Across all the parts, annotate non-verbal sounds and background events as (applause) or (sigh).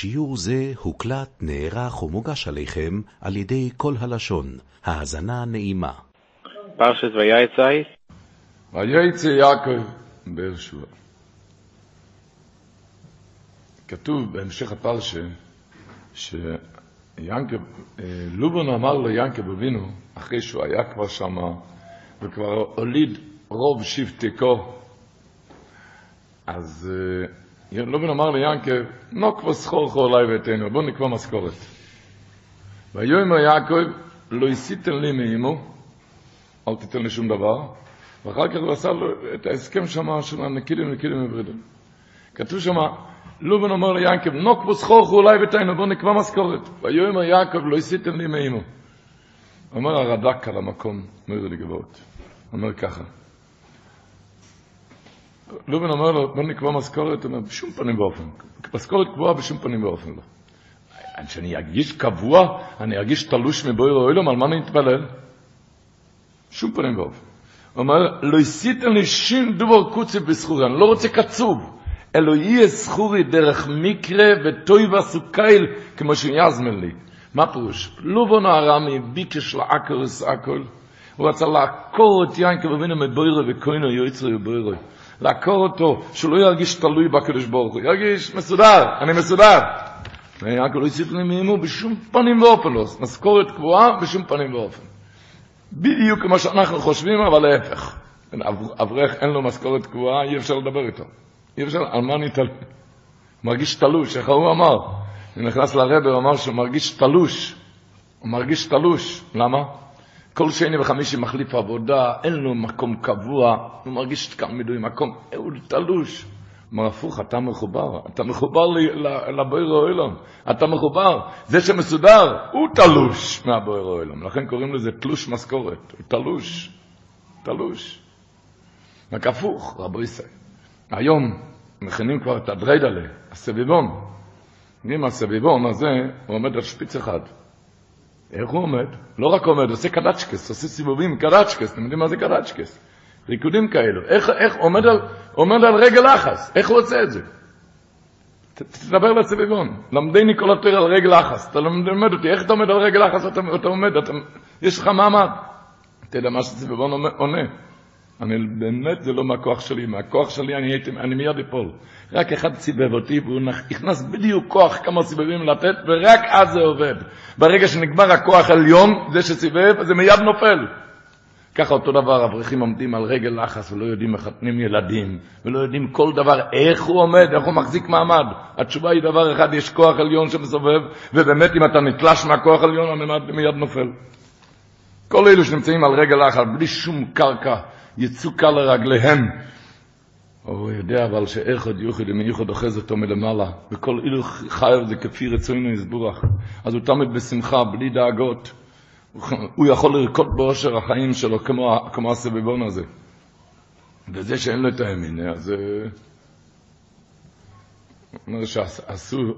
שיעור זה הוקלט, נערך ומוגש עליכם על ידי כל הלשון. האזנה נעימה. פרשת ויצא יעקב באר שבע. כתוב בהמשך הפרשה שיעקב, אה, לובון אמר ליעקב אבינו, אחרי שהוא היה כבר שם וכבר הוליד רוב שבטקו, אז אה, לובון אמר ליעקב, נוקבו סחור חור אלי ואתנו, בוא נקבע משכורת. ויאמר יעקב, לא הסיתן לי מאמו, אל תיתן לי שום דבר, ואחר כך הוא עשה לו את ההסכם שם של הנקידים נקידים וברידים. כתוב שם, לובן אומר ליעקב, נוקבו סחורכו אולי ותינו, בוא נקבע משכורת. ויאמר יעקב, לא הסיתם לי מאמו. אומר הרד"ק על המקום, אומר לי גבעות, אומר ככה. לובן אומר לו, בוא נקבע משכורת, הוא אומר, בשום פנים ואופן. משכורת קבועה בשום פנים ואופן לא. שאני ארגיש קבוע, אני ארגיש תלוש מבויר אוילום, על מה אני אתפלל? שום פנים ואופן. הוא אומר, לא הסיתם לי שום דובר קוצי בסחורי, אני לא רוצה קצוב. אלו יהיה זכורי דרך מקרה וטוי וסוקייל, כמו שיזמן לי. מה פירוש? לובון הארמי ביקש לעקרס הכל. הוא רצה לעקור את יינקב אבינו מבוירו וכוינו יועצרי ובוירו. לעקור אותו, שהוא לא ירגיש תלוי בקדוש ברוך הוא. ירגיש מסודר, אני מסודר. ויעקב לא יסיף לי מאימו בשום פנים ואופן לא. משכורת קבועה בשום פנים ואופן. בדיוק כמו שאנחנו חושבים, אבל להפך. אברך אין לו משכורת קבועה, אי אפשר לדבר איתו. אי אפשר, על מה אני תלוי? מרגיש תלוש, איך הוא אמר? הוא נכנס לרבר, הוא אמר שהוא מרגיש תלוש. הוא מרגיש תלוש. למה? כל שני וחמישי מחליף עבודה, אין לו מקום קבוע, הוא מרגיש כאן מדוי מקום, הוא תלוש. אומר, הפוך, אתה מחובר, אתה מחובר לבויר האוילום, אתה מחובר, זה שמסודר, הוא תלוש מהבויר האוילום, לכן קוראים לזה תלוש משכורת, הוא תלוש, תלוש. רק הפוך, רבו ישראל. היום מכינים כבר את הדריידלה, הסביבון. אם הסביבון הזה, הוא עומד על שפיץ אחד. איך הוא עומד? לא רק עומד, עושה קדצ'קס, עושה סיבובים קדצ'קס, אתם יודעים מה זה קדצ'קס? ריקודים כאלו. איך, איך עומד, על, עומד על רגל לחס, איך הוא עושה את זה? תדבר לסביבון, למדני כל התור על רגל לחס, אתה מלמד אותי, איך אתה עומד על רגל לחס, אתה, אתה עומד, אתה, יש לך מעמד. אתה יודע מה שסביבון עונה? אני באמת, זה לא מהכוח שלי, מהכוח שלי אני הייתי, אני מיד אפול. רק אחד סיבב אותי, והוא נכנס בדיוק כוח כמה סיבבים לתת, ורק אז זה עובד. ברגע שנגמר הכוח עליון, זה שסיבב, זה מיד נופל. ככה אותו דבר, אברכים עומדים על רגל לחץ ולא יודעים מחתנים ילדים, ולא יודעים כל דבר, איך הוא עומד, איך הוא מחזיק מעמד. התשובה היא דבר אחד, יש כוח עליון שמסובב, ובאמת אם אתה נתלש מהכוח עליון, הממד מיד נופל. כל אלו שנמצאים על רגל לחץ, בלי שום קרקע, יצוקה לרגליהם. הוא יודע אבל שאיכות יוחד ייחוד אוחז אותו מלמעלה, וכל אילו חייב זה כפי רצונו יסבורך. אז הוא תמיד בשמחה, בלי דאגות. הוא יכול לרקוד באושר החיים שלו כמו, כמו הסביבון הזה. וזה שאין לו את הימין, אז... אומר שעשו,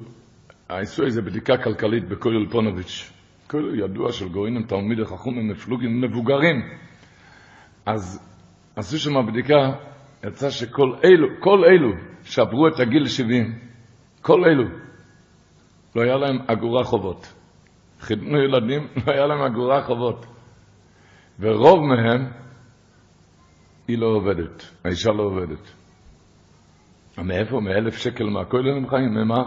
עשו איזו בדיקה כלכלית בכולל פונוביץ'. כולל ידוע של גורינים, תלמידי חכומים, מפלוגים, מבוגרים. אז עשו שם בדיקה, יצא שכל אלו, כל אלו שעברו את הגיל 70, כל אלו, לא היה להם אגורה חובות. חיתנו ילדים, לא היה להם אגורה חובות. ורוב מהם, היא לא עובדת, האישה לא עובדת. מאיפה? מאלף שקל מהכולל הם חיים? ממה?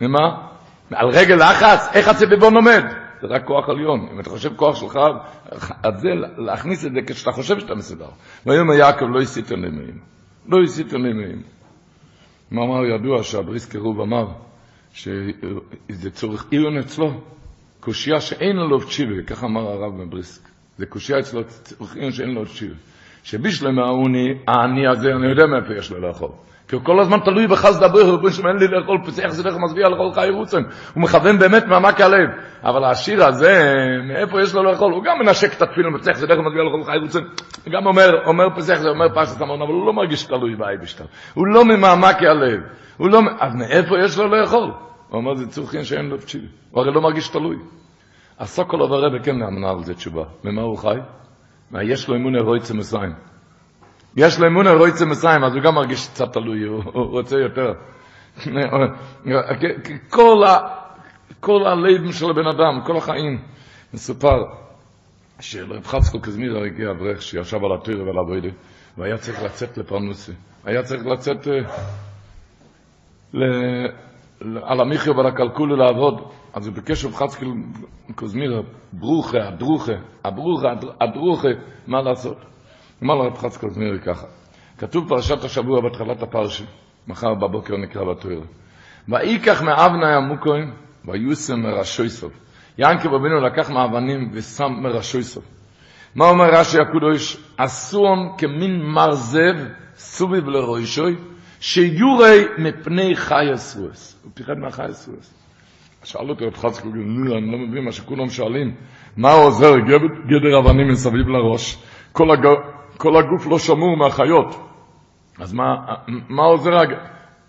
ממה? על רגל לחץ? איך הסביבון עומד? זה רק כוח עליון. אם אתה חושב כוח שלך, אז זה, להכניס את זה כשאתה חושב שאתה מסודר. ויאמר יעקב לא הסיתם למאים. לא הסיתם למאים. מאמר ידוע שהבריס קירוב אמר שזה צורך עיון אצלו, קושייה שאין לו תשיבה, כך אמר הרב מבריסק. זה קושייה אצלו, צורך עיון שאין לו תשיבה. שבשלמה העני הזה, אני יודע מאיפה יש לו לאכול. כי הוא כל הזמן תלוי בחסד הברוך, הוא אומר אין לי לאכול פסח זרח מצביע לאכול חי רוצן. הוא מכוון באמת מעמק הלב. אבל השיר הזה, מאיפה יש לו לאכול? הוא גם מנשק את התפילין, פסח זרח מצביע לאכול חי רוצן. הוא גם אומר, אומר פסח זה אומר פרשת המון, אבל הוא לא מרגיש תלוי באי בשטר. הוא לא ממעמק הלב. הוא לא, אז מאיפה יש לו לאכול? הוא אומר, זה צורכין שאין לו תשיבי. הוא הרי לא מרגיש תלוי. הסוקולוב הרבי כן אמנה על זה תשובה. ממה הוא חי? מה יש לו אמונה רויצה מסיים. יש לו אמונה רויצה מסיים, אז הוא גם מרגיש קצת תלוי, הוא, רוצה יותר. כל, ה, כל הלב של הבן אדם, כל החיים. מסופר שרב חצקו קזמיר הגיע אברך שישב על התויר ועל הבוידה, והיה צריך לצאת לפרנוסי. היה צריך לצאת ל... על המחיה ועל הקלקולה לעבוד. אז הוא ביקש רב חצקו קזמיר, ברוכה, הדרוכה, הברוכה, הדרוכה, מה לעשות? אמר לרב חצקו קזמיר ככה, כתוב פרשת השבוע בהתחלת הפרשי, מחר בבוקר נקרא בתויר. ויקח מאבני המוקוים, ויוסם מראשוי סוף. ינקב אבינו לקח מאבנים ושם מראשוי סוף. מה אומר רש"י הקדוש? אסון כמין מרזב סוביב לרוישוי, שיורי מפני חי אסרואס. הוא פיחד מהחי אסרואס. שאל אותי רב חצקו, אני לא מבין מה שכולם שואלים. מה עוזר גדר אבנים מסביב לראש? כל, הג... כל הגוף לא שמור מהחיות. אז מה, מה עוזר?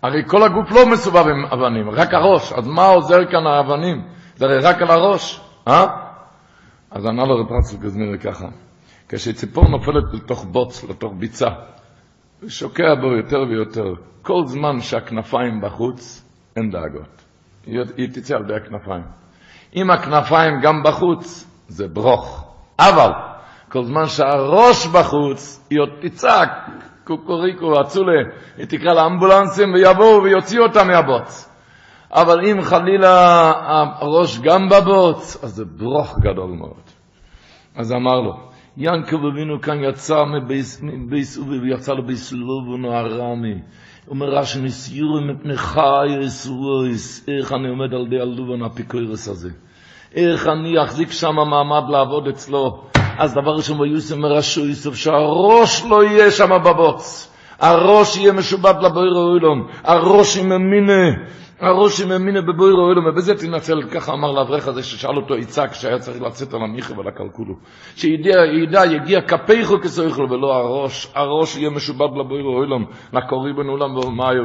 הרי כל הגוף לא מסובב עם אבנים, רק הראש. אז מה עוזר כאן האבנים? זה הרי רק על הראש, אה? אז ענה לו רב רצל גזמיר ככה, כשציפור נופלת לתוך בוץ, לתוך ביצה, ושוקע בו יותר ויותר, כל זמן שהכנפיים בחוץ, אין דאגות. היא, היא תצא על ידי הכנפיים. אם הכנפיים גם בחוץ, זה ברוך. אבל, כל זמן שהראש בחוץ, היא עוד תצעק, קוקוריקו, אצולה, היא תקרא לאמבולנסים ויבואו ויוציאו אותם מהבוץ. אבל אם חלילה הראש גם בבוץ, אז זה ברוך גדול מאוד. אז אמר לו, ינקב אבינו כאן יצא מבייס אובי ויצא לבייס לובונו הרמי. אומר רש"י ניסיורים מפני חי אסרויס, איך אני עומד על די הלובון הפיקוירס הזה. איך אני אחזיק שם מעמד לעבוד אצלו. אז דבר ראשון ויוסם מרשו יוסף שהראש לא יהיה שם בבוץ. הראש יהיה משובט לבויר האוילום. הראש יממינה. הראש שמאמינה בבוירו אוהלו, ובזה תנצל, ככה אמר לאברך הזה ששאל אותו יצחק שהיה צריך לצאת על המיכה ועל הקלקולו. שידע, ידע, יגיע כפיכו כסויכלו ולא הראש, הראש יהיה משובד לבוירו אוהלום, לקורי בן אולם ואומאיו.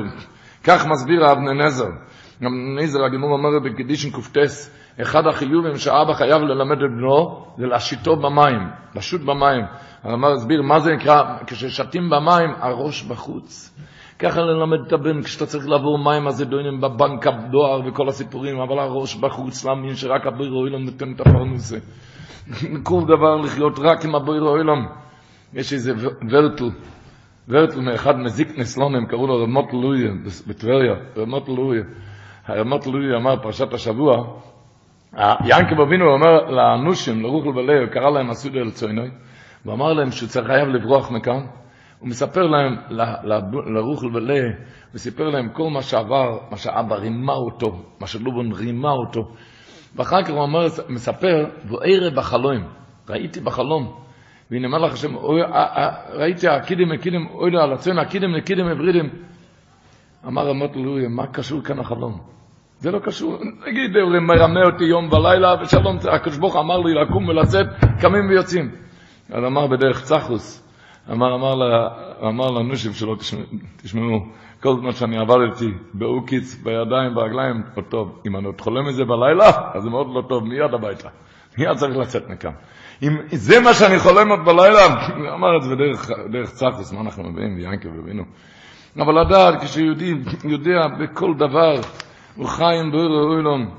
כך מסביר אבני נזר. אבני נזר, הגימור אומר בקדישן קופטס, אחד החיובים שאבא חייב ללמד את בנו, זה לשיטו במים, לשוט במים. אמר, הסביר, מה זה נקרא, כששתים במים, הראש בחוץ. ככה ללמד את הבן כשאתה צריך לעבור מים הזדונים בבנק הדואר וכל הסיפורים, אבל הראש בחוץ להאמין שרק הבויר אוילום נותן את הפרנוסה. (laughs) כל דבר לחיות רק עם הבויר אוילום. יש איזה ורטל, ורטל מאחד מזיקנס לונם, קראו לו רמות לואיה בטבריה, רמות לואיה. הרמות לואיה אמר פרשת השבוע, ינקב אבינו אומר לאנושים, לרוחל ולאו, קרא להם הסודי אל צוינוי, ואמר להם שהוא צריך חייב לברוח מכאן, הוא מספר להם, לרוחל ולה, הוא סיפר להם כל מה שעבר, מה שאבא רימה אותו, מה שלובון רימה אותו. ואחר כך הוא אומר, מספר, וערב בחלום, ראיתי בחלום, והנה אמר לך השם, ראיתי הקידים הקידים, אוי לו על הצוין, הקידים הקידים הברידים. אמר רמות אלוהי, מה קשור כאן החלום? זה לא קשור, נגיד, הוא מרמה אותי יום ולילה, ושלום, הקדוש ברוך אמר לי לקום ולצאת, קמים ויוצאים. אז אמר בדרך צחוס, אמר, אמר, לה, אמר לאנושים שלו, תשמעו, כל זמן שאני עבדתי באוקיץ, בידיים, ברגליים, לא טוב. אם אני עוד חולם מזה בלילה, אז זה מאוד לא טוב, מיד הביתה. מיד צריך לצאת מכאן. אם זה מה שאני חולם עוד בלילה, (laughs) אמר את זה בדרך דרך צחוס, מה אנחנו מביאים, ויאנקב ובינו. אבל לדעת, כשיהודי יודע בכל דבר, הוא חי עם בוירו אוילון,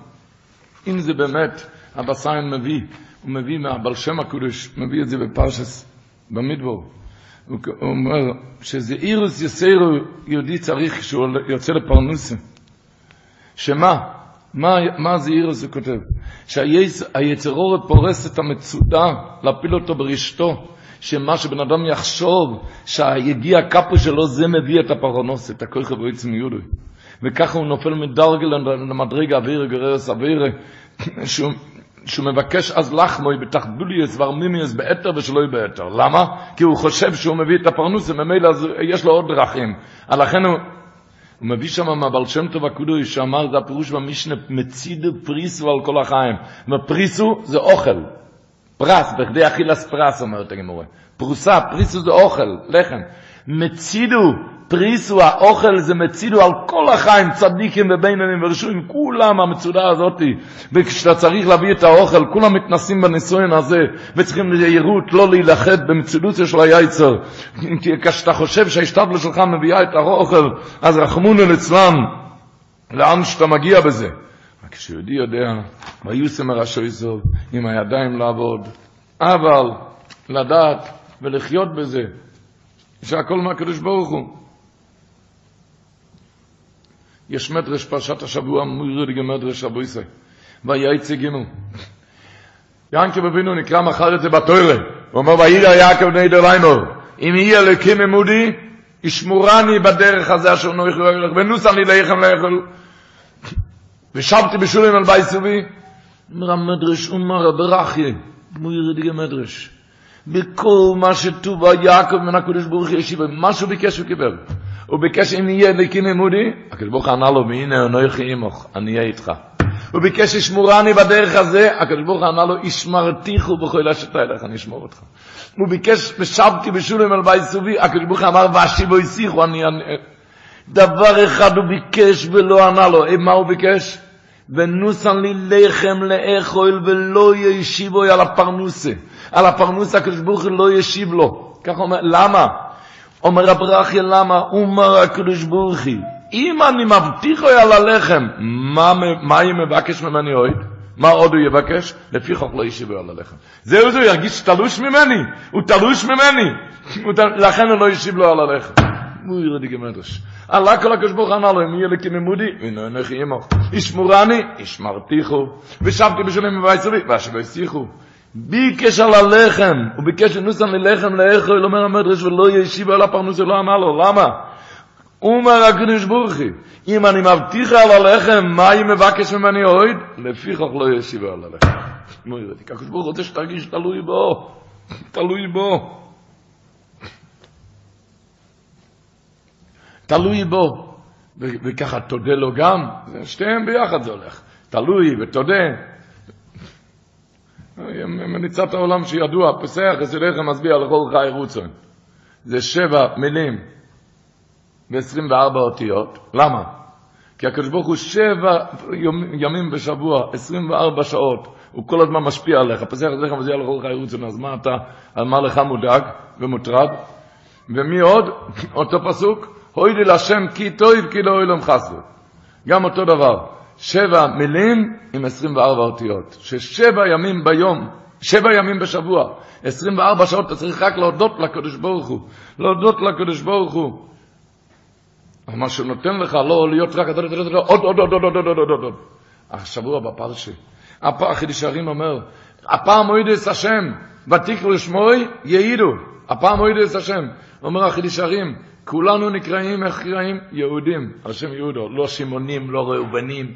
אם זה באמת, אבא סיין מביא, הוא מביא מהבל שם הקודש, מביא את זה בפרשס, במדבור. הוא אומר שזה אירוס יסיירו יהודי צריך כשהוא יוצא לפרנוסה. שמה? מה, מה זה אירוס הוא כותב? שהיצרורת פורס את המצודה להפיל אותו ברשתו. שמה שבן אדם יחשוב שהיגיע קפו שלו זה מביא את הפרנוס, את הכוח הבריץ מיודוי. וככה הוא נופל מדרגל למדרגה אווירה גררס אווירה, שהוא מבקש אז לחמוי בתחדוליוס וארמימיוס באתר ושלא יהיה באתר. למה? כי הוא חושב שהוא מביא את הפרנוס, וממילא יש לו עוד דרכים. לכן הוא, הוא מביא שם מהבעל שם טוב הקודוי, שאמר, זה הפירוש במשנה, מצידו פריסו על כל החיים. ופריסו זה אוכל. פרס, בכדי אכילס פרס, אומרת הגמורה. פרוסה, פריסו זה אוכל, לחם. מצידו פריסו האוכל זה מצילו על כל החיים, צדיקים ובינונים ורשועים, כולם המצודה הזאת. וכשאתה צריך להביא את האוכל, כולם מתנסים בניסויין הזה, וצריכים ליהירות, לא להילחד במצילוציה של היצר. כשאתה חושב שההשתבלה שלך מביאה את האוכל, אז רחמונו אצלם. לאן שאתה מגיע בזה. רק כשיהודי יודע, ויוסם הרשו יסוב, עם הידיים לעבוד, אבל לדעת ולחיות בזה, שהכל מהקדוש ברוך הוא. יש מדרש פרשת השבוע, מוירדיגה מדרש אבו ישראל, ויעצי גימו. ינקב אבינו נקרא מחר את זה בתוירה, הוא אומר, וירא יעקב בני דריימור, אם יהיה אלוקים עמודי, ישמורני בדרך הזה אשר נויך ואילך, ונוסן לי ליחם לאכול. ושבתי בשולים על בית סובי, אומר המדרש, אומר ברחיה, מוירדיגה מדרש. בכל מה שטוב יעקב מן הקדוש ברוך הוא ישיב, מה שהוא ביקש הוא קיבל. הוא ביקש אם יהיה אלוקים עמודי, הקדוש ברוך הוא ענה לו, והנה אנוכי עמך, אני אהיה איתך. הוא ביקש שישמורני בדרך הזה, הקדוש ברוך הוא ענה לו, ישמרתיכו בכל אשת אליך, אני אשמור אותך. הוא ביקש, ושבתי בשולם על בית סובי, הקדוש ברוך הוא אמר, ואשיבו יסיחו, אני... דבר אחד הוא ביקש ולא ענה לו, מה הוא ביקש? ונוסן לי לחם לאכול ולא ישיבו על הפרנוסה. על הפרנוסה הקדוש ברוך הוא לא ישיב לו. ככה אומר, למה? אומר הברכיה, למה? אומר הקדוש ברוך הוא, אם אני מבטיח לו על הלחם, מה, מה היא מבקש ממני עוד? מה עוד הוא יבקש? לפי חוק לא ישיבו על הלחם. זהו זה, הוא ירגיש תלוש ממני, הוא תלוש ממני, לכן הוא לא ישיב לו על הלחם. הוא ירדי גמדרש. עלה כל הקדוש ברוך ענה לו, אם יהיה לכי ממודי, הנה אנכי עמך. ישמורני, ישמרתיכו, ושבתי בשלם מבית סובי, ואשבו יסיחו. ביקש על הלחם, הוא ביקש שנוסן ללחם לאכול, אומר המדרש, ולא ישיב על הפרנוס, לא ענה לו, למה? אומר הקדוש ברוך הוא, אם אני מבטיח על הלחם, מה היא מבקש ממני עוד? לפיכך לא ישיב על הלחם. הקדוש ברוך רוצה שתרגיש תלוי בו, תלוי בו. תלוי בו, וככה תודה לו גם, שתיהם ביחד זה הולך, תלוי ותודה. מניצת העולם שידוע, פסח אצלכם מצביע לכל חי רוצון. זה שבע מילים ו-24 אותיות. למה? כי הקדוש ברוך הוא שבע ימים בשבוע, 24 שעות, הוא כל הזמן משפיע עליך. פסח אצלכם מצביע לכל חי רוצון, אז מה אתה, על מה לך מודאג ומוטרד? ומי עוד? (laughs) אותו פסוק, הוי לי לשם כי טויב כי לא אילום חסו. גם אותו דבר. שבע מילים עם 24 אותיות, ששבע ימים ביום, שבע ימים בשבוע, 24 שעות אתה צריך רק להודות לקדוש ברוך הוא, להודות לקדוש ברוך הוא. מה שהוא נותן לך, לא להיות רק עוד, עוד, עוד, עוד, עוד, עוד, עוד, עוד, עוד. השבוע בפרשי, החידוש הרים אומר, הפעם מוידס השם, ותקראו לשמוי, יעידו. הפעם מוידס השם. אומר החידוש הרים, כולנו נקראים, איך נקראים? יהודים, על שם יהודו, לא שמעונים, לא ראובנים,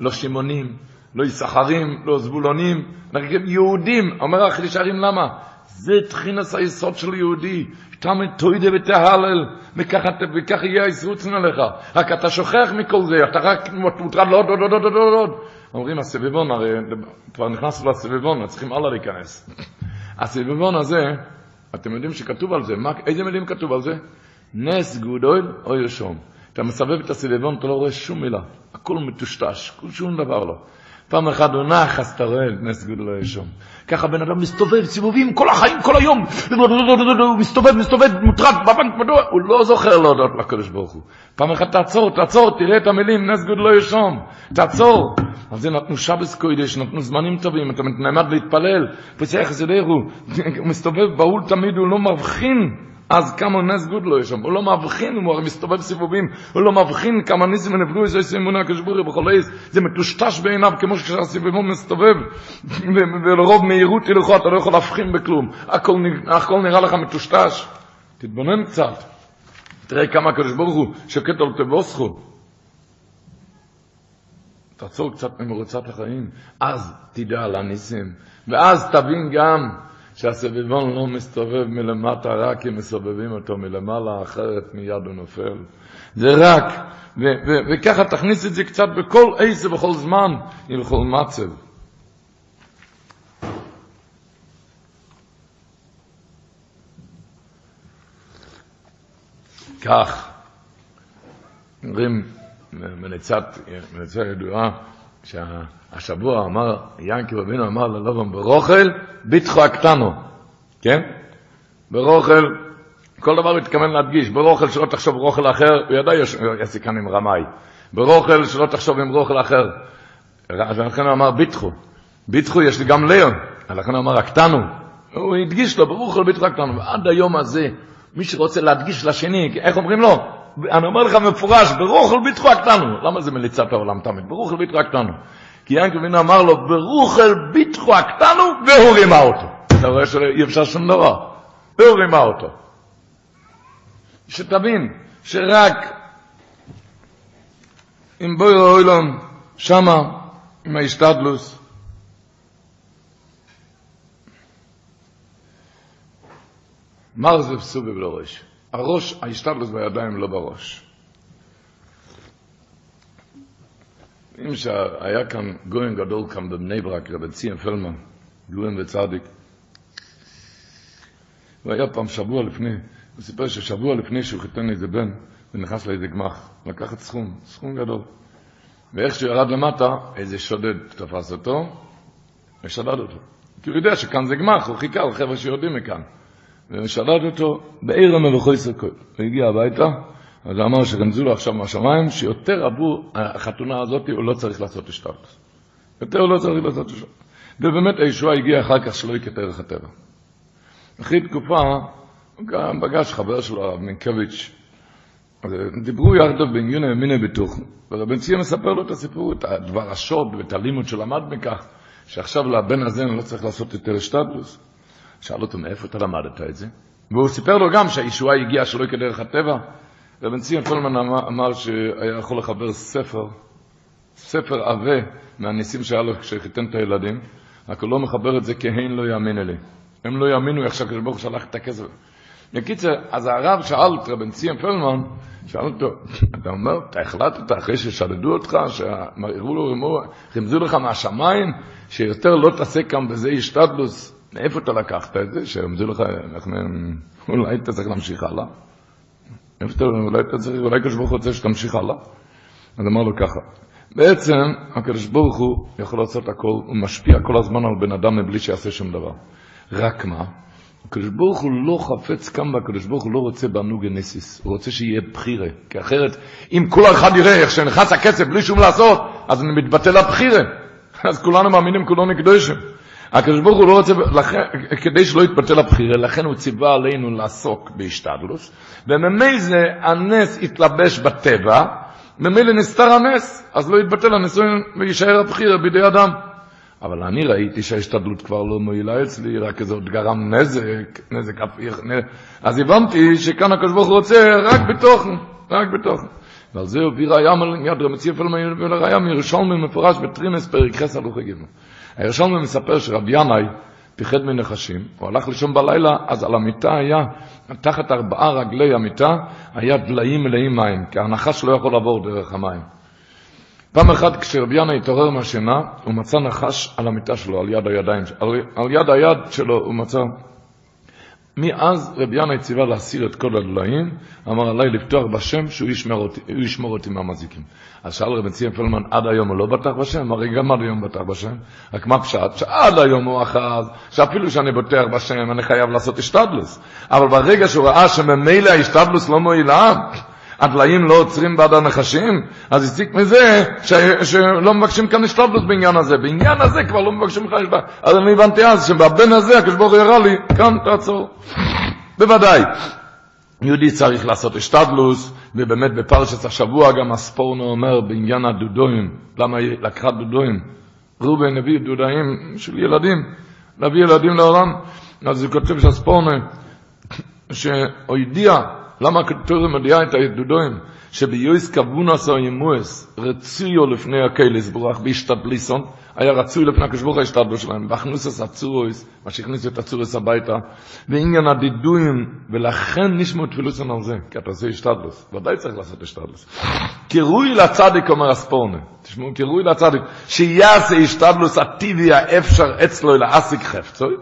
לא שמעונים, לא יששכרים, לא זבולונים, יהודים, אומר החידוש הרים למה? זה תחינס היסוד של יהודי, תמיד תוידה ותהלל, וכך יהיה הישרוצן עליך. רק אתה שוכח מכל זה, אתה רק מוטרד לעוד עוד עוד עוד עוד. אומרים, הסביבון, הרי כבר נכנסנו לסביבון, צריכים הלאה להיכנס. הסביבון הזה, אתם יודעים שכתוב על זה, מה, איזה מילים כתוב על זה? נס גודל או ישום. אתה מסבב את הסביבון, אתה לא רואה שום מילה. הכל מטושטש, שום דבר לא. פעם אחת הוא נח, אז אתה רואה נס גודל או ישום. ככה בן אדם מסתובב סיבובים כל החיים, כל היום. הוא מסתובב, מסתובב, מוטרד, בבנק, מדוע? הוא לא זוכר להודות לקדוש ברוך הוא. פעם אחת תעצור, תעצור, תראה את המילים, נס גודל לא ישום. תעצור. על זה נתנו שבס קוידש, נתנו זמנים טובים, אתה נעמד להתפלל. פסח זדרו, הוא מסתובב בהול תמיד, הוא לא מבחין. אז כמה נס גוד לא יש שם, הוא לא מבחין, הוא מסתובב סיבובים, הוא לא מבחין כמה ניסים ונפגעו איזה איזה אמונה כשבורי בכל עז, זה מטושטש בעיניו כמו כשהסיבובון מסתובב, ולרוב מהירות הלכו, אתה לא יכול להבחין בכלום, הכל, הכל נראה לך מטושטש, תתבונן קצת, תראה כמה ברוך הוא שקט על תבוסכו, תעצור קצת ממרוצת החיים, אז תדע על הניסים, ואז תבין גם שהסביבון לא מסתובב מלמטה רק כי מסובבים אותו מלמעלה, אחרת מיד הוא נופל. זה רק, וככה תכניס את זה קצת בכל עשר ובכל זמן, עם כל מצב. כך, אומרים, מליצת ידועה, שהשבוע אמר, ינקי רבינו אמר ללובן ברוכל, ביטחו כן? ברוכל, כל דבר הוא התכוון להדגיש, ברוכל שלא תחשוב רוכל אחר, הוא ידע יש כאן עם רמאי. ברוכל, שלא תחשוב עם רוכל אחר. ולכן הוא אמר ביטחו. ביטחו יש לי גם ליאון. לכן הוא אמר הקטנו. הוא הדגיש לו, הוא ביטחו הקטנו. ועד היום הזה, מי שרוצה להדגיש לשני, איך אומרים לו? אני אומר לך מפורש, ברוך הוא ביטחו הקטנו. למה זה מליצת העולם תמיד? ברוך הוא ביטחו הקטנו. כי ינקל אבינו אמר לו, ברוך אל ביטחו הקטנו, והוא רימה אותו. אתה רואה שאי אפשר שום דבר. והוא רימה אותו. שתבין, שרק עם בויר אוילון, שמה, עם ההשתדלוס, מר זה פסובי בראש. הראש, ההשתדלוס בידיים לא בראש. אם שהיה כאן גויין גדול כאן בבני ברק, רבי ציין פלמן, גויין וצדיק, הוא היה פעם שבוע לפני, הוא סיפר ששבוע לפני שהוא חיתן איזה בן, הוא נכנס לאיזה גמח, לקחת סכום, סכום גדול. ואיך שהוא ירד למטה, איזה שודד תפס אותו, ושדד אותו. כי הוא יודע שכאן זה גמח, הוא חיכה לחבר'ה שיורדים מכאן. ושדד אותו בעיר המבוכוי סרקוי. הוא הגיע הביתה, אז אמר שרמזו לו עכשיו מהשמיים, שיותר עבור החתונה הזאת הוא לא צריך לעשות השתלטות. יותר הוא לא צריך לעשות השתלטות. ובאמת הישועה הגיעה אחר כך שלא יקטע ערך הטבע. אחרי תקופה, הוא גם פגש חבר שלו, הרב מינקביץ', דיברו יחדיו בעניון מיני ביטוח, ורבן ציון מספר לו את הסיפור, את הדבר השוד ואת הלימוד שלמד מכך, שעכשיו לבן הזה אני לא צריך לעשות יותר השתדלוס. שאל אותו, מאיפה אתה למדת את זה? והוא סיפר לו גם שהישועה הגיעה שלא כדרך הטבע. רבן ציון פולמן אמר, שהיה יכול לחבר ספר, ספר עבה מהניסים שהיה לו כשחיתן את הילדים, רק הוא לא מחבר את זה כי הן לא יאמין אלי. הם לא יאמינו איך שהקדוש ברוך הוא שלח את הכסף. בקיצר, אז הרב שאל את רבן ציון פלמן, שאל אותו, אתה אומר, אתה החלטת אחרי ששדדו אותך, שהראו לו, רמזו לך מהשמיים, שיותר לא תעשה כאן בזה השתדלוס, מאיפה אתה לקחת את זה? שרמזו לך, אולי אתה צריך להמשיך הלאה? איפה אתה, אולי אתה צריך, אולי הקדוש ברוך הוא רוצה שתמשיך הלאה? אז אמר לו ככה, בעצם הקדוש ברוך הוא יכול לעשות הכל, הוא משפיע כל הזמן על בן אדם מבלי שיעשה שום דבר. רק מה? הקדוש ברוך הוא לא חפץ כאן והקדוש ברוך הוא לא רוצה בענוג הנסיס, הוא רוצה שיהיה בחירה, כי אחרת אם כל אחד יראה איך שנכנס הכסף בלי שום לעשות, אז אני מתבטל הבחירה, אז כולנו מאמינים כולנו קדושים. הקדוש ברוך הוא לא רוצה, לכן, כדי שלא יתבטל הבחירה, לכן הוא ציווה עלינו לעסוק בהשתדלוס, וממילא הנס יתלבש בטבע, ממילא נסתר הנס, אז לא יתבטל הנישואין ויישאר הבחירה בידי אדם. אבל אני ראיתי שההשתדלות כבר לא מועילה אצלי, רק איזה עוד גרם נזק, נזק הפיך, אז הבנתי שכאן הקדוש ברוך הוא רוצה רק בתוכן, רק בתוכן. ועל זה הביא ראיה מיד רמציא פלמן ולראיה מירושלמי מפורש בטרינס פרק חס הלוכי גימל. הירושלמי מספר שרב ינאי פיחד מנחשים, הוא הלך לישון בלילה, אז על המיטה היה, תחת ארבעה רגלי המיטה, היה דליים מלאים מים, כי הנחש לא יכול לעבור דרך המים. פעם אחת כשרבי ינאי התעורר מהשינה, הוא מצא נחש על המיטה שלו, על יד הידיים, על, על יד היד שלו הוא מצא. מאז רבי ינאי ציווה להסיר את כל הדליים, אמר עליי לפתוח בשם שהוא ישמור אותי, ישמור אותי מהמזיקים. אז שאל רבי ציון פלמן, עד היום הוא לא בטח בשם? הרי גם עד היום בטח בשם. רק מה פשט? שעד היום הוא אחז, שאפילו שאני בוטח בשם, אני חייב לעשות השתדלוס. אבל ברגע שהוא ראה שממילא ההשתדלוס לא מועילה, הדליים לא עוצרים בעד הנחשים, אז הסיק מזה ש, שלא מבקשים כאן השתדלות בעניין הזה. בעניין הזה כבר לא מבקשים לך השתדלות. אז אני הבנתי אז שבבן הזה הקדוש ברוך הוא יראה לי, כאן תעצור. בוודאי. יהודי צריך לעשות השתדלוס, ובאמת בפרשת השבוע גם הספורנו אומר בעניין הדודוים, למה היא לקחה דודוים? ראובן הביא דודאים של ילדים, להביא ילדים לעולם, אז הוא כותב שהספורנו, שהוא הודיע למה הכתורים מודיעה את הידודוים? שביועס קבונס או ימואס רצויו לפני הקהילס ברוח בהשתדליסון, היה רצוי לפני הקשבוך ההשתדלו שלהם, בהכנוסס הצורויס, מה שהכניסו את הצורויס הביתה, ועניין הדידויים, ולכן נשמעו תפילוסון על זה, כי אתה עושה השתדלוס, ודאי צריך לעשות השתדלוס. קירוי לצדיק, אומר הספורנה, תשמעו, קירוי לצדיק, שיעשה השתדלוס הטיבי האפשר אצלו להסיק חפצוי,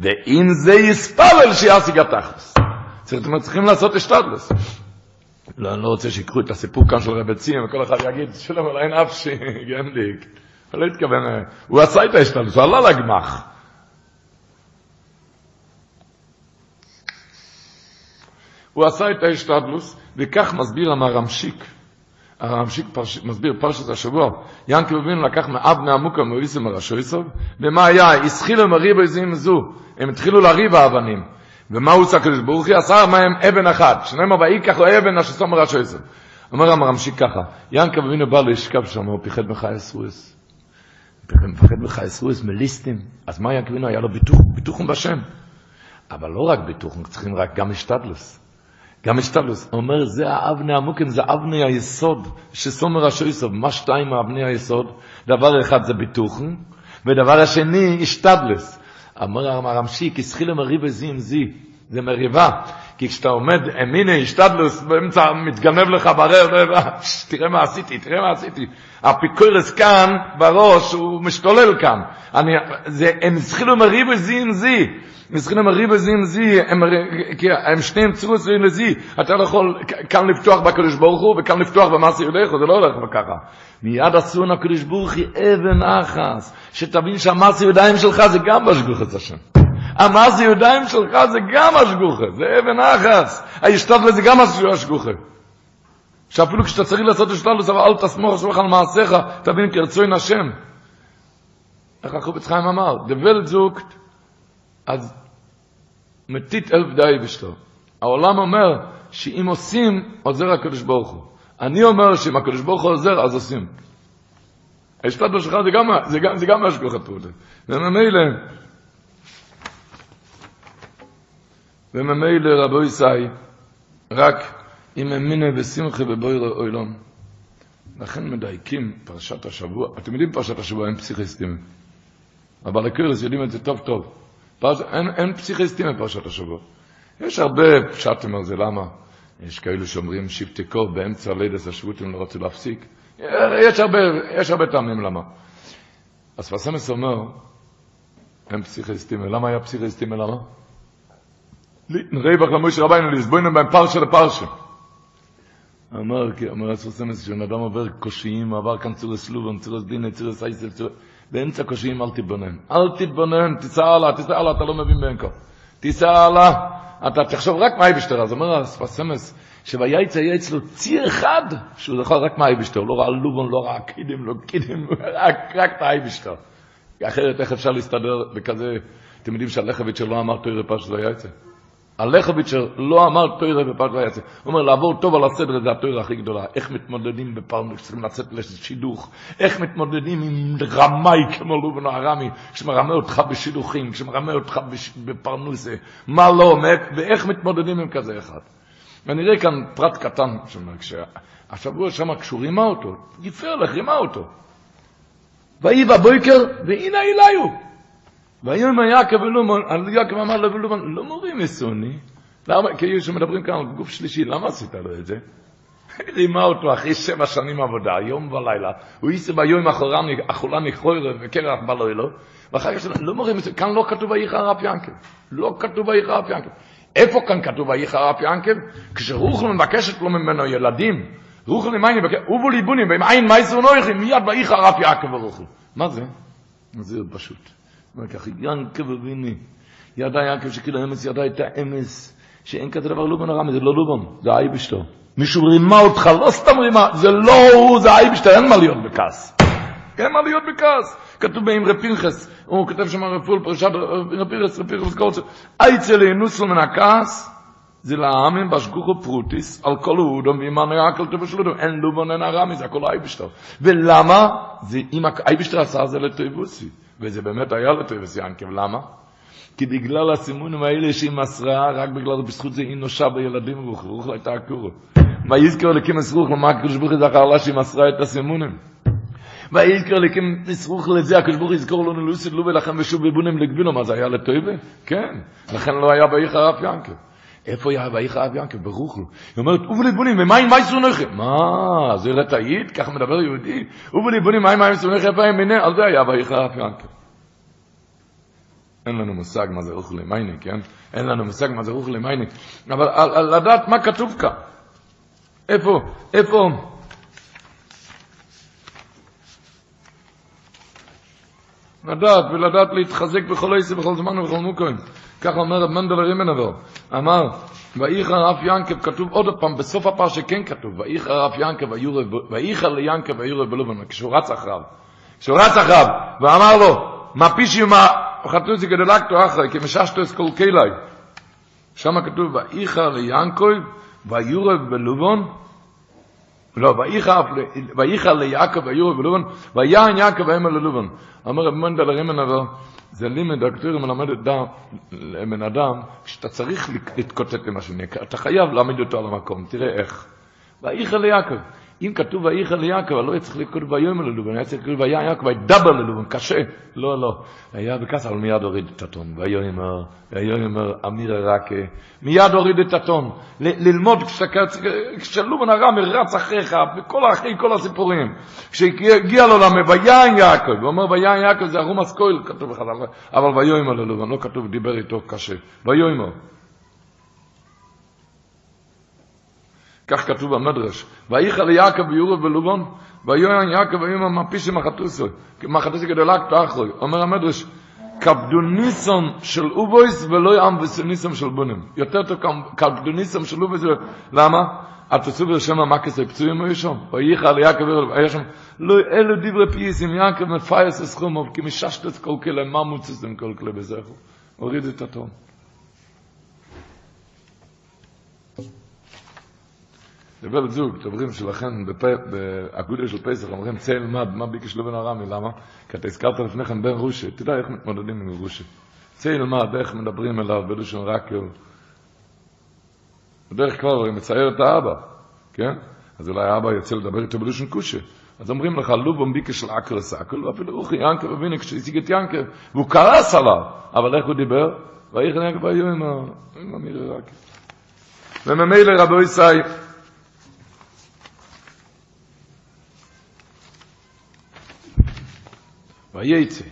ואם זה יספלל שיעסיק התכלס. צריכים לעשות השתדלוס. לא, אני לא רוצה שיקחו את הסיפור כאן של רבי ציון, וכל אחד יגיד, שלום על אין אף שגנדיק. הוא (laughs) לא התכוון, הוא עשה את ההשתדלוס, הוא עלה לגמח. הוא עשה את ההשתדלוס, וכך מסביר המרמשיק. הממשיך פרש, מסביר פרשת השבוע, ינקי אבינו לקח מאב מעמוקה מאויסו מראשו יסוב, ומה היה? הסחילו מריב איזים זו, הם התחילו לריב האבנים, ומה הוא עושה הקדוש ברוך הוא? מהם אבן אחת, שנאמר ויקח לו אבן אשר שם מראשו יסוב. אומר המרמשיק ככה, ינקי אבינו בא לשכב שם, הוא פיחד מחי אסרוס. מפחד מחי אסרוס מליסטים, אז מה ינקי אבינו? היה לו ביטוח, ביטוחים בשם. אבל לא רק ביטוחים, צריכים רק גם השתדלוס. גם השתבלוס, הוא אומר, זה האבני המוקם, זה אבני היסוד, שסומר השויסוב, מה שתיים מאבני היסוד? דבר אחד זה ביטוחן, ודבר השני, השתבלוס. אמר הרמשיק, הסחיל מריבה עם זי, זה מריבה, כי כשאתה עומד, הנה, השתדלוס, באמצע מתגנב לך ברר, תראה מה עשיתי, תראה מה עשיתי. הפיקורס כאן, בראש, הוא משתולל כאן. אני, זה, הם מריבה זי עם זי. מסכן המריבה זי עם זי, כי הם שניהם צרו זי לזי, אתה לא יכול כאן לפתוח בקדוש ברוך הוא וכאן לפתוח במעשי ילכו, זה לא הולך ככה. מיד עשו נא קדוש ברוך היא אבן אחס, שתבין שהמעשי ידיים שלך זה גם בשגוחת השם. המעשי ידיים שלך זה גם השגוחת, זה אבן אחס. הישתת זה גם השגוחת. שאפילו כשאתה צריך לעשות השתלוס, אבל אל תסמוך שלך על מעשיך, תבין כי רצוי השם. איך החופץ חיים אמר, דבל זוקט, אז מתית אלף די בשלו. העולם אומר שאם עושים, עוזר הקדוש ברוך הוא. אני אומר שאם הקדוש ברוך הוא עוזר, אז עושים. השפט בשלך זה גם, זה גם, זה גם השגוח הפעולה. וממילא, וממילא רבו ישי, רק אם אמינה ושמחה בבויר אוילון. לכן מדייקים פרשת השבוע, אתם יודעים פרשת השבוע, הם פסיכיסטים. אבל הקרס יודעים את זה טוב טוב. פרש, אין, אין פסיכיסטים בפרשת השבוע. יש הרבה פשטים על זה, למה? יש כאלו שאומרים שבטי קור באמצע הלידס השבותים לא רצו להפסיק. יש הרבה, יש הרבה טעמים למה. אז פרסמס אומר, אין פסיכיסטים, למה היה פסיכיסטים? למה? נראה בך למויש רבינו, לסבוינם בהם פרשה לפרשה. אמר, כי אמר אספרסמס, כשאדם עובר קושיים, עבר כאן צורס לובן, צורס דינה, צורס אייסל, צורס... באמצע קושיים אל תתבונן. אל תתבונן, תיסע הלאה, תיסע הלאה, אתה לא מבין בין כה. תיסע הלאה, אתה תחשוב רק מה אייבשטר. אז אומר הספסמס, שויצא יהיה אצלו ציר אחד, שהוא זוכר רק מה אייבשטר, לא ראה לובון, לא ראה קידים, לא קידים, רק, רק את האייבשטר. אחרת איך אפשר להסתדר בכזה, אתם יודעים שהלכביץ' לא אמר תוירי פרשת ויצא? הלכביצ'ר לא אמר תוירה בפרט ויצא. הוא אומר, לעבור טוב על הסדר זה התוירה הכי גדולה. איך מתמודדים בפרנוס, צריכים לצאת לשידוך. איך מתמודדים עם רמאי כמו לובן הרמי, שמרמה אותך בשידוכים, שמרמה אותך בפרנוס, מה לא, ואיך מתמודדים עם כזה אחד. ואני רואה כאן פרט קטן, כשהשבוע שם כשהוא רימה אותו, גיפר לך, רימה אותו. ויהי בבויקר, והנה אליו. והיום יעקב ולומון, יעקב אמר לו ולומון, לא מורים מסוני. למה? כאילו שמדברים כאן על גוף שלישי, למה עשית לו את זה? רימה אותו אחרי שבע שנים עבודה, יום ולילה. הוא ייסע ביום אחולה נכרוירה וקרח בלילה, ואחר כך לא מורים מסוני, כאן לא כתוב ויחא רב ינקב. לא כתוב ויחא רב ינקב. איפה כאן כתוב ויחא רב ינקב? כשרוחל מבקשת לו ממנו ילדים, רחל אם אין הבה לי בנים, ואם אין מתה אנוכי, מיד ויחר אף יעקב ברחל. מה זה? זה פשוט. אומר כך, יעקב אבינו, ידע יעקב שכאילו אמת ידע את האמת, שאין כזה דבר לבן הארמי, זה לא לבן, זה אייבערשטער. מישהו רימה אותך, לא סתם רימה, זה לא הוא, זה אייבערשטער, אין מה להיות בכעס. אין מה להיות בכעס. כתוב באמרי פנחס, הוא כותב שם רפול פרשת רפירס, רפירס קורצה, עצה להינצל מן הכעס, זה לעמים בשגוחו פרוטיס, על כל הודום ואימן יעקל תבשלודום, אין לובן אין הרמי, זה הכל אייבשטו. ולמה? זה אם אייבשטו עשה זה לטויבוסי. וזה באמת היה לטויבס ינקב, למה? כי בגלל הסימונים האלה שהיא מסרה, רק בגלל, בזכות זה היא נושה בילדים רוח, רוח לא הייתה הקורו. ויזכר לקים מסרוך, למה הקדוש ברוך הוא זכר לה שהיא מסרה את הסימונים. ויזכר לקים מסרוך לזה, הקדוש ברוך יזכור לנו לוסד לו ולכם ושוב בבונים לגבינו, מה זה היה לטויבה? כן, לכן לא היה באיך הרב ינקב. איפה היה ואיך אב ינקב? ברוך הוא. היא אומרת, ובליבונים, ומה עם מייסו נכם? מה, זה רטאית? ככה מדבר יהודי? ובליבונים, מה עם מייסו נכם? איפה הם מיני? על זה היה ואיך אב ינקב. אין לנו מושג מה זה רוך למייני, כן? אין לנו מושג מה זה רוך למייני. אבל על, על לדעת מה כתוב כאן. איפה, איפה? לדעת ולדעת להתחזק בכל עשר, בכל זמן ובכל מוקרים. ככה אומר רב מנדל רימנבר, אמר, ואיחר אף ינקב כתוב עוד פעם, בסוף הפרשה כן כתוב, ואיחר אף ינקב ואיחר ליינקב ויורב בלובן, כשהוא רץ אחריו. כשהוא רץ אחריו, ואמר לו, מה פישי ומה, חתוסי גדלקתו אחרי, כי מששתו את כל קהילי. שם כתוב, ואיחר ליינקב ויורב בלובן, לא, ואיחר ליעקב ויורב בלובן, ויען יעקב ואמר ללובן. אמר רב מנדל הרימן אבל, זה לימד, הכתוב מלמד את דם, לבן אדם, כשאתה צריך להתקוטט עם השני, אתה חייב להעמיד אותו על המקום, תראה איך. ואיחר ליעקב. אם כתוב ואיחר ליעקב, לא צריך לקרוא ויאמר ללובן, היה צריך לקרוא ויה יעקב, וידבר ללובן, קשה. לא, לא. היה בכעס, אבל מיד הוריד את הטון. ויאמר, ויאמר אמיר הרקה, מיד הוריד את הטון. ללמוד, כשלובן הרם רץ אחריך, אחרי כל הסיפורים. כשהגיע לו למה, יעקב, הוא אומר ויין יעקב זה ארום אסכויל, כתוב אחד, אבל ויאמר ללובן, לא כתוב, דיבר איתו קשה. ויאמר. כך כתוב במדרש. ואיכל ליעקב ויורב בלובון, ויואן יעקב ויאמר מפישי מחתוסו, מחתוסו גדולה כתאחרוי. אומר המדרש, כבדו ניסון של אובויס ולא יעם של בונים. יותר טוב כבדו ניסון של אובויס, למה? אל תעשו ברשם המקס הפצועים היו שם, ואיכל ליעקב ויורב, היה שם, לא אלו דברי פייס, אם יעקב מפייס הסכום, כי מששת כל כלי, מה מוצסתם כל כלי בזכו? הוריד את הטון. דבר זוג, דברים שלכם באגודה של פסח, אומרים צא ילמד, מה ביקש לבן הרמי, למה? כי אתה הזכרת לפני כן בן רושי, תדע איך מתמודדים עם רושי. צא ילמד, איך מדברים אליו בלושון רקל. בדרך כלל הוא מצייר את האבא, כן? אז אולי האבא יוצא לדבר איתו בלושון קושה. אז אומרים לך, לובום ביקש של אקר סקל, ואפילו אוכי ינקב אבינו כשהשיג את ינקב, והוא כעס עליו, אבל איך הוא דיבר? ואיך ינקב היו עם המירי רקל. וממילא רבו ישראל, ויצא.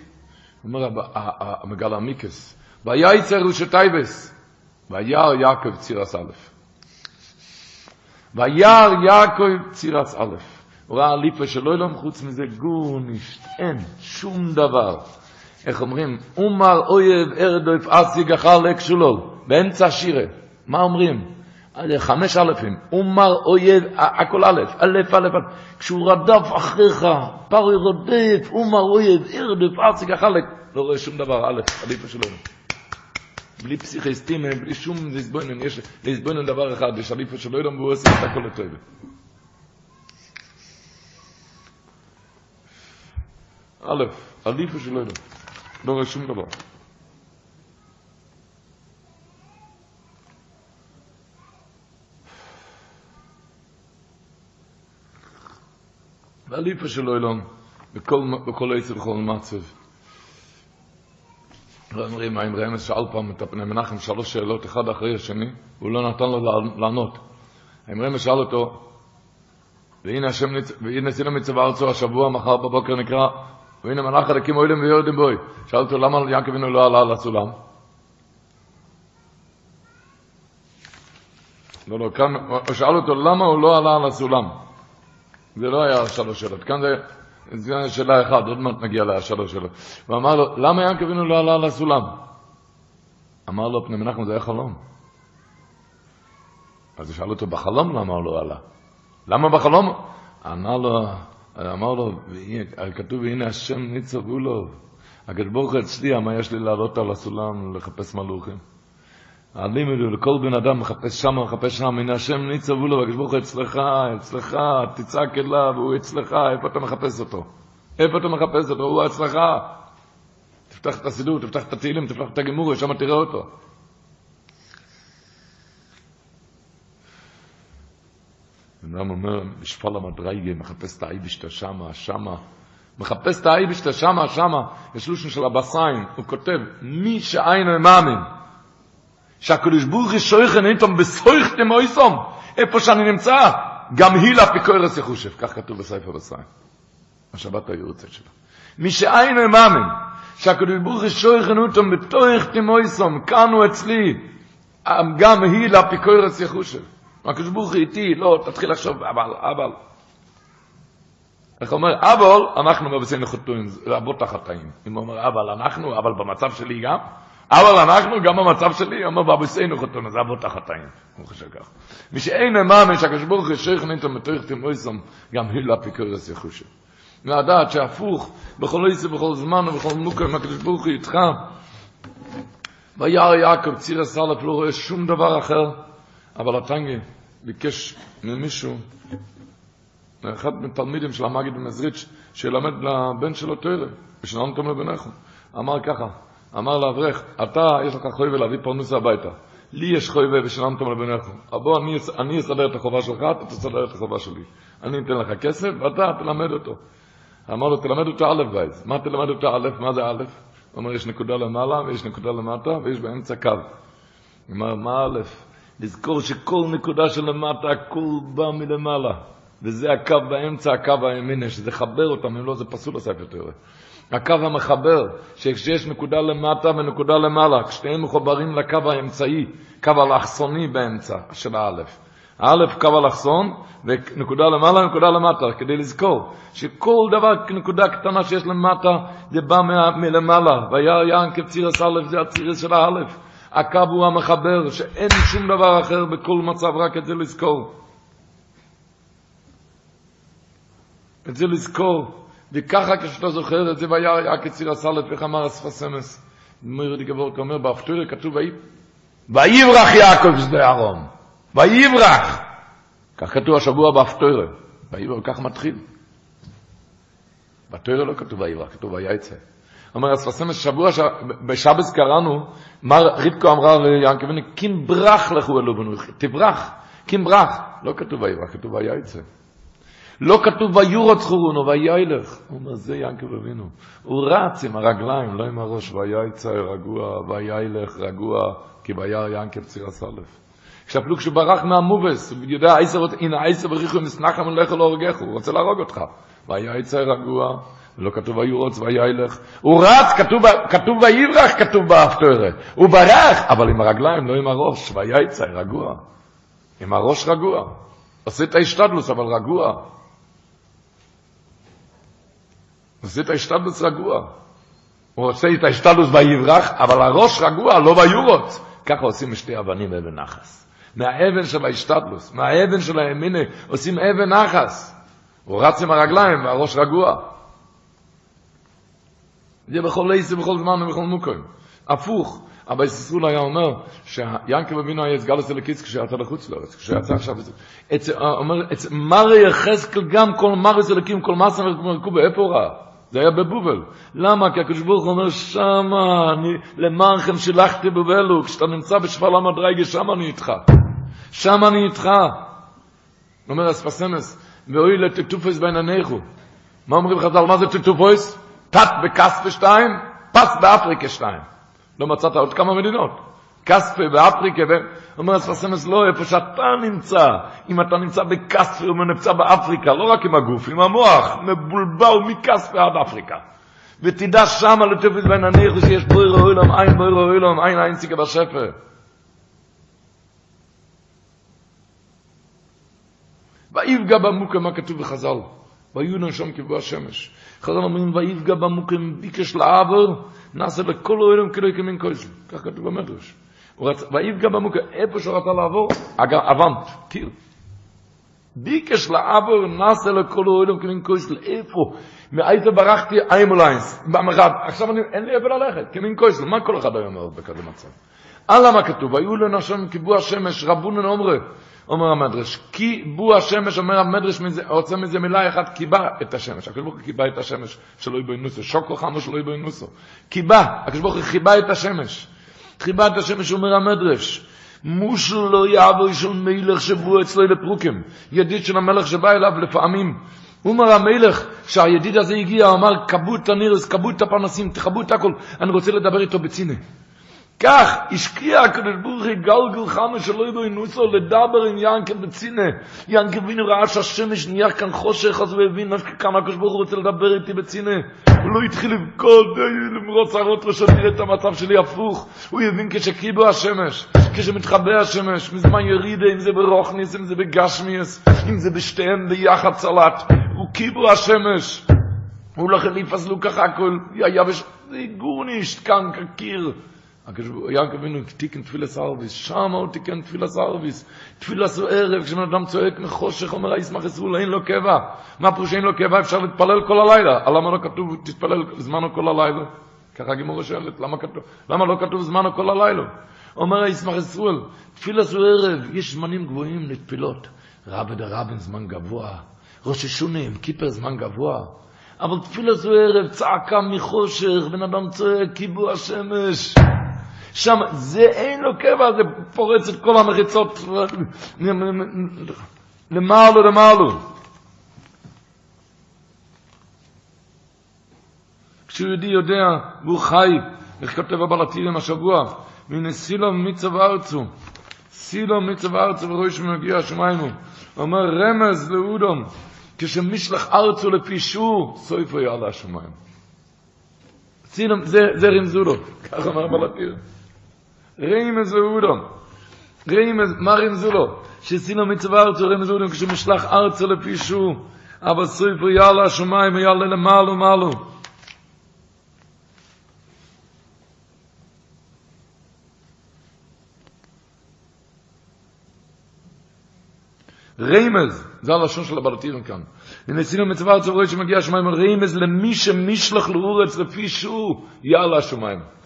אומר המגלה עמוקות, ויצא ראשי תיבות, וירא יעקב צורת א'. וירא יעקב צורת א'. הוא ראה אלופו של עולם חוץ מזה גארנישט, אין שום דבר. איך אומרים? אמר אויב ארדוף אשיג אחלק שלל, באמצע השירה. מה אומרים? חמש אלפים, אמר אויב, הכל א', א', א', א', כשהוא רדף אחריך, פרי רודף, אומר אויב, ירדף, ארציק החלק, לא רואה שום דבר, א', עדיף שלנו. בלי פסיכיסטים, בלי שום לסבוינן, יש לסבוינן דבר אחד, יש עדיף שלא ידעו, והוא עושה את הכל לטוב. א', עדיף שלא ידעו, לא רואה שום דבר. והליפה של אילון, בכל, עצב ובכל מצב. אומרים, האם רמז שאל פעם את הפני מנחם שלוש שאלות, אחד אחרי השני, והוא לא נתן לו לענות. האם רמז שאל אותו, והנה השם, והנה סינו ארצו השבוע, מחר בבוקר נקרא, והנה מלאך הלקים אוהלים ויורדים בוי. שאל אותו, למה יעקב אבינו לא עלה על הסולם? לא, לא, כאן, הוא שאל אותו, למה הוא לא עלה על הסולם? זה לא היה שלוש שאלות, כאן זה, זה שאלה אחת, עוד מעט נגיע לשלוש שאלות. הוא אמר לו, למה יעקב אבינו לא עלה על הסולם? אמר לו, פני מנחם, זה היה חלום. אז הוא שאל אותו, בחלום למה הוא לא עלה? למה בחלום? אמר לו, אמר לו, כתוב, הנה השם ניצב לו. הקדוש ברוך אצלי, מה יש לי לעלות על הסולם לחפש מלוכים? הלימוד הוא לכל בן אדם מחפש שם, מחפש שם, הנה השם ניצבו לו, והקדוש ברוך הוא אצלך, אצלך, תצעק אליו, הוא אצלך, איפה אתה מחפש אותו? איפה אתה מחפש אותו? הוא אצלך. תפתח את הסידור, תפתח את התהילים, תפתח את הגמור, שם תראה אותו. אדם אומר, משפל המדרגה, מחפש את האייבשתה שמה, שמה. מחפש את האייבשתה שמה, שמה. יש לושן של הבסיים, הוא כותב, מי שעינו מאמין. שהקדוש ברוך הוא שויכן איתם בסויכתם אויסום, איפה שאני נמצא, גם היא לפיקורס יחושב, כך כתוב בספר בסיים. השבת היורצת שלו. מי שאינו מאמין, שהקדוש ברוך הוא שויכן איתם בתויכתם אויסום, כאן הוא אצלי, גם היא לפיקורס יחושב. הקדוש ברוך הוא איתי, לא, תתחיל לחשוב, אבל, אבל. איך אומר, אבל אנחנו מבצעים לחוטויים, רבות החטאים. אם הוא אומר, אבל אנחנו, אבל במצב שלי גם, אבל אנחנו, גם במצב שלי, אומר באבוסינו חתונה, זה אבות החטאים. הוא חושב ככה. מי שאין אמם, שהקדוש ברוך הוא תמויסום, גם הילה פיקורס יחושה. לדעת שהפוך, בכל עיסה, בכל זמן ובכל מוקר, הקדוש ברוך איתך. וירא יעקב ציר הסלף לא רואה שום דבר אחר, אבל הטנגי ביקש ממישהו, מאחד מתלמידים של המגיד במזריץ', שילמד לבן שלו תורה, ושננתם לבניכם. אמר ככה, אמר לאברך, אתה יש לך חובה להביא פרנסה הביתה. לי יש חובה ושיננתם לבניכם. בוא, אני, אני אסדר את החובה שלך, אתה תסדר את החובה שלי. אני אתן לך כסף, ואתה תלמד אותו. אמר לו, תלמד אותו א' בית. מה תלמד אותו א'? מה זה א'? הוא אומר, יש נקודה למעלה ויש נקודה למטה ויש באמצע קו. הוא אומר, מה א'? לזכור שכל נקודה שלמטה, הכל בא מלמעלה. וזה הקו באמצע, הקו הימיני, שזה חבר אותם, אם לא זה פסול הספר תראה. הקו המחבר, שכשיש נקודה למטה ונקודה למעלה, כשתיהם מחוברים לקו האמצעי, קו אלכסוני באמצע של האלף. האלף קו אלכסון, ונקודה למעלה ונקודה למטה, כדי לזכור שכל דבר, נקודה קטנה שיש למטה, זה בא מלמעלה. והיה ינקב צירס א', זה הצירס של האלף. הקו הוא המחבר, שאין שום דבר אחר בכל מצב, רק את זה לזכור. את זה לזכור. וככה כשאתה זוכר את זה, והיה היה כציר הסלט, איך אמר אספסמס. מויר די גבורק אומר, באפטורי כתוב, ויברח יעקב שדה ארום. ויברח. כך כתוב השבוע באפטורי. ויברח, כך מתחיל. בתוירה לא כתוב ויברח, כתוב ויצא. אומר אספסמס, שבוע, בשבס קראנו, מר רבקו אמרה ליענקבני, קים ברח לכו אלו בנו, תברח, קים ברח. לא כתוב ויברח, כתוב ויצא. לא כתוב ויורוץ חורונו וילך. הוא אומר, זה ינקב אבינו. הוא רץ עם הרגליים, לא עם הראש, ויצא רגוע, וילך רגוע, כי ביער ינקב ציר הסלף. כשאפילו כשהוא ברח מהמובס, הוא יודע, הנה עשר וריחו מסנחם ולך לא הורגך, הוא רוצה להרוג אותך. ויצא רגוע, ולא כתוב ויורוץ וילך. הוא רץ, כתוב, כתוב ויברח, כתוב באפטורת. הוא ברח, אבל עם הרגליים, לא עם הראש. ויצא רגוע. עם הראש רגוע. עושה את ההשתדלוס, אבל רגוע. עושה את ההשתדלוס רגוע. הוא עושה את ההשתדלוס ויברח, אבל הראש רגוע, לא ויורוץ. ככה עושים שתי אבנים אבן נחס. מהאבן של ההשתדלוס, מהאבן של הימינה, עושים אבן נחס. הוא רץ עם הרגליים והראש רגוע. זה בכל ליסי, בכל זמן ובכל מוקרים. הפוך, אבל יששרול היה אומר שיאנקב אבינו היה סגלוס אלקיץ כשיצא לחוץ לארץ, כשיצא עכשיו, אומר, מרי יחזקאל גם כל מרי אלקים, כל מסה מרקו באיפה רע? זה היה בבובל. למה? כי הקדוש ברוך אומר, שמה, אני, למענכם שלחתי בבלו, כשאתה נמצא בשפל המדרגה, שמה אני איתך. שמה אני איתך. אומר אספסמס, ואוי לטטופוס בעיניניכו. מה אומרים חז"ל? מה זה טטופוס? תת בכספה שתיים, פס באפריקה שתיים. לא מצאת עוד כמה מדינות. כספה באפריקה, אומר אספסמס, לא, איפה שאתה נמצא, אם אתה נמצא בכספה או נמצא באפריקה, לא רק עם הגוף, עם המוח, מבולבל מכספה עד אפריקה. ותדע שמה לטפס בין הניח שיש בויר אוילום, אין בויר אוילום, אין אין סיכה בשפר. ויפגע במוקם, מה כתוב בחז"ל? ויהיו נשום כבוא השמש. חז"ל אומרים, ויפגע במוקם, ביקש לעבור, נעשה לכל אוילום כאילו יקמין קויזל. כך כתוב במדרש. ויפגע במוקם, איפה שרצה לעבור, אבנט, קיר. ביקש לעבור, נעשה לכל אוילום כמין קויזל. איפה? מאיזה ברחתי איימוליינס, במחד, עכשיו אני, אין לי איפה ללכת, כמין קויזל, מה כל אחד היום אומר בכזה מצב? אלא מה כתוב, היו לנשם כיבו השמש, רבונן אומרה, אומר המדרש, כי בו השמש, אומר המדרש, רוצה מזה מילה אחת, קיבה את השמש. הקדוש ברוך הוא את השמש, שלא יבואי נוסו. שוקו חמו שלא יבואי נוסו. קיבה, הקדוש ברוך הוא חיבה את השמש. חיבה את השמש, אומר המדרש. מושל לא יעבור של מלך שבו אצלו לפרוקים. ידיד של המלך שבא אליו לפעמים. אומר המלך, כשהידיד הזה הגיע, אמר, כבו את הנירס, כבו את הפרנסים, תכבו את הכל, אני רוצה לדבר איתו בצינה. כך השקיע הקדוש ברוך הוא גלגל חמה שלא יבוא נוסו לדבר עם ינקב בצינה. ינקב בינו ראה שהשמש נהיה כאן חושך, אז הוא הבין כמה הקדוש ברוך הוא רוצה לדבר איתי בצינה. הוא לא התחיל לבכות, למרוץ הרות ראשון, תראה את המצב שלי הפוך. הוא הבין כשקיבו השמש, כשמתחבא השמש, מזמן ירידה, אם זה ברוכניס, אם זה בגשמיאס, אם זה בשתיהם ביחד צלט. הוא קיבו השמש. הוא לא חליף אז לו ככה הכל, היה בש... זה גורנישט כאן כקיר. יעקב אבינו תיקן תפילס ערביס, שם הוא תיקן תפילס ערביס, תפילס הוא ערב, כשבן אדם צועק מחושך, אומר הישמח ישראל, אין לו קבע. מה פירוש אין לו קבע? אפשר להתפלל כל הלילה. למה לא כתוב תתפלל זמנו כל הלילה? ככה גימורה שואלת, למה, כתוב, למה לא כתוב זמנו כל הלילה? אומר הישמח ישראל, תפילס הוא ערב, יש זמנים גבוהים לתפילות. רבי דרבן זמן גבוה, ראש השונים, קיפר זמן גבוה. אבל תפילה זו ערב, צעקה מחושך, בן אדם צועק, קיבוע השמש. שם, זה אין לו קבע, זה פורץ את כל המחיצות למעלו, למעלו. כשיהודי יודע, והוא חי, איך כותב הבלטירים השבוע, מנסילו מיצב ארצו, סילו מיצב ארצו וראש מגיע השמיימו, אומר רמז לאודום, כשמשלח ארצו לפי שור, סויפו יעלה השמיים. סילום, זה, זה רמזו לו, כך אמר. רמז ריימז זה אודם. ריימה, מרים זה שסינו מצווה ארצו ריימה זה אודם, כשמשלח ארצו לפישו, אבל סויפו יאללה השומיים, יאללה למעלו, מעלו. ריימז, זה הלשון של הבלטירים כאן. ונסינו מצווה ארצו שמגיע השמיים, ריימז למי שמישלח לאורץ לפי שהוא, יאללה השמיים.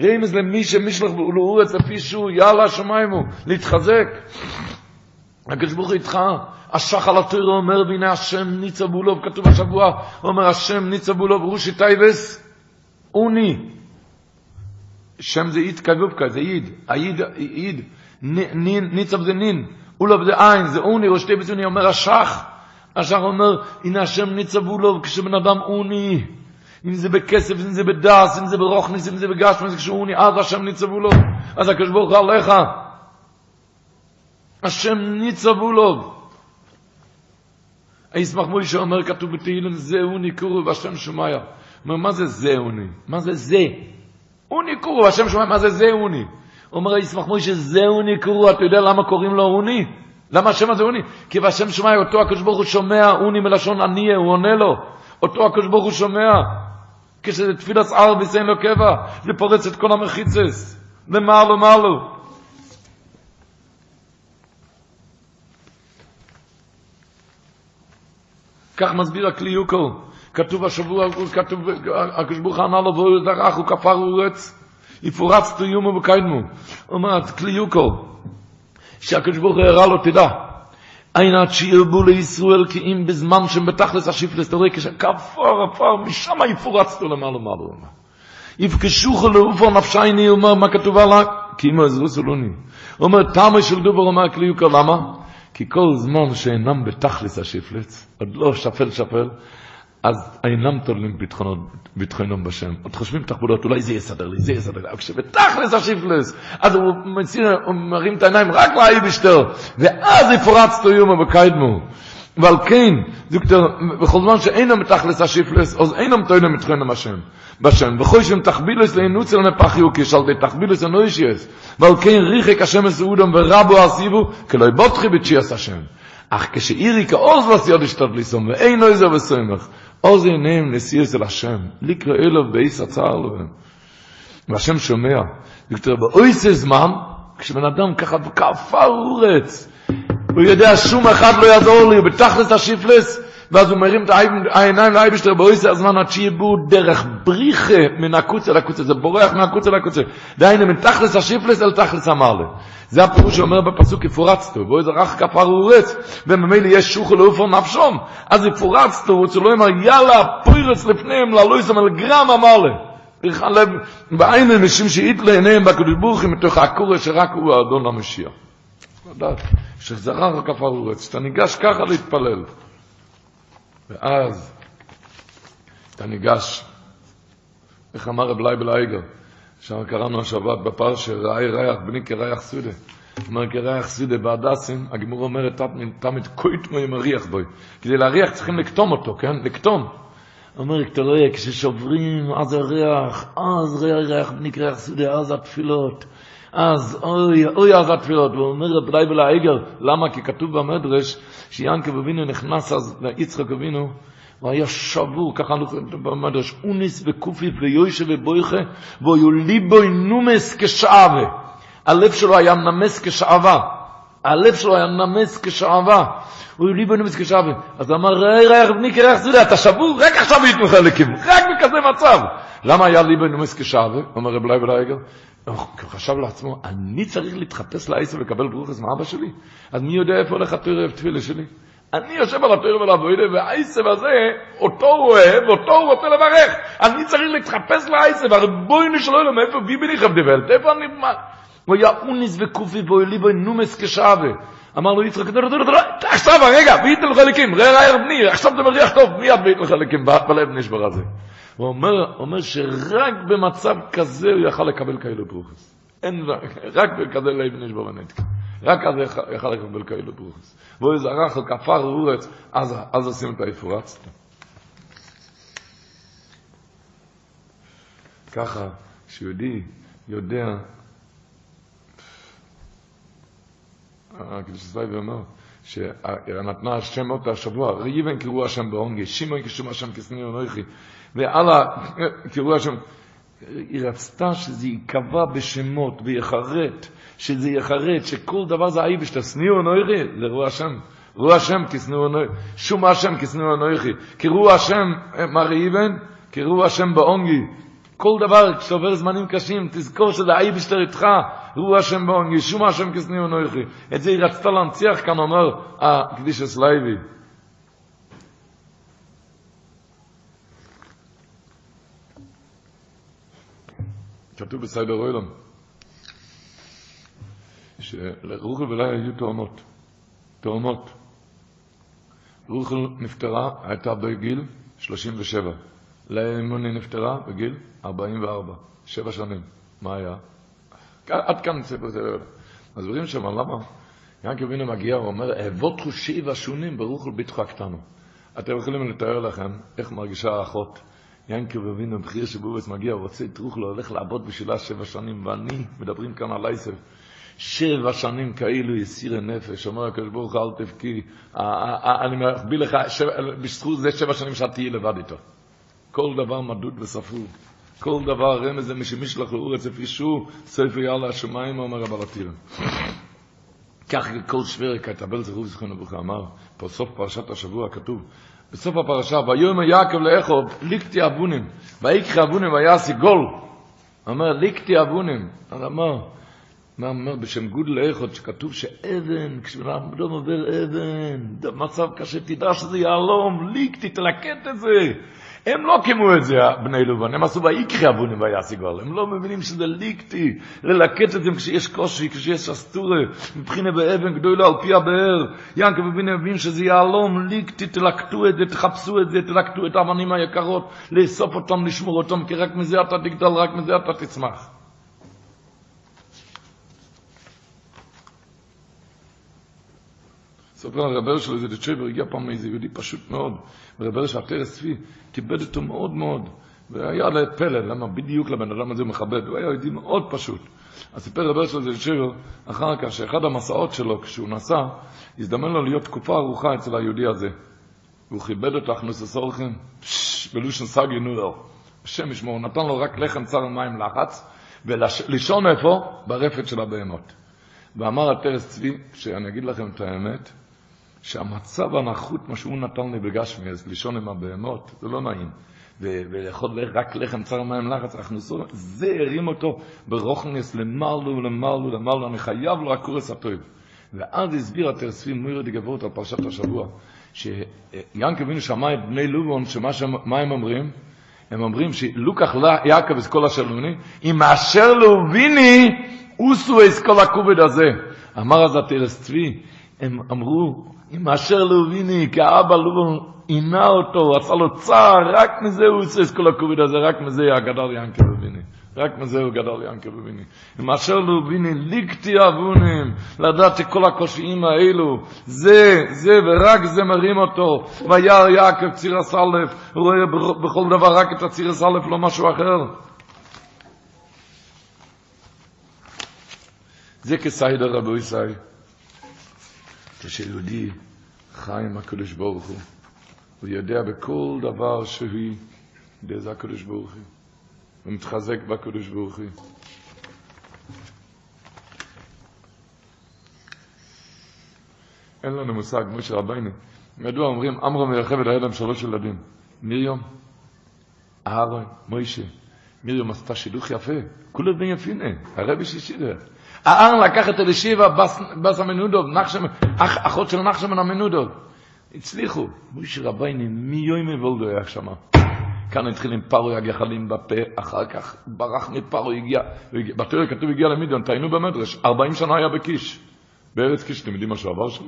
רמז למי שמשלח לאורץ לפי שהוא, יאללה השמיים הוא, להתחזק. הקדוש ברוך הוא איתך, השח על התוירו אומר, והנה השם ניצה בולוב, כתוב השבוע, אומר השם ניצה בולוב, רושי טייבס, אוני. שם זה אית כגובקה, זה איד, האיד, איד, ניצב זה נין. אולוב זה עין, זה אוני, ראשי בצוני, אומר השח. השח אומר, הנה השם ניצבו לו כשבן אדם אוני. אם זה בכסף, אם זה בדס, אם זה ברוכניס, אם זה בגשמס, כשהוא אז השם ניצבו לו. אז הקדוש ברוך הוא עליך. השם ניצבו לו. הישמח מוי שאומר, כתוב בתהילים, זה אוני קורו והשם שומע. אומר, מה זה זה אוני? מה זה זה? אוני קורו והשם שומע, מה זה זה אוני? אומר הישמח מוישה, זהו נקראו, אתה יודע למה קוראים לו אוני? למה השם הזה אוני? כי בשם שומע, אותו הקדוש ברוך הוא שומע, אוני מלשון עניה, הוא עונה לו. אותו הקדוש ברוך הוא שומע. כשזה תפילת ערביס אין לו קבע, זה פורץ את כל המחיצס. למעלו מעלו. כך מסביר הכלי יוקו. כתוב השבוע, כתוב, הוא ענה לו, והוא דרך, הוא כפר אורץ. יפורץ תיומו וקיידמו. אומרת, כלי יוקו, הוא הראה לו, תדע, אין עד שירבו לישראל כי אם בזמן שהם בתכלס השיפלס, אתה רואה כשכפר עפר, משם יפורצתו למעלה מעלה. יפגשוך לעופר נפשייני, הוא אומר, מה כתוב עליו? כי אם עזרו סולוני. אומר, תמה של דובר אומר כלי יוקו, למה? כי כל זמן שאינם בתכלס השיפלס, עוד לא שפל שפל, אז אינם תולים ביטחונם בשם. עוד חושבים תחבולות, אולי זה יסדר לי, זה יסדר לי. אבל כשבתכלס השיפלס, אז הוא, מציר, הוא מרים את העיניים רק לאייבשטר, ואז יפורצתו יומו וקיידמו. ועל כן, דוקטור, בכל זמן שאינם בתכלס השיפלס, אז אינם תולים ביטחונם בשם. בשם, וכוי שהם תחבילס לאינוץ אל נפח יוקיש, על די תחבילס הנוישיאס, ועל כן ריחק השם מסעודם ורבו עשיבו, כלא יבוטחי בתשיעס השם. אך כשאירי כאוז לסיוד ישתת ליסום, ואין לו איזה וסמך, עוז עיניהם נסיעס אל השם, לקרוא אלו בייס הצער לו. והשם שומע, דוקטור, באויס זמן, כשבן אדם ככה בכפר אורץ, הוא יודע שום אחד לא יעזור לי, הוא בתכלס השיפלס, ואז הוא מרים את העיניים לאייבשטר באויס הזמן עד שיבוא דרך בריחה מן הקוצה לקוצה, זה בורח מהקוצה לקוצה. דהיינו, מתכלס השיפלס אל תכלס המרלה. זה הפירוש שאומר בפסוק יפורצתו, בואי זה רך כפר אורץ, וממילא יש שוחו לאופר נפשום, אז יפורצתו, הוא לא אמר, יאללה, פוירץ לפניהם, ללוי סמל גרם המרלה. לב, בעין אנשים שאית לעיניהם בקדוש ברוך הוא מתוך הקורא שרק הוא האדון המשיח. שזרח כפר אורץ, אתה ניגש ככה להתפלל. ואז אתה ניגש, איך אמר רב לייבל אייגר, שם קראנו השבת בפרשה, ראה ריח בני כריח שדה. אומר כריח שדה בהדסים, הגמרא אומרת, תמיד קוטמו ומריח בו. כדי להריח צריכים לקטום אותו, כן? לקטום. אומר, אתה רואה, כששוברים, אז הריח, אז ריח ריח בני כריח שדה, אז התפילות. אז אוי, אוי אז התפילות. הוא אומר רב לייבל אייגר, למה? כי כתוב במדרש, שיעקב אבינו נכנס אז ליצחק אבינו, הוא היה שבור, ככה במדרש, אנוס וכפוף ויושב ובוכה, והיה ליבו נמס כשעווה. הלב שלו היה נמס כשעווה. הלב שלו היה נמס כשעווה. היה ליבו נמס כשעווה. אז אמר, ראה ראה ריח שדה, אתה שבור? רק עכשיו היית מחלקים, רק בכזה מצב. למה היה ליבו נמס כשעווה? אומר רב לייבל אייגר. הוא חשב לעצמו, אני צריך להתחפש לעשיו ולקבל ברכות מאבא שלי? אז מי יודע איפה הולך התרב תפילה שלי? אני יושב על התרב ולעבודה, והעשב הזה, אותו הוא אוהב, אותו הוא רוצה לברך. אני צריך להתחפש לעשב, הרי בואי נשאלו לו, מאיפה ביבי ניחם דיבלת? איפה אני... הוא היה אוניס וקופי בו נומס כשאבה. אמר לו יצחק, עכשיו הרגע, בית לחלקים, ראה ראה בני, עכשיו זה מריח טוב, מיד בית לחלקים, בלב נשבר הזה. הוא אומר, שרק במצב כזה הוא יכל לקבל כאלו ברוכס. אין, רק בכזה לב נשבר ונתקה. רק אז יכל לקבל כאלו ברוכס. והוא זרח על כפר אורץ, אז, אז עושים את האפורץ. ככה, כשיהודי יודע, הקדוש סבייב אומר, שנתנה השם אותה השבוע, ריבן קראו השם בעונגי, שמעון כשום השם כסני ונויכי, ואללה קראו השם, היא רצתה שזה ייקבע בשמות ויחרט, שזה יחרט, שכל דבר זה האיבש, תסניעו נויכי, זה רוע השם. רוע השם כסניעו נויכי, שום השם כסניעו נויכי, קראו השם, מה ריבן? קראו השם בעונגי, כל דבר, כשעובר זמנים קשים, תזכור שזה האיבש תריתך, הוא השם בעונגי, שום השם כסניעו נויכי. את זה היא רצתה להנציח כאן, אומר הקדיש הסלייבי. כתוב בסיידר אוילון, שלרוחל ולאי היו תאומות, תאומות. רוחל נפטרה, הייתה בגיל 37. לאמוני נפטרה בגיל 44, שבע שנים. מה היה? עד כאן ספר זה. מסבירים שם למה? ינקי אבינו מגיע ואומר, אבות חושי והשונים ברוך הוא ביתך קטנו. אתם יכולים לתאר לכם איך מרגישה האחות. ינקי אבינו בחיר שבובס מגיע, רוצה את רוחלו, הולך לעבוד בשבילה שבע שנים, ואני, מדברים כאן על עייסב, שבע שנים כאילו יסיר הנפש, אומר הקדוש ברוך הוא אל תבכי, אני מקביל לך, בזכות זה שבע שנים שאת תהיי לבד איתו. כל דבר מדוד וספור. כל דבר רמז משמיש לך לאורץ לפי שהוא, ספר יאללה השמיים, אומר רב הלתיר. כך כל שבר כתבל זכרו זכרונו ברוך אמר, בסוף פרשת השבוע כתוב, בסוף הפרשה, ויאמר יעקב לאחיו, לקטו אבנים, ויקחו אבנים ויעשו גל. אומר, לקטו אבנים. אז אמר, מה אומר בשם גדול אחד, שכתוב שאבן, כשאדם עובר אבן, מצב קשה, תדע שזה יהלום, לקטו, תלקט את זה. הם לא קימו את זה, בני לבן, הם עשו ויקחו אבנים ויעשו גל. הם לא מבינים שזה לקטו, ללקט את זה כשיש קושי, כשיש הסתרה, מבחינה באבן גדולה על פי הבאר. ינקה מבין מבין שזה יהלום, ליקטי, תלקטו את זה, תחפשו את זה, תלקטו את האבנים היקרות, לאסוף אותם, לשמור אותם, כי רק מזה אתה תגדל, רק מזה אתה תצמח. סופר הרבר שלו, זה דצ'בר, הגיע פעם מאיזה יהודי פשוט מאוד, ורבר שהטרס צבי, כיבד אותו מאוד מאוד, והיה לפלא, למה בדיוק לבן אדם הזה הוא מכבד, הוא היה יהודי מאוד פשוט. אז סיפר רבר שלו, זה דצ'בר, אחר כך, שאחד המסעות שלו, כשהוא נסע, הזדמן לו להיות תקופה ארוכה אצל היהודי הזה. והוא כיבד אותו, הכנוס הסורכים, בלושן סגי נויר. השם ישמור, הוא נתן לו רק לחם צר ומים לחץ, ולישון איפה? ברפת של הבהמות. ואמר הטרס צבי, שאני אגיד לכם את האמת, שהמצב הנחות, מה שהוא נתן לי בגשמי, אז לישון עם הבהמות, זה לא נעים. ולאכול רק לחם צר מים לחץ, אנחנו עושים, זה הרים אותו ברוכנס למעלו ולמעלו למעלו, אני חייב לו הקורס הטוב. ואז הסביר התרספי מוירי דגבות על פרשת השבוע, שיענקב אבינו שמע את בני לובון, שמה הם אומרים? הם אומרים שלוקח יעקב את כל השלמוני, אם מאשר להוביני, אוסו את כל הכובד הזה. אמר אז התרס צבי, הם אמרו, אם אשר להוביני, כאבא לא עינה אותו, עשה לו צער, רק מזה הוא עושה את כל הכובד הזה, רק מזה הגדל ינקה להוביני. רק מזה הוא גדל ינקה להוביני. אם אשר להוביני, ליקטי אבונים, לדעת שכל הקושיים האלו, זה, זה ורק זה מרים אותו. וירא יעקב ציר הסלף, הוא רואה בכל דבר רק את הציר הסלף, לא משהו אחר. זה כסיידר רבו ישראל. כשיהודי חי עם הקדוש ברוך הוא, הוא יודע בכל דבר שהיא, יודע זה הקדוש ברוך הוא. הוא מתחזק בקדוש ברוך הוא. אין לנו מושג, משה רבינו. מדוע אומרים, עמרם ויחבד היה להם שלוש ילדים. מרים, אהרון, מוישה. מרים עשתה שידוך יפה. כולם בן יפינה, הרבי שישידר. אהרון לקח את אלישיבה, בס המנודוב, אחות של נחשמן המנודוב. הצליחו. מוישה רבינו, מי יומי וולדו היה שמה. כאן התחיל עם פרו הגחלים בפה, אחר כך ברח מפרו, הגיע, בתיאור כתוב הגיע למידיון, טעינו במדרש, 40 שנה היה בקיש. בארץ קיש, אתם יודעים מה שהוא עבר שם?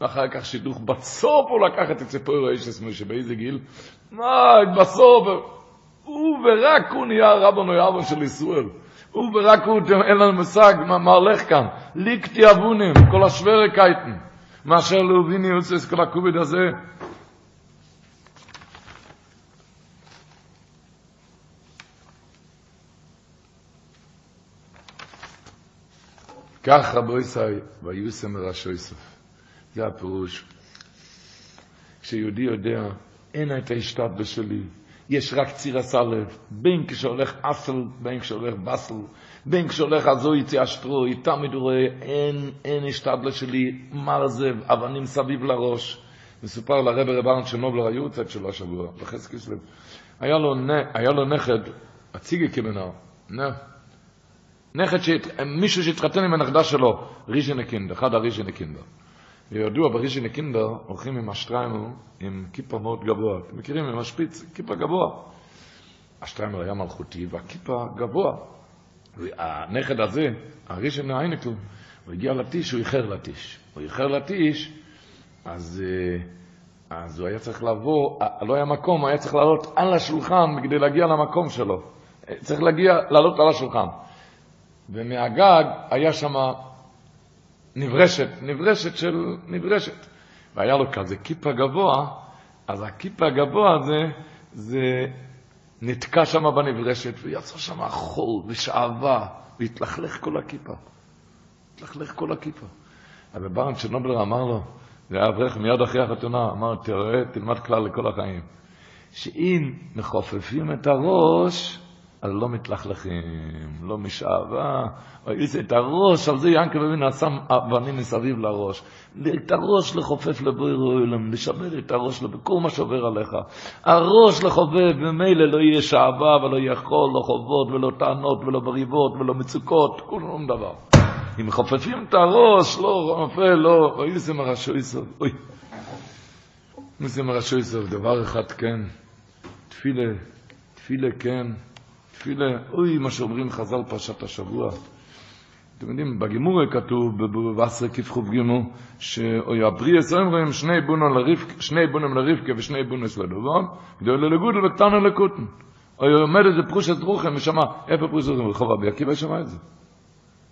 ואחר כך שידוך, בסוף הוא לקח את הציפור האישס משה, באיזה גיל? מה, בסוף, הוא ורק הוא נהיה רבנו יאבון של ישראל. הוא ורק הוא, אין לנו מושג מה, הולך כאן. ליקטי אבונים, כל השוורה קייטן. מאשר לאוביני יוצא כל הכובד הזה, כך רבו ישראל, ויוסם מרשו יוסף. זה הפירוש. כשיהודי יודע, אין את ההשתת בשלי, יש רק ציר הסלב, בין כשהולך אסל, בין כשהולך בסל, בין כשהולך הזו יצא אשטרו, תמיד הוא רואה, אין, אין השתדלה שלי, מרזב, אבנים סביב לראש. מסופר לרב רבן שנובלר, היו צד שלו השבוע, בחז כסלב. היה לו, היה לו נכד, הציגי נה. נכד, מישהו שהתחתן עם הנכדה שלו, ריז'נה קינדר, אחד הריז'נה קינדר. וידוע בריז'נה קינדר, הולכים עם השטריימר עם כיפה מאוד גבוה. אתם מכירים, עם השפיץ, כיפה גבוה. השטריימר היה מלכותי והכיפה גבוה. הנכד הזה, הריז'נה איינקל, הוא הגיע לטיש, הוא איחר לטיש. הוא איחר לטיש, אז, אז הוא היה צריך לבוא, לא היה מקום, הוא היה צריך לעלות על השולחן כדי להגיע למקום שלו. צריך להגיע, לעלות על השולחן. ומהגג היה שם נברשת, נברשת של נברשת. והיה לו כזה כיפה גבוה, אז הכיפה הגבוה הזה, זה נתקע שם בנברשת, ויצא שם חול ושעווה, והתלכלך כל הכיפה. התלכלך כל הכיפה. אבל ברן שנובלר אמר לו, זה היה אברך מיד אחרי החתונה, אמר, תראה, תלמד כלל לכל החיים, שאם מכופפים את הראש, אז לא מתלכלכים, לא משאבה, ויעשה את הראש, על זה ינקב אבינו שם אבנים מסביב לראש. את הראש לחופף לבויר אוילם, לשמר את הראש בכל מה שעובר עליך. הראש לחובב, ממילא לא יהיה שעבה ולא חול, לא חובות ולא טענות ולא בריבות ולא מצוקות, כלום דבר. אם חופפים את הראש, לא נופל, לא, ויעשה מרשו יסוף, אוי. ויעשה מרשו יסוף, דבר אחד כן, תפילה, תפילה כן. תפילה, אוי, מה שאומרים חז"ל פרשת השבוע. אתם יודעים, בגימור כתוב, בבשר כפחוב גימו, שאוי הבריאס אומרים שני בונם לרבקה, שני בונם לרבקה ושני בונס לדובון, גדול ללגודל וקטנו לקוטן. אוי עומד איזה פרושת רוחם ושמע, איפה פרושת רוחם? רחוב רבי עקיבא שמע את זה.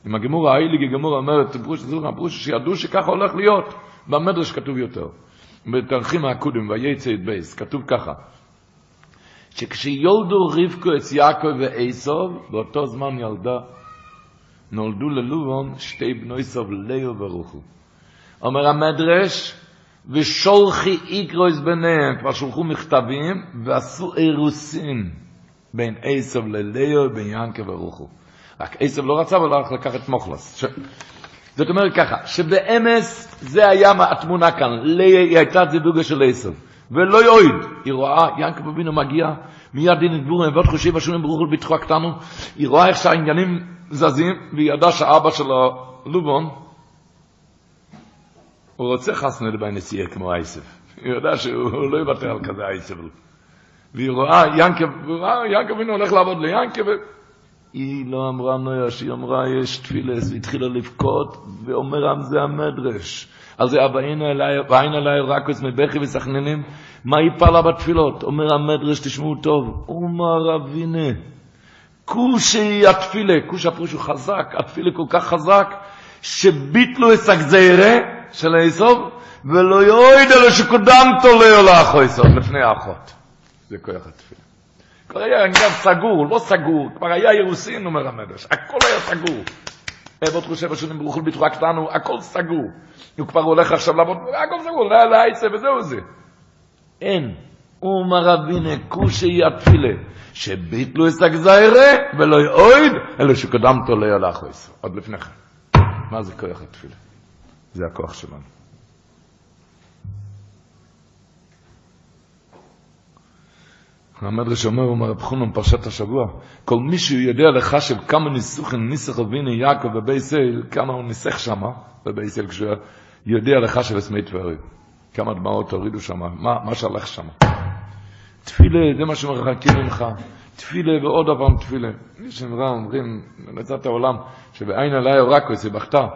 אם הגימור האיליגי גימור אומרת, פרושת רוחם, פרושת שידעו שככה הולך להיות, במדרש כתוב יותר. בתרכים הקודם, וייצא את בייס, כתוב ככה. שכשיולדו רבקו את יעקב ואיסוב, באותו זמן ילדה, נולדו ללובון שתי בנוי סוב, ליאו ורוחו. אומר המדרש, ושולחי איקרויס ביניהם, כבר שולחו מכתבים, ועשו אירוסין בין איסוב לליאו, בין ינקה ורוחו. רק איסוב לא רצה, אבל הלך לקחת מוכלס. ש... זאת אומרת ככה, שבאמס זה היה התמונה כאן, ליה היא הייתה זיווגה של איסוב. ולא יועיד. היא רואה, ינקב אבינו מגיע, מיד דין את בורים, ועוד חושב השונים ברוך בתחו הקטנו, היא רואה איך שהעניינים זזים, והיא ידעה שהאבא שלו, לובון, הוא רוצה חסנה לבי נסיעה כמו אייסף. היא יודעה שהוא לא יוותר על כזה אייסף. והיא רואה, ינקב, אבינו הולך לעבוד ליינקב, היא לא אמרה נויה, היא אמרה יש תפילס, והתחילה לבכות, ואומר זה המדרש. על זה אבאינו אליי, ואין אליי רקוס מבכי וסכננים, מה יפל לה בתפילות? אומר המדרש, תשמעו טוב, אומר אבינה, כושי התפילה, כוש הפרוש הוא חזק, התפילה כל כך חזק, שביטלו את הגזירה של היסוב, ולא יויד אלו שקודמת עולה לאחו יסוב, לפני האחות. זה כוח התפילה. כבר היה עניין סגור, לא סגור, כבר היה ירוסין, אומר המדרש, הכל היה סגור. אבות חושב השונים ברוך הוא בתורה קטנו, הכל סגור. הוא כבר הולך עכשיו לעבוד, הכל סגור, לא לעצה וזהו זה. אין. אומר רבינה כושי התפילה, שביטלו את הגזיירה ולא יאויד, אלא שקדמתו לא ילך ויסו. עוד לפני כן. מה זה כוח התפילה? זה הכוח שלנו. המדרש אומר, רב חונן פרשת השבוע, כל מי שיודע לך של כמה ניסוחים ניסח אביני יעקב בבייסל, כמה הוא ניסח שמה בבייסל, כשהוא יודע של הסמי טברי. כמה דמעות הורידו שם, מה, מה שהלך שם. תפילה, זה מה שמרחקים ממך. תפילה ועוד פעם תפילה. יש אמרה, אומרים, בנצת העולם, שבעין עלי אורקוס, היא בכתה.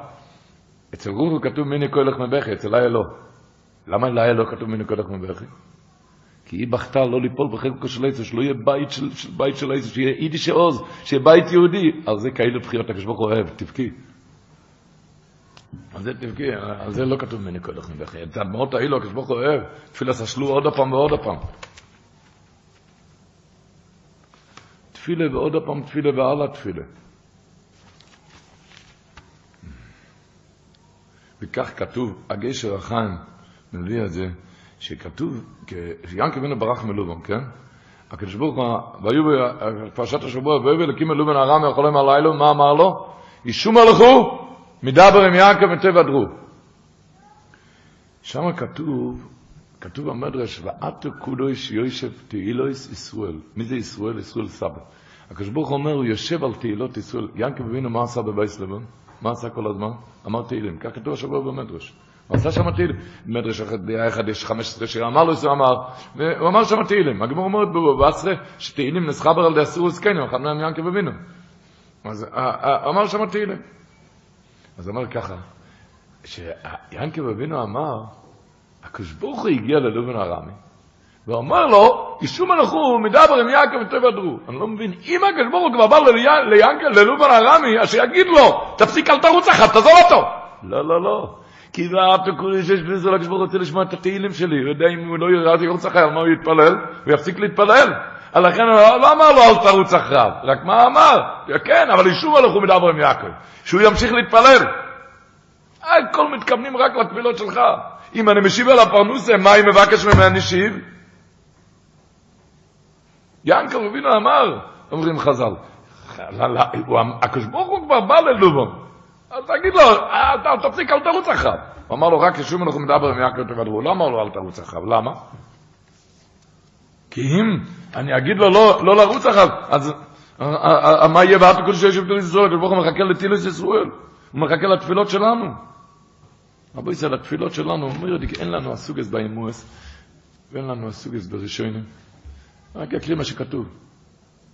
אצל רוחו כתוב מיני כהלך מבכי, אצל איה לא. למה אליי לא כתוב מיני כהלך מבכי? כי היא בכתה לא ליפול בחלקו של עץ, שלא יהיה בית של, של בית של עץ, שיהיה יידיש עוז, שיהיה בית יהודי. על זה כאילו בחירות הקשבוך אוהב, תבכי. על זה תבכי, על זה לא כתוב מיני כהלך מבכי. את הדמעות האלו הקשבוך אוהב, תפילה סשלו עוד פעם ועוד פעם. תפילה ועוד פעם תפילה ועל התפילה. וכך כתוב, הגשר החיים מביא את זה, שכתוב, כשיאנקל בנו ברח מלובן, כן? הקדוש ברוך הוא, והיו בפרשת השבוע, והיו אלוקים מלובן הרם יכולים הלילה, מה אמר לו? ישום הלכו, מדבר עם יעקב וטבע דרו. שם כתוב, כתוב במדרש, ואתו קודוש יושב תהילויס ישראל. מי זה ישראל? ישראל סבא. הקדוש ברוך אומר, הוא יושב על תהילות ישראל. ינקב אבינו מה עשה בבייס לבן? מה עשה כל הזמן? אמר תהילים. כך כתוב השבוע במדרש. הוא עשה שם תהילים. במדרש אחד יש 15 שירה, אמר לו ישראל אמר, והוא אמר שם תהילים. הגמור אומרת בעשרה, שתהילים נסחבר על די אסור זקנים, אחד מהם ינקב אבינו. אז אמר שם תהילים. אז הוא אומר ככה, שיינקב אבינו אמר, הקדוש הוא הגיע ללובן ארמי, ואומר לו, ישום אנחנו מדבר עם יעקב וטבע דרו. אני לא מבין, אם הקדוש הוא כבר בא ללובן ארמי, אז שיגיד לו, תפסיק אל תרוץ אחת, תעזור אותו. לא, לא, לא. כי זה התקורי שיש בזה, הקדוש ברוך הוא רוצה לשמוע את התהילים שלי, הוא יודע אם הוא לא ירוץ אחריו, מה הוא יתפלל? הוא יפסיק להתפלל. לכן הוא לא אמר לו אל תרוץ אחריו, רק מה אמר? כן, אבל ישוב הלכו מדבר עם יעקב, שהוא ימשיך להתפלל. הכל מתכוונים רק לתפילות שלך. אם אני משיב על הפרנוסה, מה היא מבקש ממני שיב? ינקל רבינו אמר, אומרים חז"ל, הקדוש ברוך הוא כבר בא ללובון, אז תגיד לו, תפסיק, אל תרוץ אחריו. הוא אמר לו, רק ישוב אנחנו מדבר עם יעקב תבדרו. לא אמר לו, אל תרוץ אחריו. למה? כי אם אני אגיד לו לא, לרוץ אחריו, אז מה יהיה ואתה קודש שיושב בתל ישראל? הקדוש ברוך הוא מחכה לתילוס ישראל. הוא מחכה לתפילות שלנו. רבו ישראל, התפילות שלנו, אומר יודי, אין לנו הסוגס באימוס, ואין לנו הסוגס בראשונים. רק אקריא מה שכתוב.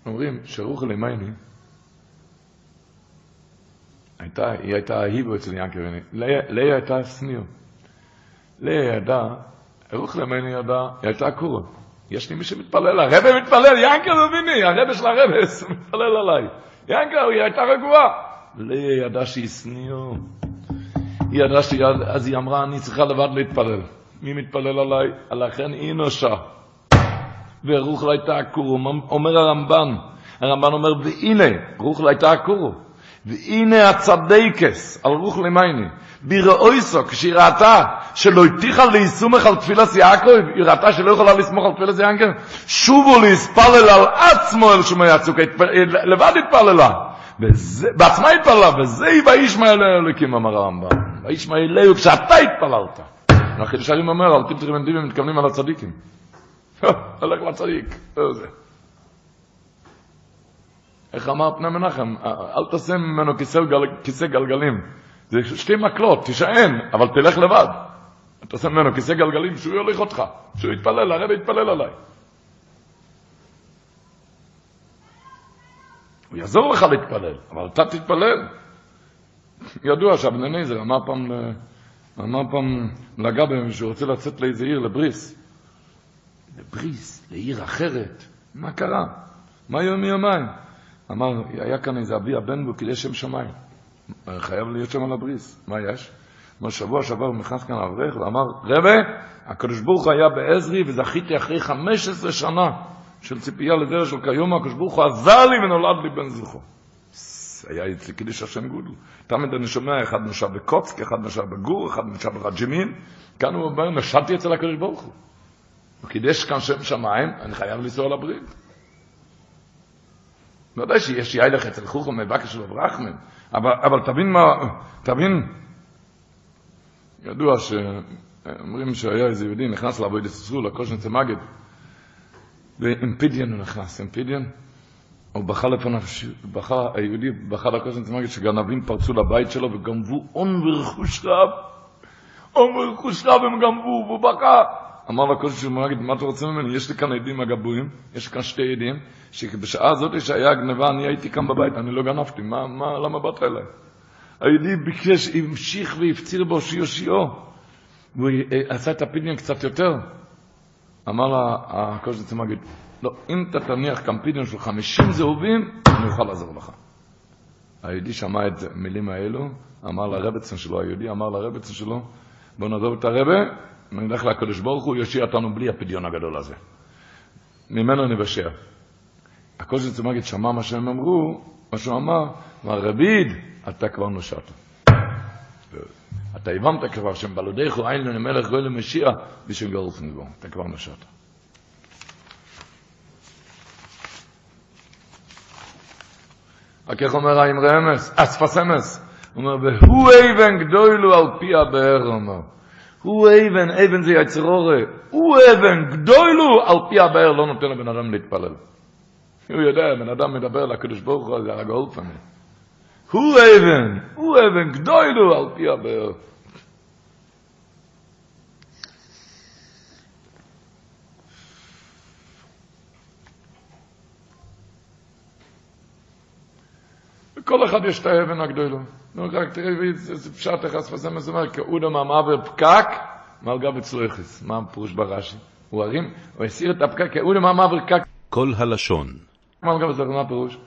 אומרים, שרוך אלימייני, הייתה, היא הייתה ההיבו אצל ינקר, לאה הייתה סניר. לאה ידעה, רוך אלימייני ידעה, היא הייתה קורה. יש לי מי שמתפלל, הרבה מתפלל, ינקר מביני, הרבה של הרבה (laughs) מתפלל עליי. ינקר, היא הייתה רגועה. לאה ידעה שהיא סניר. היא ידעה שהיא, אז היא אמרה, אני צריכה לבד להתפלל. מי מתפלל עליי? לכן היא נושה. ורוח לה הייתה עקורו. אומר הרמב"ן, הרמב"ן אומר, והנה, רוח לה הייתה עקורו. והנה הצדקס, על רוח למייני, ביראויסו, כשהיא ראתה שלא הבטיחה ליישומך על תפילת יעקב, היא ראתה שלא יכולה לסמוך על תפילת יעקב, שובו להספלל על עצמו אל שמו יצוק, לבד התפללה, בעצמה התפללה, וזה וישמע אלי אלוקים, אמר הרמב"ם, וישמע אליהו כשאתה התפללת. החידוש הרים אומר, על טיפטרים ונדיבים מתכוונים על הצדיקים. (laughs) הולך לצדיק, זה. איך אמר פני מנחם, אל תעשה ממנו כיסא, גל, כיסא גלגלים. זה שתי מקלות, תישען, אבל תלך לבד. תעשה ממנו כיסא גלגלים שהוא יוליך אותך, שהוא יתפלל, הרב יתפלל עליי. הוא יעזור לך להתפלל, אבל אתה תתפלל. ידוע שאבן אליעזר אמר פעם, אמר פעם לגבי שהוא רוצה לצאת לאיזה עיר, לבריס. לבריס, לעיר אחרת. מה קרה? מה יום מיומיים? אמר, היה כאן איזה אבי הבן בו, כי שם שמיים. חייב להיות שם על הבריס. מה יש? אמר, שבוע שעבר נכנס כאן אברך ואמר, רבה, הקדוש ברוך היה בעזרי וזכיתי אחרי 15 שנה של ציפייה לדרך של כיום, הקדוש ברוך הוא עזר לי ונולד לי בן זוכו. היה אצלי קידיש השם גודל. תמיד אני שומע, אחד נשב בקוצק, אחד נשב בגור, אחד נשב ברג'מין. כאן הוא אומר, נשדתי אצל הקדוש ברוך הוא. הוא קידש כאן שם שמיים, אני חייב לנסוע לברית. יודע שיש יאילך אצל חוכם מבקש של אברחמן, אבל, אבל תבין מה, תבין, ידוע שאומרים שהיה איזה יהודי נכנס לעבוד ישראל, לקושנצה מגד, ואימפידיאן הוא נכנס, אימפידיאן, הוא בכה לפניו, בכה, היהודי בכה לקושנצה מגד שגנבים פרצו לבית שלו וגנבו הון ורכוש רב, הון ורכוש רב הם גנבו, והוא בכה. אמר לקושנצה מגד, מה אתה רוצה ממני? יש לי כאן עדים הגבויים, יש כאן שתי עדים, שבשעה הזאת שהיה גנבה, אני הייתי כאן בבית, אני לא גנבתי, מה, מה, למה באת אליי? היהודי ביקש, המשיך והפציר בו שיושיעו. והוא עשה את הפידיון קצת יותר. אמר לה הקושי מגיד, לא, אם אתה תניח כאן פידיון של חמישים זהובים, אני אוכל לעזור לך. היהודי שמע את המילים האלו, אמר לרבצן שלו, היהודי אמר לרבצן שלו, בוא נעזוב את הרבה, נלך לקדוש ברוך הוא, יושיע אותנו בלי הפידיון הגדול הזה. ממנו נבשע. הקושי מגיד שמע מה שהם אמרו, מה שהוא אמר, אמר רביד, אתה כבר נושעת. אתה הבנת כבר שהם בלודיך אין לנו מלך גוי למשיע בשביל גרוף נגו. אתה כבר נושעת. הכך אומר האמרי אמס, אספס אמס, הוא אומר, והוא אבן גדולו על פי הבאר, הוא אומר. הוא אבן, אבן זה יצרורי, הוא אבן גדולו על פי הבאר, לא נותן לבן אדם להתפלל. הוא יודע, בן אדם מדבר לקדוש ברוך הוא, זה הגאול פעמים. הוא אבן, הוא אבן גדולו על פי הבאר. לכל אחד יש את האבן הגדולו. נו, רק תראי, זה פשט איך הספסם הזה אומר, כאודה מהמעבר פקק, מלגה בצלוחס. מה הפירוש ברש"י? הוא הרים, הוא הסיר את הפקק, כאודה מהמעבר פקק. כל הלשון. מלגה בצלוחס, מה הפירוש?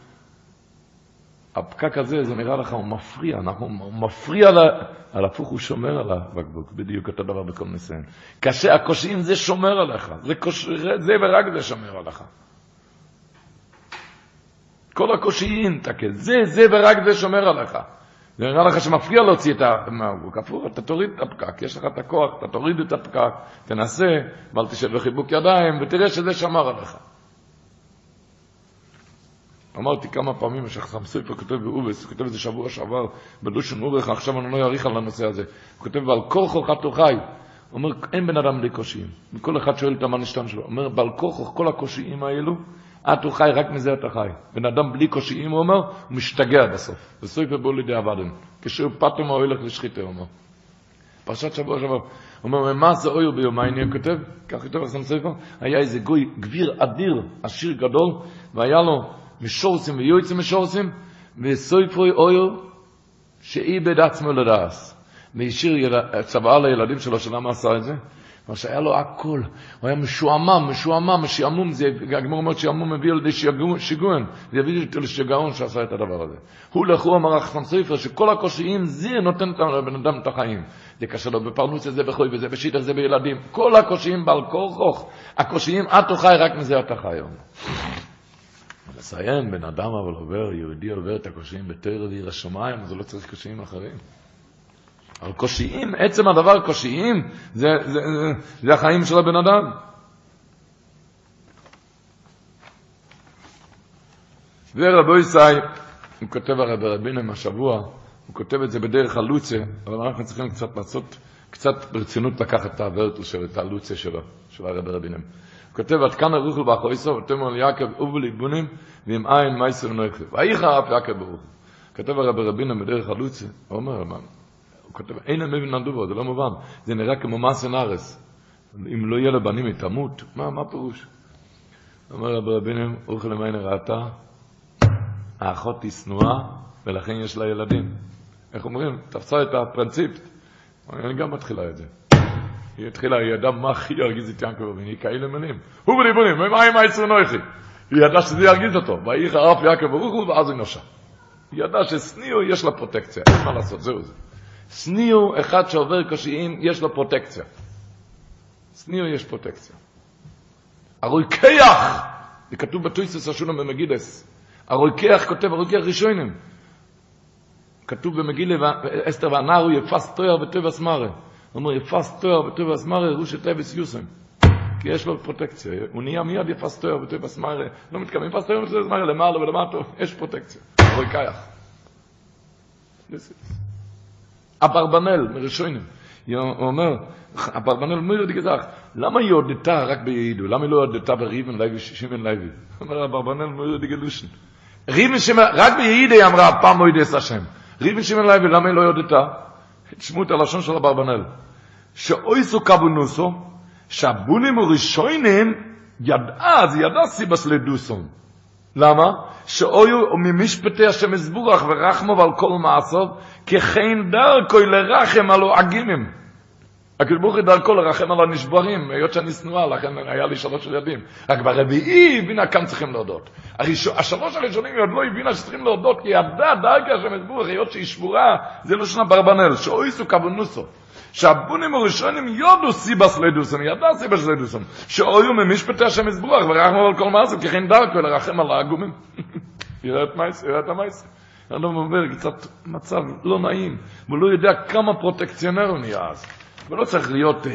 הפקק הזה, זה נראה לך, הוא מפריע, אנחנו, הוא מפריע, לה, על הפוך הוא שומר על הבקבוק, בדיוק אותו דבר בכל ניסיון. קשה, הקושיים זה שומר עליך, זה, קוש, זה ורק זה שומר עליך. כל הקושיים, תקל, זה, זה ורק זה שומר עליך. זה נראה לך שמפריע להוציא את הבקבוק, הפוך, אתה תוריד את הפקק, יש לך את הכוח, אתה תוריד את הפקק, תנסה, ואל תשב בחיבוק ידיים, ותראה שזה שמר עליך. אמרתי כמה פעמים, שחסם סופר כותב באובס, הוא כותב את זה שבוע שעבר, בדושן אורך, עכשיו אני לא אעריך על הנושא הזה. הוא כותב, ועל כורחו חתו חי. הוא אומר, אין בן אדם בלי קושיים. וכל אחד שואל את המנשתן שלו. הוא אומר, בעל כורחו, כל הקושיים האלו, את הוא חי, רק מזה אתה חי. בן אדם בלי קושיים, הוא אומר, הוא משתגע בסוף. בסופר בוא לידי אבדן. כשהוא פתאום הוא הולך לשחיתה, הוא אומר. פרשת שבוע שעבר. הוא אומר, מה זה אויר ביומייני, הוא כותב, כך כותב חסם סופר, היה איזה גוי, גביר אדיר, עשיר גדול, והיה לו משורסים ויועצים משורסים, וסויפרוי אויר שאיבד עצמו לדעס. והשאיר צבעה לילדים שלו, שלמה עשה את זה? מה שהיה לו הכל, הוא היה משועמם, משועמם, שעמום, זה, הגמור אומרת שעמום מביא על ידי שיגוען, זה יביא אותו לשיגעון שעשה את הדבר הזה. הוא לכו אמר החסם סופר, שכל הקושיים זה נותן לבן אדם את החיים. זה קשה לו בפרנוס הזה בחוי וזה בשיטה זה בילדים. כל הקושיים בעל כורחוך, הקושיים את חי, רק מזה אתה חי היום. לסיים, בן אדם אבל עובר, יהודי עובר את הקושיים בתר ועיר השמיים, אז הוא לא צריך קושיים אחרים. אבל קושיים, עצם הדבר קושיים, זה, זה, זה, זה החיים של הבן אדם. ורבו ישי, הוא כותב הרי ברבינם השבוע, הוא כותב את זה בדרך הלוצה, אבל אנחנו צריכים קצת לעשות, קצת ברצינות לקחת את הוורטוס שלו, את הלוצה שלו, של הרב רבינם. כותב, עד כאן הרוחל באחוריסו, ותאמר ליעקב, ובו ליבונים, ועם עין מייסר נויכב. ואיכה אף יעקב ברוך. כותב הרב רבינו בדרך הלוצה, הוא אומר, הוא כותב, אין המבין נדובו, זה לא מובן. זה נראה כמו מסן ארס. אם לא יהיה לבנים, היא תמות. מה, מה פירוש? אומר רב רבינו, אוכל למעין ראתה, האחות היא שנואה, ולכן יש לה ילדים. איך אומרים? תפסה את הפרינציפ. אני גם מתחילה את זה. היא התחילה, היא ידעה מה הכי ירגיז את יעקב אבינו, היא כאלה מילים. הוא בליבונים, ומה עם העצר נויכי? היא ידעה שזה ירגיז אותו. ויהי חרף יעקב ברוך הוא, ואז היא נושה. היא ידעה שסניו יש לה פרוטקציה, אין מה לעשות, זהו זה. סניו, אחד שעובר קשיים, יש לו פרוטקציה. סניו יש פרוטקציה. הרוקח, זה כתוב בטויסס השולם במגידס. הרוקח כותב, הרוקח ראשונים. כתוב במגילה, אסתר והנער הוא יפס תואר וטוב אסמרה. הוא אומר, יפס תואר וטוב אסמרה, ראש את אבס. כי יש לו פרוטקציה, הוא נהיה מיד יפסטויר וטויבס מיירה, לא מתכוון, יפסטויר וטויבס מיירה למעלה ולמטה, יש פרוטקציה, הוא קייח. אברבנל, מראשונים, הוא אומר, אברבנל אומר לי גזח, למה היא הודתה רק ביעידו? למה היא לא הודתה בריבן לוי, שימן לוי? אומר אברבנל, אומר לי גלושן. ריבן שימן, רק ביעידו היא אמרה, פעם לא ידעס השם. ריבן שימן לוי, למה היא לא הודתה? תשמעו את הלשון של אברבנל. שאויסו קבונוסו, שהבונים הראשונים ידעה, זה ידע סיבס לדוסון. למה? שאויו ממשפטי השם יסבורך ורחמו ועל כל מעשו, ככן דרכו לרחם עלו עגימים. הקדוש ברוך הוא דרכו לרחם על הנשברים, היות שאני שנואה, לכן היה לי שלוש ילדים. רק ברביעי הבינה כאן צריכים להודות. הראשון, השלוש הראשונים היא עוד לא הבינה שצריכים להודות, כי ידע דרכי השם יסבורך, היות שהיא שבורה, זה לא שנה ברבנל, שאויסו כבונוסו. שהבונים הראשונים יודו סיבס לדוסון, ידע סיבס לדוסון, שאויו ממשפטי השם יסבורך ורחמו על כל מעשו, ככן דרכו לרחם על העגומים. (laughs) יראה את מייס, יראה את המייס. אדם אומר, קצת מצב לא נעים, הוא לא יודע כמה פרוטקציונר הוא נהיה אז. ולא צריך להיות אה,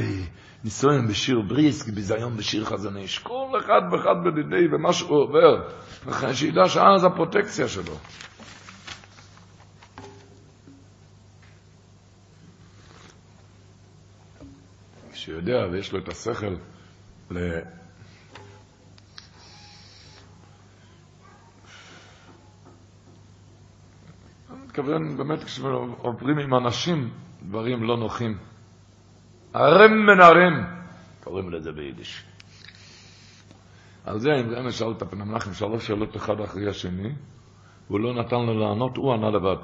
ניסיון בשיר בריסק, ביזיון בשיר חזוני איש. כל אחד ואחד בדידי ומה שהוא עובר, לכן שידע שאז הפרוטקציה שלו. שיודע ויש לו את השכל ל... אני מתכוון באמת כשעוברים עם אנשים דברים לא נוחים. הרם מן הרם, קוראים לזה ביידיש. על זה אם רמז שאל את הפן המנחם שלוש שאלות אחד אחרי השני, והוא לא נתן לו לענות, הוא ענה לבד.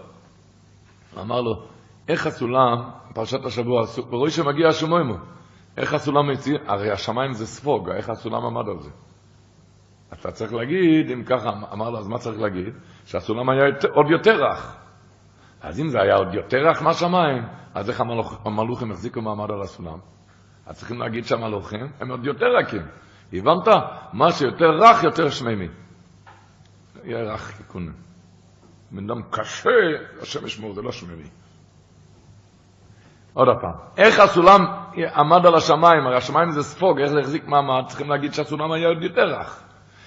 אמר לו, איך הסולם, פרשת השבוע, ברור שמגיע השמוימו, איך הסולם מציע, הרי השמיים זה ספוג, איך הסולם עמד על זה? אתה צריך להגיד, אם ככה, אמר לו, אז מה צריך להגיד? שהסולם היה עוד יותר רך. אז אם זה היה עוד יותר רך מהשמיים, אז איך המלוכים החזיקו מעמד על הסולם? אז צריכים להגיד שהמלוכים הם עוד יותר רכים. הבנת? מה שיותר רך, יותר שמימי. יהיה רך כיכון. בן אדם קשה, השם ישמור, זה לא שמימי. עוד פעם, איך הסולם עמד על השמיים? הרי השמיים זה ספוג, איך זה החזיק מעמד? צריכים להגיד שהסולם היה עוד יותר רך.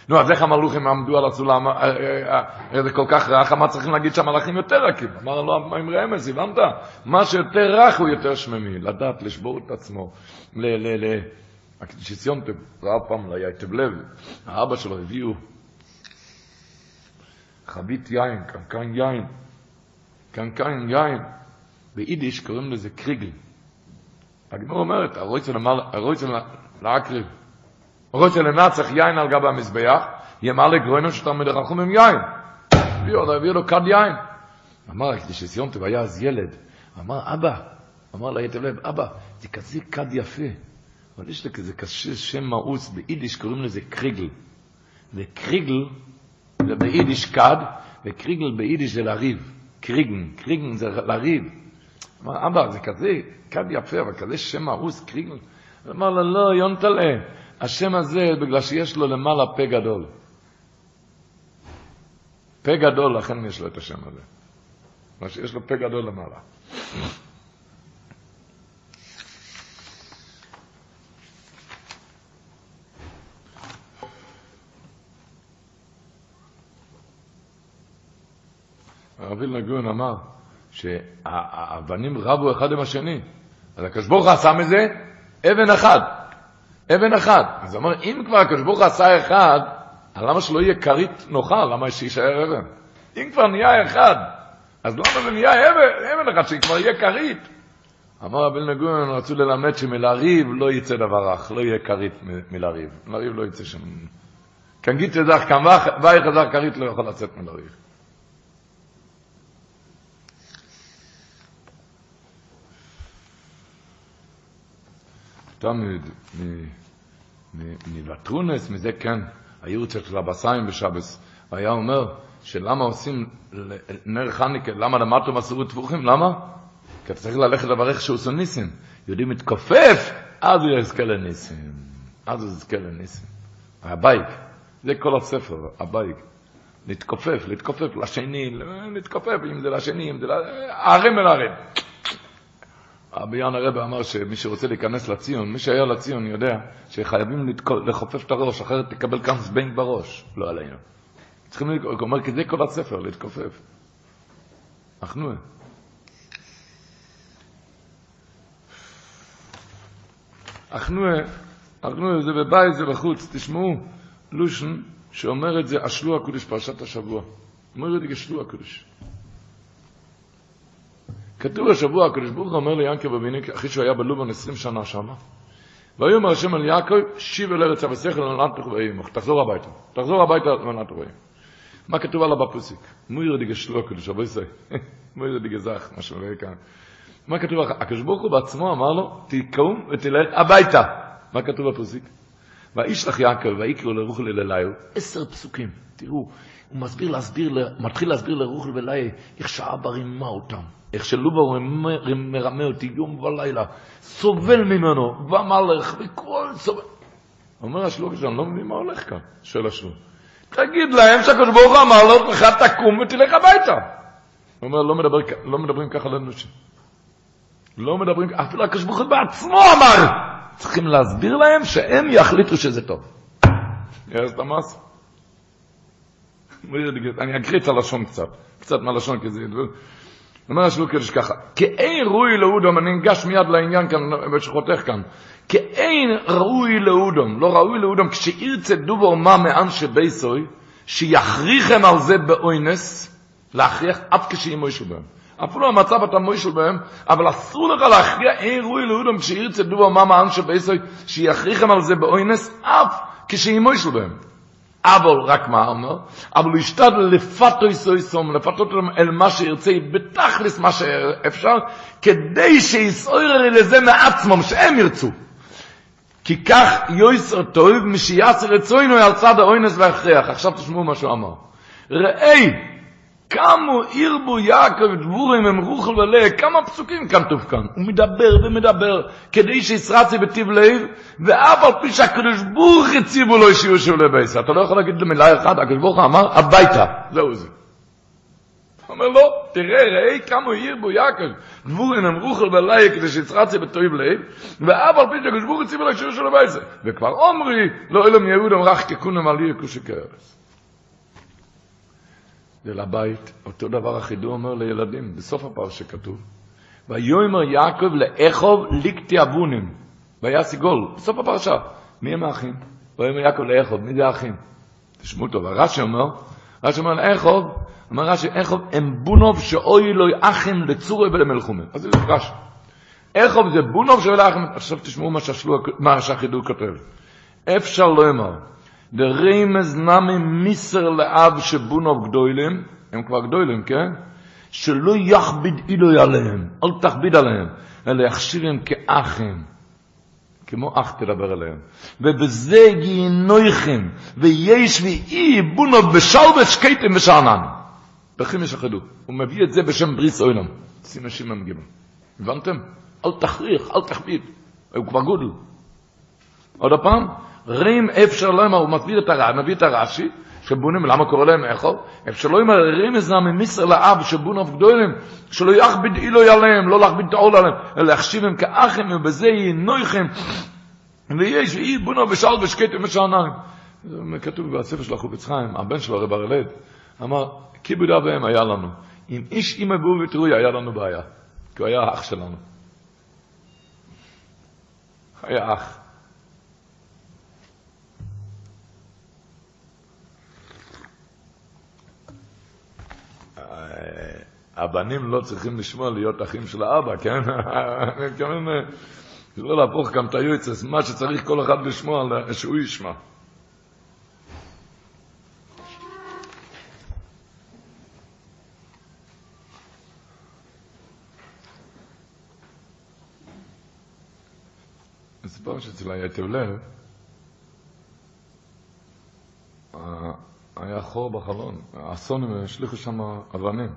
נו, אז איך המלוכים עמדו על הסולם, אה, אה, אה, זה כל כך רך, מה צריכים להגיד שהמלאכים יותר רכים? אמר לו עם רמז, הבנת? מה שיותר רך הוא יותר שממי, לדעת, לשבור את עצמו. ל... ל... ל... שציונטב, ראה פעם ליתב לב, האבא שלו הביאו חבית יין, קנקן יין, קנקן יין, ביידיש קוראים לזה קריגל. הגמור אומרת, הרויצן להקריב. רוצה לנצח יין על גב המזבח, ימלא גרוינו שתלמיד רחום עם יין. הביאו לו, לו כד יין. אמר, שסיונטב היה אז ילד, אמר, אבא, אמר לה ייטב לב, אבא, זה כזה כד יפה. אבל יש כזה קשה שם מאוס, ביידיש קוראים לזה קריגל. וקריגל זה ביידיש כד, וקריגל ביידיש זה לריב. קריגן, קריגן זה לריב. אמר, אבא, זה כזה כד יפה, אבל כזה שם מאוס, קריגל. אמר לה, לא, יונטלה, השם הזה בגלל שיש לו למעלה פה גדול. פה גדול, לכן יש לו את השם הזה. מה שיש לו פה גדול למעלה. הרב וילנר גאון אמר שהאבנים רבו אחד עם השני. אז הקדוש ברוך הוא עשה מזה אבן אחת. אבן אחת. אז הוא אומר, אם כבר הקדוש ברוך עשה אחד, למה שלא יהיה כרית נוחה? למה שיישאר אבן? אם כבר נהיה אחד, אז למה זה נהיה אבן, אבן אחת, שכבר יהיה כרית? אמר רבי נגון, רצו ללמד שמלריב לא יצא דבר רך, לא יהיה כרית מלריב. מלריב לא יצא שם. כאן גיד תדח, כאן ואי חזר כרית לא יכול לצאת מלריב. תמיד מוותרונס, מזה כן, הייעוץ של הבסיים בשבס, היה אומר שלמה עושים נר חניקה, למה למטו מסרו טבוחים, למה? כי אתה צריך ללכת לברך שהוא עושה ניסים. יהודי מתכופף, אז הוא יזכה לניסים. אז הוא יזכה לניסים. הבייק, זה כל הספר, הבייק. להתכופף, להתכופף לשני, להתכופף, אם זה לשני, אם זה. ערים אל ערים. הביאן הרבה אמר שמי שרוצה להיכנס לציון, מי שהיה לציון יודע שחייבים לחופף את הראש, אחרת תקבל כאן זבנג בראש, לא עלינו. צריכים, הוא אומר, זה כל הספר, להתכופף. אחנוה. אחנוה, אחנוה זה בבית, זה בחוץ, תשמעו, לושן שאומר את זה, אשלו הקודש פרשת השבוע. אומר את זה אשלו הקודש. כתוב השבוע, הקדוש ברוך הוא אומר ליענקב אבינו, אחרי שהוא היה בלובן 20 שנה שם, ויאמר השם על יעקב, שיב אל ארץ אבשכל לעולם תחוואים, תחזור הביתה, תחזור הביתה לעולם תחוואים. מה כתוב עליו בפוסיק? מויר דיגה שלו הקדוש, אבוי סי, (laughs) מויר דיגה זך, מה שאומר כאן. מה כתוב? הקדוש ברוך הוא בעצמו אמר לו, תקום ותלך הביתה. מה כתוב בפוסיק? וישלח יעקב ויקראו לרוחל אליהו, עשר פסוקים, תראו, הוא מסביר להסביר, מתחיל להסביר לרוחל ואליהו איך שאבא רימה אותם. איך שלובה מרמה אותי יום ולילה, סובל ממנו, והמלך, וכל סובל. אומר השלוקש, אני לא מבין מה הולך כאן, שואל השלוק. תגיד להם שהקדוש ברוך הוא אמר לו, לך תקום ותלך הביתה. הוא אומר, לא, מדבר, לא מדברים ככה לאנושים. לא מדברים, אפילו הקדוש ברוך הוא בעצמו אמר. צריכים להסביר להם שהם יחליטו שזה טוב. יש את המס? אני אקריא את הלשון קצת, קצת מהלשון, כי זה... אומר השלוק קדש ככה, כאין ראוי לאודום, אני ניגש מיד לעניין כאן, בשחותך כאן, כאין ראוי לאודום, לא ראוי לאודום, כשירצה דובור מה מאנשי בייסוי, שיכריכם על זה באוינס, להכריח אף כשיהיה מוישל בהם. אפילו המצב אתה מוישל בהם, אבל אסור לך להכריע אין ראוי לאודום, כשירצה דובור מה מאנשי בייסוי, שיכריכם על זה באוינס, אף כשיהיה מוישל בהם. אבל רק מה אומר? אבל הוא ישתדל לפתו יסויסום, לפתות אל מה שירצה, בתכלס מה שאפשר, כדי שיסויר לזה מעצמם, שהם ירצו. כי כך יויסר טוב, משיעשר רצוינו על צד האוינס והכריח. עכשיו תשמעו מה שהוא אמר. ראי, כמה ירבו יעקב דבורים הם רוחל ולה, כמה פסוקים כתוב כאן. הוא מדבר ומדבר, כדי שישרצי בטיב לב, ואף על פי שהקדוש ברוך הציבו לו שיהיו שהוא לבייס. אתה לא יכול להגיד למילה אחת, הקדוש ברוך אמר, הביתה. זהו זה. הוא אומר לו, תראה, ראי כמה ירבו יעקב דבורים הם רוחל ולה, כדי שישרצי בטיב לב, ואף על פי שהקדוש ברוך הציבו לו שיהיו שהוא לבייס. וכבר אומרי, לא אלם יהודם רך ככונם על ירקו שכרס. ולבית, אותו דבר החידור אומר לילדים, בסוף הפרשה כתוב, ויאמר יעקב לאחוב ליקטי אבונים, ויעשי גול, בסוף הפרשה, מי הם האחים? ויאמר יעקב לאחוב, מי זה האחים? תשמעו טוב, הרש"י אומר, רש"י אומר לאחוב, אומר רש"י, אחוב הם בונוב שאוי לו אחים לצורי ולמלחומה. אז זה רש"י. אחוב זה בונוב שאוי לאחים, עכשיו תשמעו מה שהחידור כותב. אפשר לא אמר, דריימז נמי מיסר לאב שבונוב גדוילם, הם כבר גדוילם, כן? שלא יכביד אילוי עליהם, אל תכביד עליהם, אלא יכשירם כאחים, כמו אח תדבר עליהם. ובזה גיהנויכם, ויש ואי בונוב בשלווה שקייתם ושענן. בכם ישחדו. הוא מביא את זה בשם בריס אוילם. שים שמעון גיבל. הבנתם? אל תכריח, אל תכביד. הוא כבר גודל. עוד פעם, רים אפשר אמר, הוא מביא את הרע, מביא את הרש"י, שבונים, למה קורא להם איכו? אפשר אמר, רים איזה ממיסר לאב שבונוב גדולים, שלא יכביד אילוי עליהם, לא להכביד את העול עליהם, אלא להחשיבם כאחים, ובזה ינויכם, ויש, ואי בונו בשל ושקטם ושעניים. זה כתוב בספר של החופץ חיים, הבן שלו, הרב הרלד, אמר, כיבוד אביהם היה לנו. אם איש אימא בו ותרוי, היה לנו בעיה. כי הוא היה אח שלנו. היה אח. הבנים לא צריכים לשמוע להיות אחים של האבא, כן? (laughs) אני מתכוון לא להפוך גם את היועצס, מה שצריך כל אחד לשמוע, שהוא ישמע. הסיפור שאצל היתב לב, היה חור בחלון, האסון הם השליכו שם אבנים.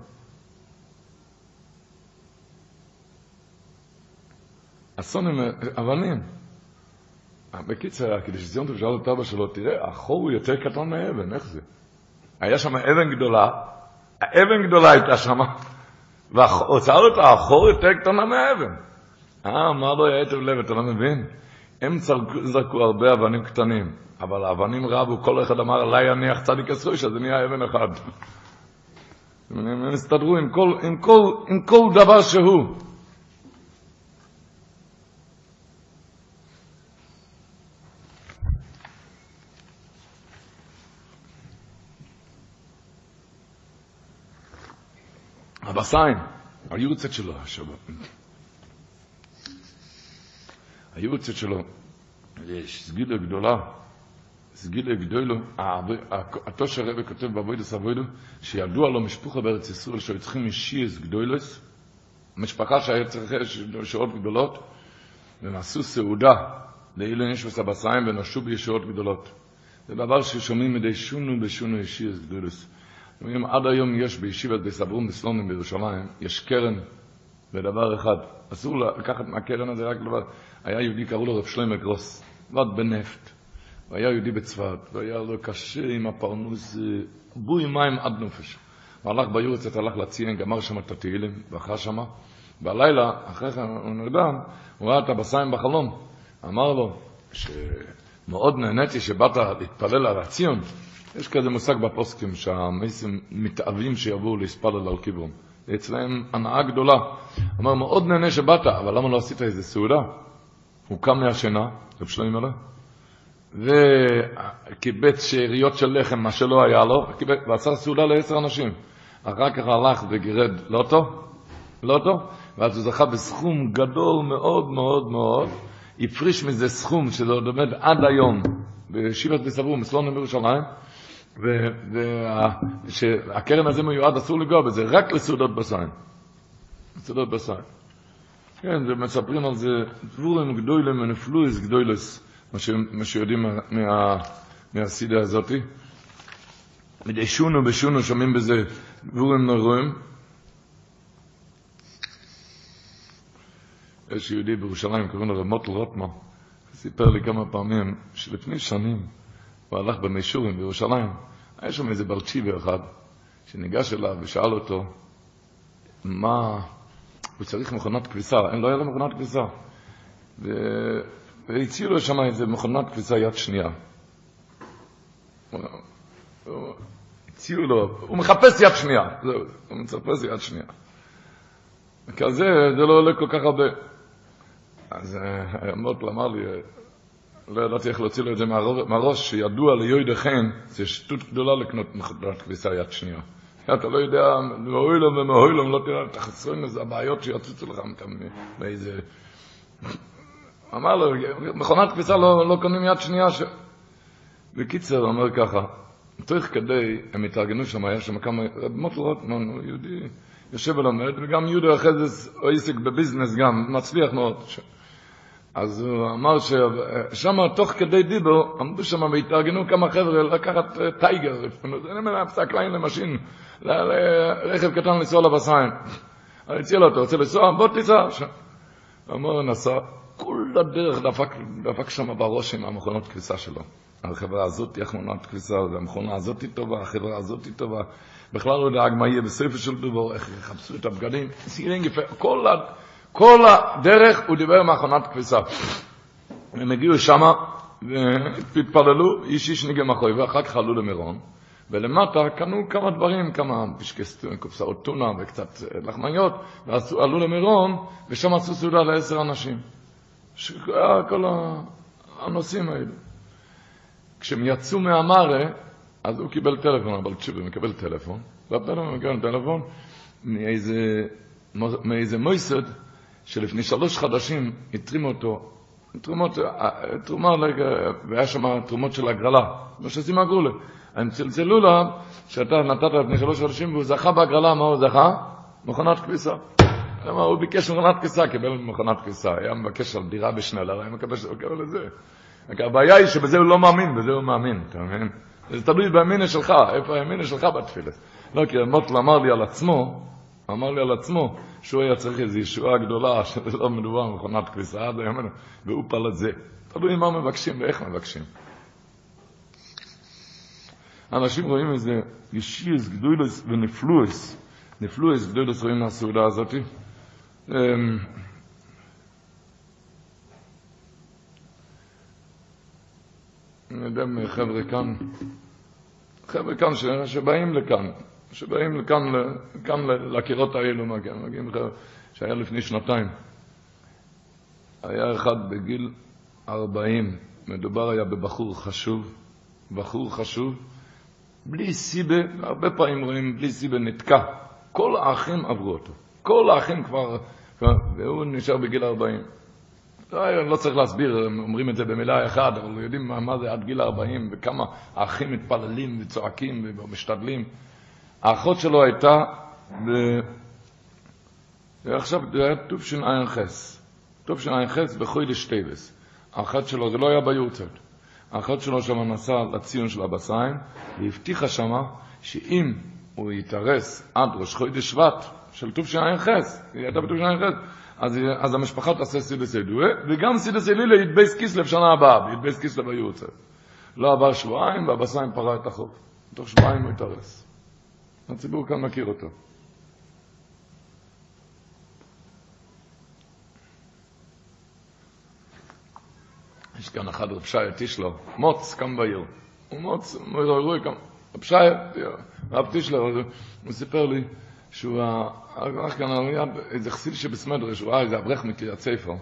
אסון עם אבנים. בקיצר, שציון טוב שאל את אבא שלו, תראה, החור הוא יותר קטן מהאבן, איך זה? היה שם אבן גדולה, האבן גדולה הייתה שם, והוצאה לו החור יותר קטנה מהאבן. אה, אמר לו יעטב לב, אתה לא מבין? הם זרקו הרבה אבנים קטנים, אבל האבנים רבו, כל אחד אמר, עליי יניח צדיק עשרוש, אז זה נהיה אבן אחד. הם הסתדרו עם כל, עם, כל, עם כל דבר שהוא. הבסיין, היורצת שלו, השבוע. היורצת שלו, יש סגילה גדולה, סגילה גדולה, התושר הרבי כותב בעבודת אבוידו, שידוע לו משפחה בארץ ישראל שהיו צריכים משיעס גדולס, משפחה שהיה צריכה שעות גדולות, והם עשו סעודה לאילו נשמס הבשיים ונשו בישועות גדולות. זה דבר ששומעים מדי שונו בשונו ישיעס גדולס. אומרים, עד היום יש בישיבת בסברום בסלונים בירושלים, יש קרן לדבר אחד. אסור לקחת מהקרן הזה רק דבר. היה יהודי, קראו לו רב שלמה גרוס, עבד בנפט. הוא היה יהודי בצפת, והיה לו קשה עם הפרנוס, אה, בוי מים עד נופש. הוא הלך ביורצת, הלך לציין, גמר שם את התהילים, ואכל שם. בלילה, אחרי כן הוא נרדם, הוא ראה את הבשיים בחלום. אמר לו, שמאוד נהניתי שבאת להתפלל על הציון. יש כזה מושג בפוסקים שהמייסים מתאבים שיבואו להספלל על קיברום. זה אצלהם הנאה גדולה. אמר, מאוד נהנה שבאת, אבל למה לא עשית איזה סעודה? הוא קם מהשינה, רב שלמה מלך, וקיבץ שאריות של לחם, מה שלא היה לו, וקיבץ, ועשה סעודה לעשר אנשים. אחר כך הלך וגירד לוטו, לוטו, ואז הוא זכה בסכום גדול מאוד מאוד מאוד, הפריש מזה סכום שזה עוד עומד עד היום, בישיבת בסבור, מסלונים בירושלים, והקרן הזה מיועד, אסור לגוע בזה, רק לסעודות בסיין. סעודות בסיין. כן, זה מספרים על זה, דבורים גדולים ונפלויס גדולס, מה, שיודעים מה, מה, מהסידה הזאתי. מדי שונו בשונו שומעים בזה דבורים נורואים. יש יהודי בירושלים, קוראים לו רמוטל רוטמן, סיפר לי כמה פעמים שלפני שנים הוא הלך במישורים בירושלים, היה שם איזה ברצ'יבר אחד שניגש אליו ושאל אותו מה, הוא צריך מכונת כביסה, לא היה לו מכונת כביסה. והציעו לו שם איזה מכונת כביסה יד שנייה. הציעו לו, הוא מחפש יד שנייה, זהו, הוא מחפש יד שנייה. כזה, זה לא עולה כל כך הרבה. אז מוטל אמר לי, לא ידעתי איך להוציא לו את זה מהראש, שידוע ליועד חן, זה שטות גדולה לקנות מכונת כביסה יד שנייה. אתה לא יודע, מאוילום ומאוילום, לא תראה את החסרים, זה הבעיות שיצוצו לך מאיזה... אמר לו, מכונת כביסה לא, לא קונים יד שנייה. ש... בקיצר, אומר ככה, תוך כדי, הם התארגנו שם, היה שם כמה, רב מוטל רוטמן, הוא יהודי, יושב ולומד, וגם יהודי אחרי זה עסק בביזנס גם, מצליח מאוד. אז הוא אמר ששם, תוך כדי דיבר, עמדו שם והתארגנו כמה חבר'ה לקחת טייגר, זה נמל הפסק ליין למשין, לרכב קטן לנסוע לבשיים. אני הציע לו, אתה רוצה לנסוע? בוא תיסע. אמר, נסע. כל הדרך דפק, דפק שם בראש עם המכונות כביסה שלו. החברה הזאת היא מכונת כביסה, המכונה הזאת היא טובה, החברה הזאת היא טובה. בכלל לא דאג מה יהיה בספר של דובר, איך יחפשו את הבגדים. כל, כל הדרך הוא דיבר מכונת כביסה. הם הגיעו שמה והתפללו, איש איש ניגה מחוי, ואחר כך עלו למירון. ולמטה קנו כמה דברים, כמה פשקסטון, קופסאות טונה וקצת לחמניות, ועלו למירון, ושם עשו סעודה לעשר אנשים. כל הנושאים האלה. כשהם יצאו מהמארה, אז הוא קיבל טלפון, אבל תשובה מקבל טלפון, והטלפון מקבל טלפון מאיזה, מאיזה מויסד, שלפני שלוש חדשים התרימו אותו, תרומות, תרומה, והיה שם תרומות של הגרלה, מה שעושים הגרולה. הם צלצלו לה שאתה נתת לפני שלוש חודשים והוא זכה בהגרלה, מה הוא זכה? מכונת כביסה. כלומר, הוא ביקש מכונת כביסה, קיבל מכונת כביסה, היה מבקש על דירה בשנלר, היה מקבל לזה. הבעיה היא שבזה הוא לא מאמין, בזה הוא מאמין, אתה מבין? זה תלוי בימינה שלך, איפה הימינה שלך בתפילה. לא, כי מוטל אמר לי על עצמו, אמר לי על עצמו, שהוא היה צריך איזו ישועה גדולה, (laughs) שזה לא מדובר במכונת כביסה עד הימינו, והוא פעל את זה. תלוי מה מבקשים ואיך מבקשים. אנשים רואים איזה ישירס גדולס ונפלואס, נפלואס גדולס רואים מהסעודה ähm, אני יודע מחבר'ה כאן, חבר'ה כאן ש... שבאים לכאן, שבאים לכאן, לכאן לקירות האלו, מגיעים לך, שהיה לפני שנתיים. היה אחד בגיל 40, מדובר היה בבחור חשוב, בחור חשוב, בלי סיבה, הרבה פעמים רואים בלי סיבה נתקע. כל האחים עברו אותו. כל האחים כבר והוא נשאר בגיל 40. לא, לא צריך להסביר, אומרים את זה במילה אחת, אבל יודעים מה, מה זה עד גיל 40 וכמה האחים מתפללים וצועקים ומשתדלים. האחות שלו הייתה, ב... עכשיו זה היה תשע"ח, תשע"ח בחודש טבת. האחת שלו, זה לא היה ביורצייט. האחת שלו שם נסע לציון של אבא סיים, והבטיחה שמה שאם הוא יתארס עד ראש חודש שבט של תשע"ח, היא הייתה בתשע"ח, אז, אז המשפחה תעשה סידס ידועה, וגם סידס אלילה יתבייס כיסלב שנה הבאה, יתבייס כיסלב היורצייט. לא עבר שבועיים, ואבא סיים פרע את החוב. תוך שבועיים הוא התארס. הציבור כאן מכיר אותו. יש כאן אחד רב שי טישלר, מוץ, קם בעיר. הוא מוץ, הוא רואה כמה. רב שי, רב טישלר, הוא סיפר לי שהוא, הלך כאן, היה איזה חסיד שבסמדרש, הוא ראה איזה אברך מקריית ספר.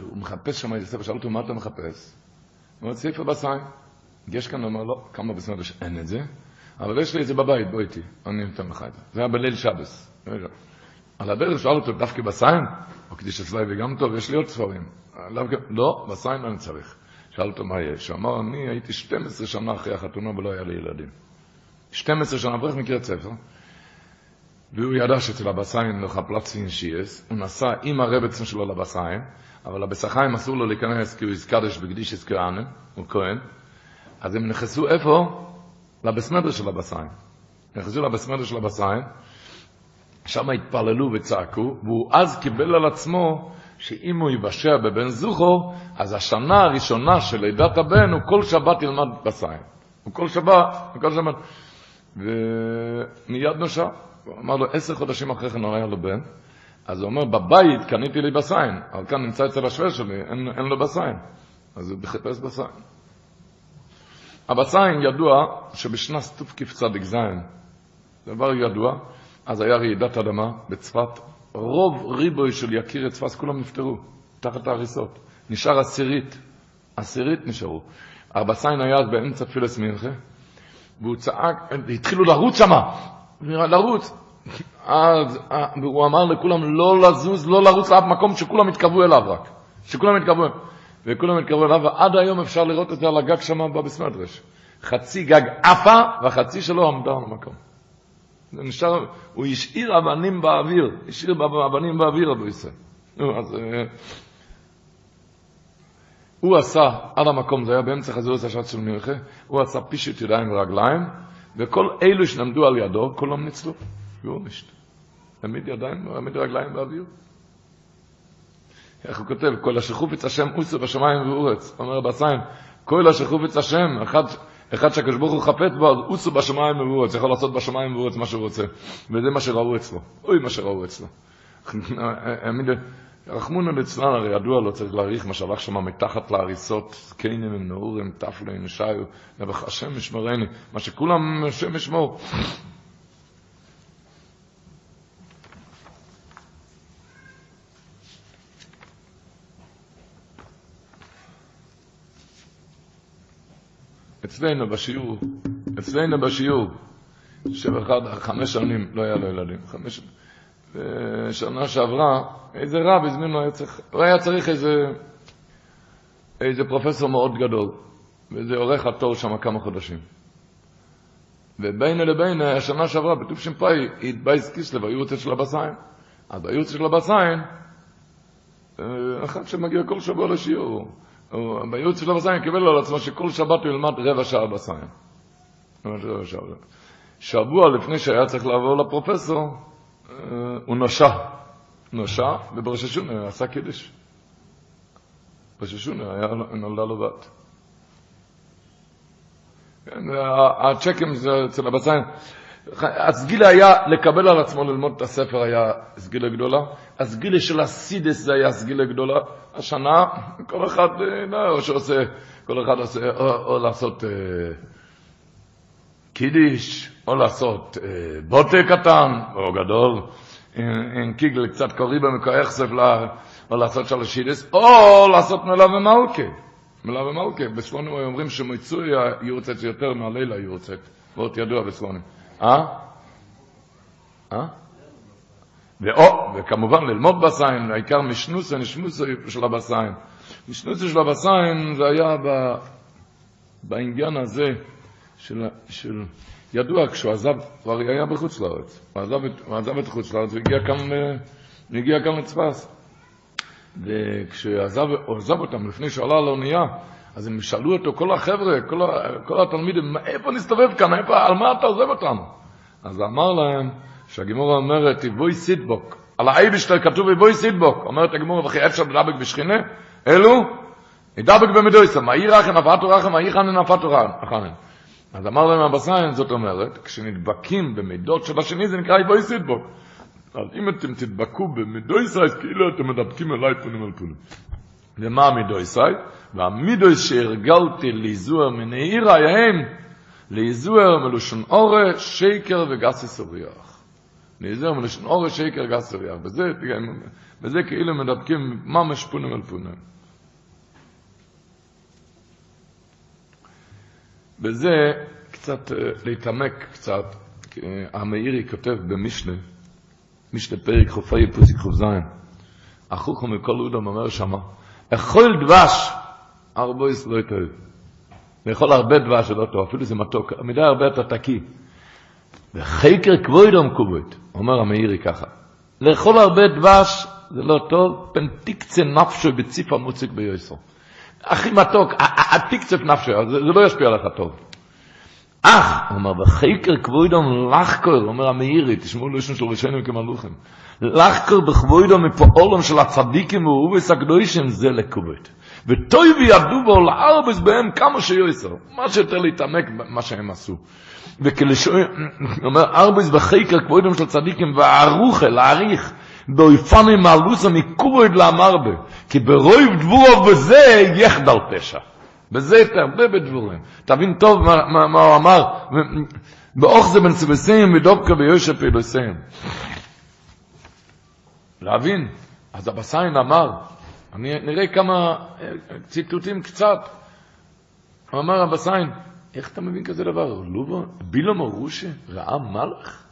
הוא מחפש שם איזה ספר, שאל אותו, מה אתה מחפש? הוא אומר, ספר בסיים. יש כאן, הוא אומר, לא, כמה בסמדרש אין את זה, אבל יש לי את זה בבית, בוא איתי, אני אתן לך את זה. זה היה בליל שבס. על הדרך שאל אותו, דווקא בסיים? או קדיש הצבאי וגם טוב, יש לי עוד ספרים. לא, בסיין אני צריך. שאל אותו מה יש. הוא אמר, אני הייתי 12 שנה אחרי החתונה ולא היה לי ילדים. 12 שנה, אברך מקריית ספר, והוא ידע שאצל הבסיין לא חפלצין שייס, הוא נסע עם הרבצן שלו לבסיין, אבל הבסחיים אסור לו להיכנס כי הוא יזקדש בקדיש יזכרנה, הוא כהן, אז הם נכנסו איפה? לבסמדר של הבסיין. נכנסו לבסמדר של הבסיין, שם התפללו וצעקו, והוא אז קיבל על עצמו שאם הוא יבשע בבן זוכו, אז השנה הראשונה של לידת הבן הוא כל שבת ילמד בסיין. הוא כל שבת, הוא כל שבת. ומיד נושע. הוא אמר לו, עשר חודשים אחרי כן היה לו בן, אז הוא אומר, בבית קניתי לי בסיין, אבל כאן נמצא אצל השווה שלי, אין, אין לו בסיין. אז הוא חיפש בסיין. הבסיין ידוע שבשנת תקצ"ז, דבר ידוע, אז היה רעידת אדמה בצפת, רוב ריבוי של יקיר צפת, כולם נפטרו, תחת ההריסות. נשאר עשירית, עשירית נשארו. הבסיין היה באמצע תפילס מנחה, והוא צעק, התחילו לרוץ שמה, לרוץ. אז הוא אמר לכולם לא לזוז, לא לרוץ לאף מקום, שכולם יתקרבו אליו רק. שכולם יתקרבו. וכולם יתקרבו אליו, ועד היום אפשר לראות את זה על הגג שם בבסמדרש. חצי גג עפה, והחצי שלו עמדה על המקום. זה נשאר, הוא השאיר אבנים באוויר, השאיר אבנים באוויר, אבו ישראל. אז... הוא עשה, על המקום, זה היה באמצע חזירות השעת של מלכה, הוא עשה פישט ידיים ורגליים, וכל אלו שנעמדו על ידו, כולם ניצלו. נשת. העמיד ידיים, העמיד רגליים באוויר. איך הוא כותב? כל אשר חופץ השם אוסו בשמיים ואורץ. אומר בסיים, כל אשר חופץ השם, אחד, אחד שהקדוש ברוך הוא חפץ בו, אז בשמיים ואורץ, יכול לעשות בשמיים ואורץ מה שהוא רוצה. וזה מה שראו אצלו. אוי מה שראו אצלו. (laughs) רחמונו ליצלן, הרי ידוע לא צריך להעריך מה שהלך שם מתחת להריסות, זקנים עם נעורים, תפלים, שיו, נבח השם ישמרני, מה שכולם השם ישמור. אצלנו בשיעור, אצלנו בשיעור, שבאחד, חמש שנים לא היה לו ילדים, חמש, ושנה שעברה, איזה רב הזמינו, היה הוא היה צריך איזה, איזה פרופסור מאוד גדול, וזה עורך התור שם כמה חודשים. ובין לבין, השנה שעברה, בתש"פ, התבייס קיסלב, רוצה של הבסיין. אז בייעוץ של הבסיין, אחד שמגיע כל שבוע לשיעור, בייעוץ של הבסיין קיבל על עצמו שכל שבת הוא ילמד רבע שעה בסיין. שבוע לפני שהיה צריך לעבור לפרופסור, הוא נושע. נושע, ובראש השונה עשה קידש. בראש השונה נולדה לו בת. הצ'קים זה אצל הבסיין. הסגילה היה לקבל על עצמו ללמוד את הספר היה סגילה גדולה, הסגילה של הסידס זה היה סגילה גדולה. השנה כל אחד, אה, לא, שעושה, כל אחד עושה, או, או לעשות אה, קידיש, או לעשות אה, בוטה קטן, או גדול, עם קיגל קצת קוריבה לה, או לעשות שלושידס, או לעשות מלווה מלכה. מלווה מלכה, בסלונים אומרים שמיצוי יורצת יותר מהלילה יורצת, מאוד ידוע בסלונים. אה? אה? ואו, וכמובן ללמוד בסיין, העיקר משנוסה, נשמוסה של הבסיין. משנוסה של הבסיין זה היה ב, בעניין הזה של, של, ידוע, כשהוא עזב, כבר היה בחוץ לארץ, הוא עזב, הוא עזב את חוץ לארץ והגיע כאן, והגיע כאן לצפס. וכשהוא עזב אותם לפני שעלה על האונייה, אז הם שאלו אותו, כל החבר'ה, כל, כל התלמידים, איפה נסתובב כאן, איפה, על מה אתה עוזב אותנו? אז אמר להם, שהגימורה אומרת, בואי סידבוק, על האייבשטר כתוב בואי סידבוק, אומרת הגימורה, וכי אפשר לדבק בשכינה? אלו, ידבק במדויסה, מאי רחם, אפתו רחם, מאי חנן, אפתו רחם. אז אמר להם הבסיין, זאת אומרת, כשנדבקים במידות של השני, זה נקרא בואי סידבוק. אז אם אתם תדבקו במדויסה, אז כאילו אתם מדבקים אליי פונים על פונים. ומה המדויסה? והמידויס שהרגלתי ליזוע מנעיר ההם, ליזוע מלושן אורה, שקר וגסי סוריח. ליזוע מלושן אורה, שקר וגסי סוריח. בזה, בזה כאילו מדבקים ממש פונים על פונים. בזה קצת להתעמק קצת, המאירי כותב במשנה, משנה פרק חופי פוסיק חופזיים, החוכם מכל אודם אומר שמה, אכול דבש, ארבויס לא טוב. לאכול הרבה דבש זה לא טוב, אפילו זה מתוק, מדי הרבה אתה תקי. וחקר כבוידום כובד, אומר המאירי ככה, לאכול הרבה דבש זה לא טוב, פן נפשו בציף המוציק ביוסו. הכי מתוק, התקצף נפשו, זה, לא ישפיע עליך טוב. אך, הוא אומר, בחקר כבוידום לחקור, אומר המאירי, תשמעו לשון של ראשינו כמלוכים, לחקור בכבוידום מפועלם של הצדיקים ואובס הקדושים זה לכובד. וטוי ויעבדו בו לארבס בהם כמה שיועסר, מה שיותר להתעמק במה שהם עשו. וכלשוי, אומר, ארבס בחקר כבוידום של צדיקים והערוכה, להעריך, באויפני מעלוסה מקובויד לאמרבה, כי ברוב דבורו בזה יחדל פשע. בזה תרבה בדבורים. תבין טוב מה, מה, מה הוא אמר, באוך זה בן סבסים ודובקה ביושב פעילוסיהם. להבין, אז הבסיין אמר, אני, נראה כמה ציטוטים קצת. אמר הבסיין, איך אתה מבין כזה דבר? לובו, בילו מרושה, ראה מלך?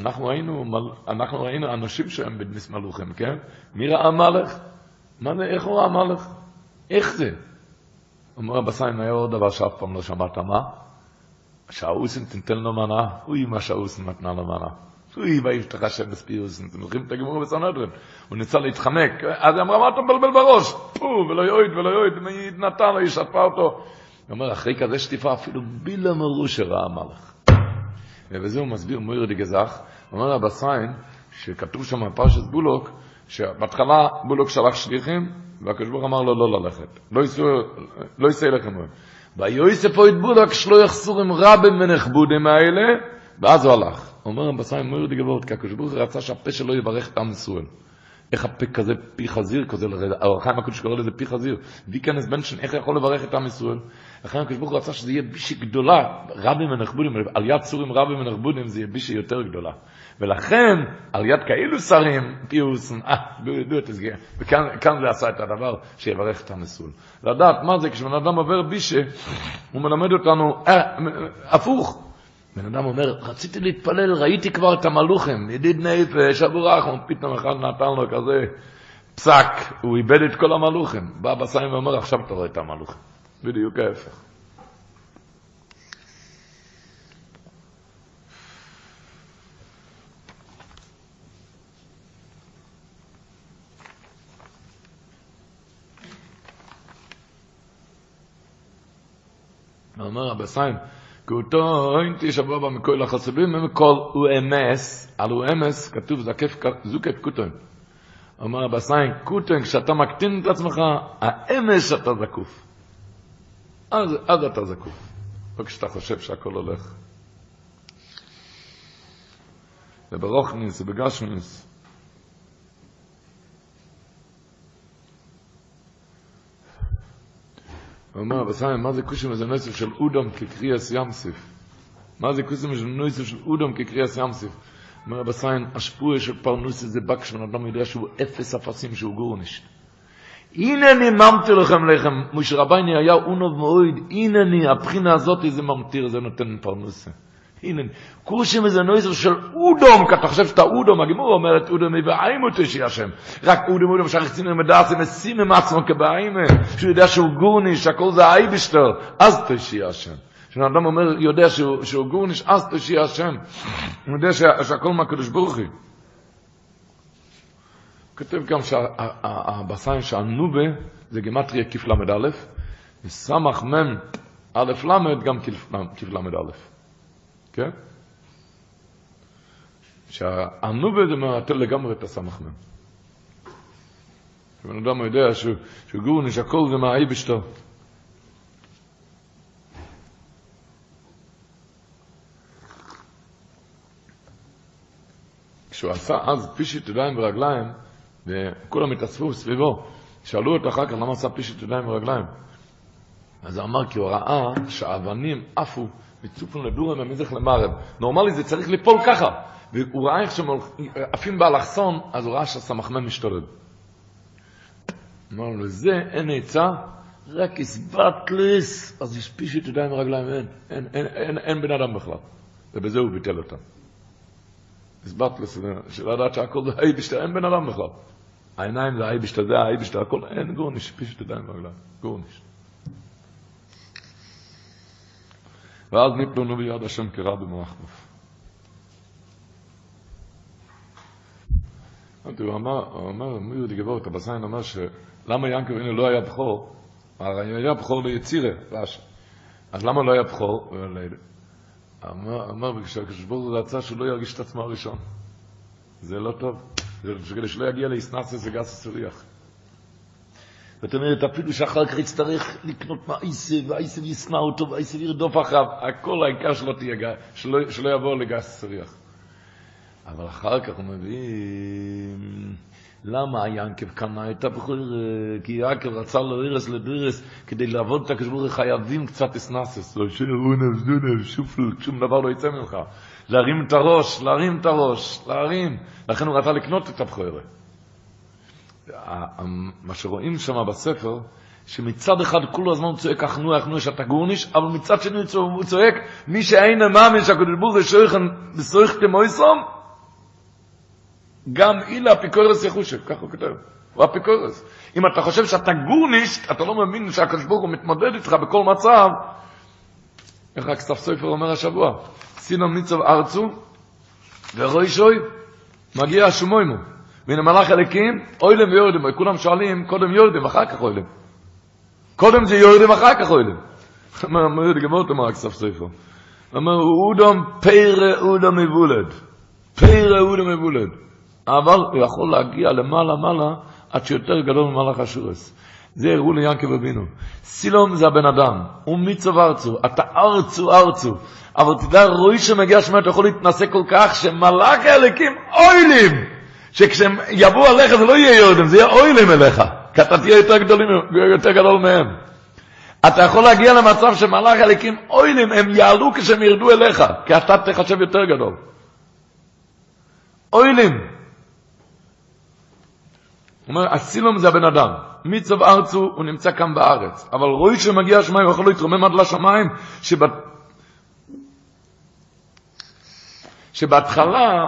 אנחנו ראינו, אנחנו ראינו אנשים שהם בדמיס מלוכים, כן? מי ראה מלך? מה זה, איך הוא ראה מלך? איך זה? אומר הבסיין, היה עוד דבר שאף פעם לא שמעת, מה? שהאוסן תנתן לו מנה, אוי מה שהאוסן נתנה לו מנה. אוי ויפתח השם בספיוסן, אתם זוכרים את הגמור בסנהדרין, הוא ניסה להתחמק, אז היא אמרה, מה אתה מבלבל בראש? פו, ולא יועיד ולא יועיד, מי נתן לו, היא שטפה אותו. הוא אומר, אחרי כזה שטיפה, אפילו בילה מרו שראה המלך. ובזה הוא מסביר מויר דגזך, הוא אומר לבסיין, שכתוב שם בפרשת בולוק, שבהתחלה בולוק שלח שליחים, והקדוש ברוך אמר לו לא ללכת. לא ייסעו, לא ייסע אליכם. ויוסף או יתבולק שלא יחסור עם רבים ונכבודים האלה, ואז הוא הלך. אומר הבשר מויר דגבות, כי הקדוש ברוך רצה שהפה שלו יברך את עם ישראל. איך הפה כזה פי חזיר כזה לרדת, הרחיים הקדוש קורא לזה פי חזיר. ויקנס בנשן, איך יכול לברך את עם ישראל? לכן הקדוש ברוך רצה שזה יהיה בישי גדולה, רבים ונחבודים, על יד צורים רבים ונחבודים זה יהיה בישי יותר גדולה. ולכן, על יד כאילו שרים, פיוס, אה, את הסגר. וכאן זה עשה את הדבר שיברך את המסלול. לדעת מה זה, כשבן אדם עובר בישה, הוא מלמד אותנו, אה, הפוך. בן אדם אומר, רציתי להתפלל, ראיתי כבר את המלוכים, ידיד נפש, אבו רחם, פתאום אחד נתן לו כזה פסק, הוא איבד את כל המלוכים. בא בסיים ואומר, עכשיו אתה רואה את המלוכים. בדיוק ההפך. אומר הבסיים, כותו אינתי שבוע במקוי לחסבים, מכל הוא אמס, על הוא אמס, כתוב זוקף כותון. אומר הבסיים, כותון, כשאתה מקטין את עצמך, האמס שאתה זקוף. אז, אז אתה זקוף. לא כשאתה חושב שהכל הולך. זה ברוכניס, זה בגשמיס. הוא אומר, בסיים, מה זה קושם איזה נוסף של אודום כקריאס ימסיף? מה זה קושם איזה נוסף של אודום כקריאס ימסיף? אומר בסיים, השפועה של פרנוס זה בק שבן אדם יודע שהוא אפס אפסים שהוא גורנישט. הנני ממתיר לכם לחם, מוש רבייני היה אונוב מאויד, הנני, הבחינה הזאת זה ממתיר, זה נותן פרנוסה. הנה, קושם איזה נויזר של אודום, כי אתה חושב שאתה אודום, הגימור אומרת אודום אותו שיהיה השם. רק אודום אודום שהחצים הם מדעס, הם עשים עם עצמו כבעיים, שהוא יודע שהוא גורני, שהכל זה האייבשטר, אז תשיע השם. כשאדם אומר, יודע שהוא גורניש, אז תשיע השם. הוא יודע שהכל מהקדוש ברוך הוא. כותב גם שהבסיים שהנובה זה גמטריה כיף ל"א, וסמך מ' א' ל' גם ל"א. כן? שהנובה זה מעטל לגמרי את הסמך מ'. כשבן אדם יודע שהוא גורניש, הכל זה מהאי בשתו. כשהוא עשה אז פישית ידיים ורגליים, וכולם התאספו סביבו, שאלו אותו אחר כך למה עשה פישית ידיים ורגליים. אז הוא אמר כי הוא ראה שהאבנים עפו מצופן לדורם ומזך למערב. נורמלי זה צריך ליפול ככה. והוא ראה איך שהם עפים באלכסון, אז הוא ראה שהסמכמן משתולל. אמר לו, לזה אין עצה, רק הסבטלס, אז השפיש את ידיים ורגליים, אין, אין, אין, אין, אין בן אדם בכלל. ובזה הוא ביטל אותם. הסבטלס, של לדעת שהכל זה (laughs) האיבשטר, אין בן אדם בכלל. העיניים זה האיבשטר, זה האיבשטר, הכל, אין גורניש, השפיש את ידיים ורגליים, גורניש. ואז ניפלונו ביד השם קרא במחנוף. הוא אמר, הוא אמר, מי יהודי גבור, את הבסיין אמר שלמה ינקב הנה לא היה בכור, הרי היה בכור ליצירה, רש"י. אז למה לא היה בכור? אמר, אמר, כשהקדוש ברוך הוא רצה שהוא לא ירגיש את עצמו הראשון. זה לא טוב. זה כדי שלא יגיע לאיסנסס וגס הסוריח. זאת אומרת, אפילו שאחר כך יצטרך לקנות מעיסה, והעיסה ישנא אותו, והעיסה ירדוף אחריו, הכל העיקר שלא תהיה גס, שלא, שלא יבוא לגס סריח. אבל אחר כך הוא מבין, למה היענקב קנה את הבחור? כי יעקב רצה לו לדירס, כדי לעבוד את הקשבור, חייבים קצת אסנסס, לא שאונב, דונב, שופל, שום דבר לא יצא ממך. להרים את הראש, להרים את הראש, להרים. לכן הוא רצה לקנות את הבחור. מה שרואים שם בספר, שמצד אחד כל הזמן הוא צועק אחנו אחנו שאתה גורניש, אבל מצד שני הוא צועק מי שאין מאמין שהקדוש ברוך הוא שויכן בסויך כמויסום, גם אילה אפיקורס יחושב, ככה הוא כותב, הוא אפיקורס. אם אתה חושב שאתה גורניש, אתה לא מבין שהקדוש ברוך הוא מתמודד איתך בכל מצב, איך רק סף סופר אומר השבוע, סינום ניצוב ארצו, ורוי שוי, מגיע השומוימו. והנה מלאך הלקים, אוילם ויורדם, כולם שואלים, קודם יורדם, אחר כך אוילם. קודם זה יורדם, אחר כך אוילם. אומר, יורדם, גמור תאמר, אקסף ספר. אומר, אודם פירה אודם מבולד. פירה אודם מבולד. אבל הוא יכול להגיע למעלה מעלה, עד שיותר גדול ממלאך אשורס. זה הראו ליענקב אבינו. סילום זה הבן אדם, הוא מיצוב ארצו, אתה ארצו ארצו. אבל תדע, רואי שמגיע שמע, אתה יכול להתנסה כל כך, שמלאך הלקים אוילים. שכשהם יבואו עליך זה לא יהיה יורדים, זה יהיה אוילים אליך, כי אתה תהיה יותר, גדולים, יותר גדול מהם. אתה יכול להגיע למצב שמלאך הליקים אוילים, הם יעלו כשהם ירדו אליך, כי אתה תחשב יותר גדול. אוילים. הוא אומר, הסילום זה הבן אדם. מצב ארצו הוא נמצא כאן בארץ. אבל רואי שמגיע השמיים, יכול להתרומם עד לשמיים, שבת... שבהתחלה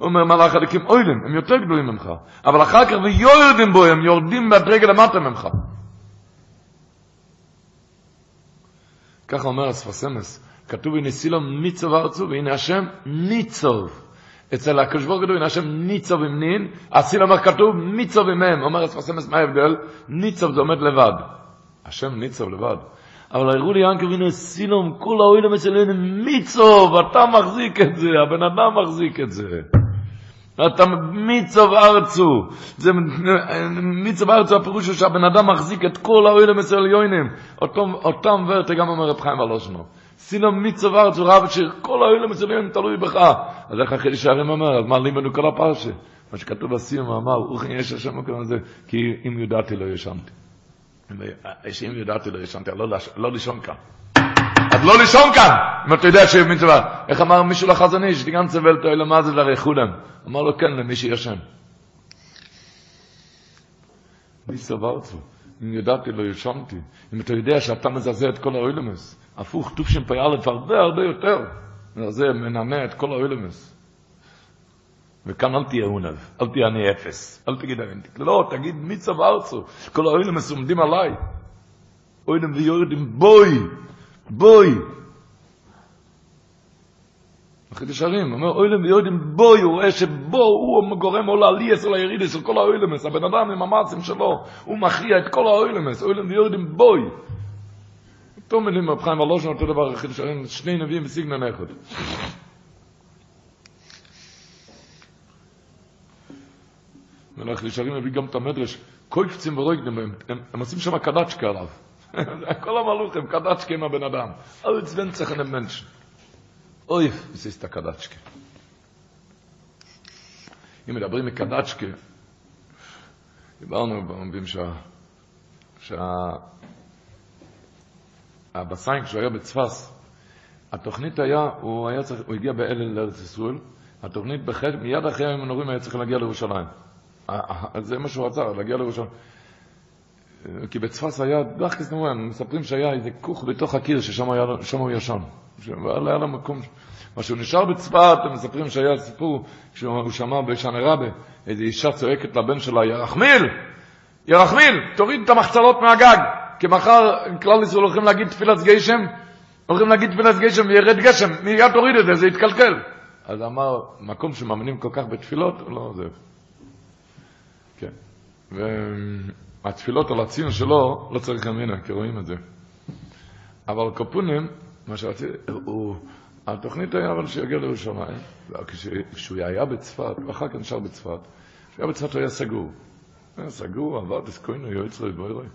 אומר מלאך הליקים אוילם, הם יותר גדולים ממך. אבל אחר כך ויורדים בו, הם יורדים מהדרגה למטה ממך. ככה אומר הספסמס, כתוב הנה סילום ניצוב ארצו, והנה השם ניצוב. אצל הקדוש ברוך הוא השם ניצוב עם נין, הסילום אומר כתוב ניצוב עם הם. אומר הספסמס, מה ההבדל? ניצוב זה עומד לבד. השם ניצוב לבד. אבל הראו לי ינקב הנה סילום, כל האוילם אצלנו מיצוב, אתה מחזיק את זה, הבן אדם מחזיק את זה. אתה מיצוב ארצו. זה מיצוב ארצו הפירוש הוא שהבן אדם מחזיק את כל האוילם אצל יוינים. אותם ורטה גם אומר רב חיים ולושנו. ארצו רב שכל האוילם אצל יוינים תלוי בך. אז איך אחרי שערים אומר, אז מה לימדנו כל הפרשה? מה שכתוב בסיום, אמר, אוכי יש השם מקום הזה, כי אם יודעתי לא ישנתי. אם יודעתי לא ישנתי, לא לישון כאן. אז לא לישון כאן, אם אתה יודע שיש מצווה. איך אמר מישהו די גנצה ולט אוהלה מה זה לרחולם? אמר לו כן, למי שישן. מי סבר צו? אם ידעתי לא ישנתי. אם אתה יודע שאתה מזעזע את כל האוילמס, הפוך, טוב שם פי א' הרבה הרבה יותר. זה מנענע את כל האוילמס. וכאן אל תהיה עונב, אל תהיה אני אפס, אל תגיד אני, לא, תגיד מי צו? כל האוילמס עומדים עליי. אוילם ויורדים בוי, בוי. החידוש הרים, אומר אוילם ויורדים בוי, הוא רואה שבו הוא גורם עולה לי אצל הירידס של כל האוילמס, הבן אדם עם המעצים שלו, הוא מכריע את כל האוילמס, אוילם ויורדים בוי. אותו מילים רב חיים הלושן אותו דבר, החידוש הרים, שני נביאים בסיגנן אחד. מלך לישרים מביא גם את המדרש, קויפצים ורויגדם, הם, הם עושים שם קדצ'קה עליו. כל המלוכים, קדצ'קה עם הבן אדם. אוי צבן צריכן הם מנש. אוי, זה את הקדצ'קה. אם מדברים מקדצ'קה, דיברנו במבין שה... שה... הבסיין, כשהוא היה בצפס, התוכנית היה, הוא, היה צריך, הוא הגיע באלל לארץ ישראל, התוכנית בחד, מיד אחרי הימים הנורים היה צריך להגיע לירושלים. זה מה שהוא רצה, להגיע לירושלים. כי בצפס היה, כזה נורא, מספרים שהיה איזה כוך בתוך הקיר, ששם הוא ישן. היה לו מקום, מה שהוא נשאר בצפת, הם מספרים שהיה סיפור, שהוא שמע בשנה רבה, איזו אישה צועקת לבן שלה, ירחמיל, ירחמיל, תוריד את המחצלות מהגג, כי מחר כלל ישראל הולכים להגיד תפילת גשם, הולכים להגיד תפילת גשם וירד גשם, מיד תוריד את זה, זה יתקלקל. אז אמר, מקום שמאמינים כל כך בתפילות, לא, זה... כן. והתפילות על הציון שלו, לא צריך אמינה, כי רואים את זה. אבל קופונים, מה שרציתי, הוא, התוכנית היה אבל שיגיע לירושלים, כשהוא היה בצפת, ואחר כך נשאר בצפת, כשהוא היה בצפת הוא היה סגור. היה סגור, עבד, הסקוינו, יועץ לו, בואי רואי.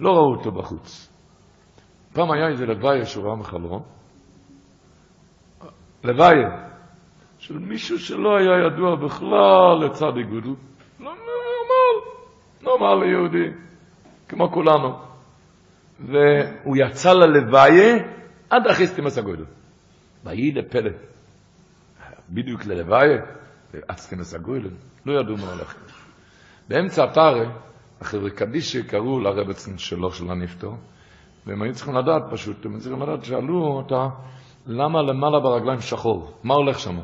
לא ראו אותו בחוץ. פעם היה איזה לוואי שהוא ראה מחלום, לוואי, של מישהו שלא היה ידוע בכלל לצד איגודו. לא נורמל, נורמל ליהודי, כמו כולנו. והוא יצא ללוויה עד אחרי סתימס הגודל. ויהי לפלא. בדיוק ללוויה, עד סתימס הגודל, לא ידעו מה הולך. באמצע התארה, החבר'ה קדישי קראו לרבצן שלו של הנפטור, והם היו צריכים לדעת פשוט, הם צריכים לדעת, שאלו אותה, למה למעלה ברגליים שחור? מה הולך שם?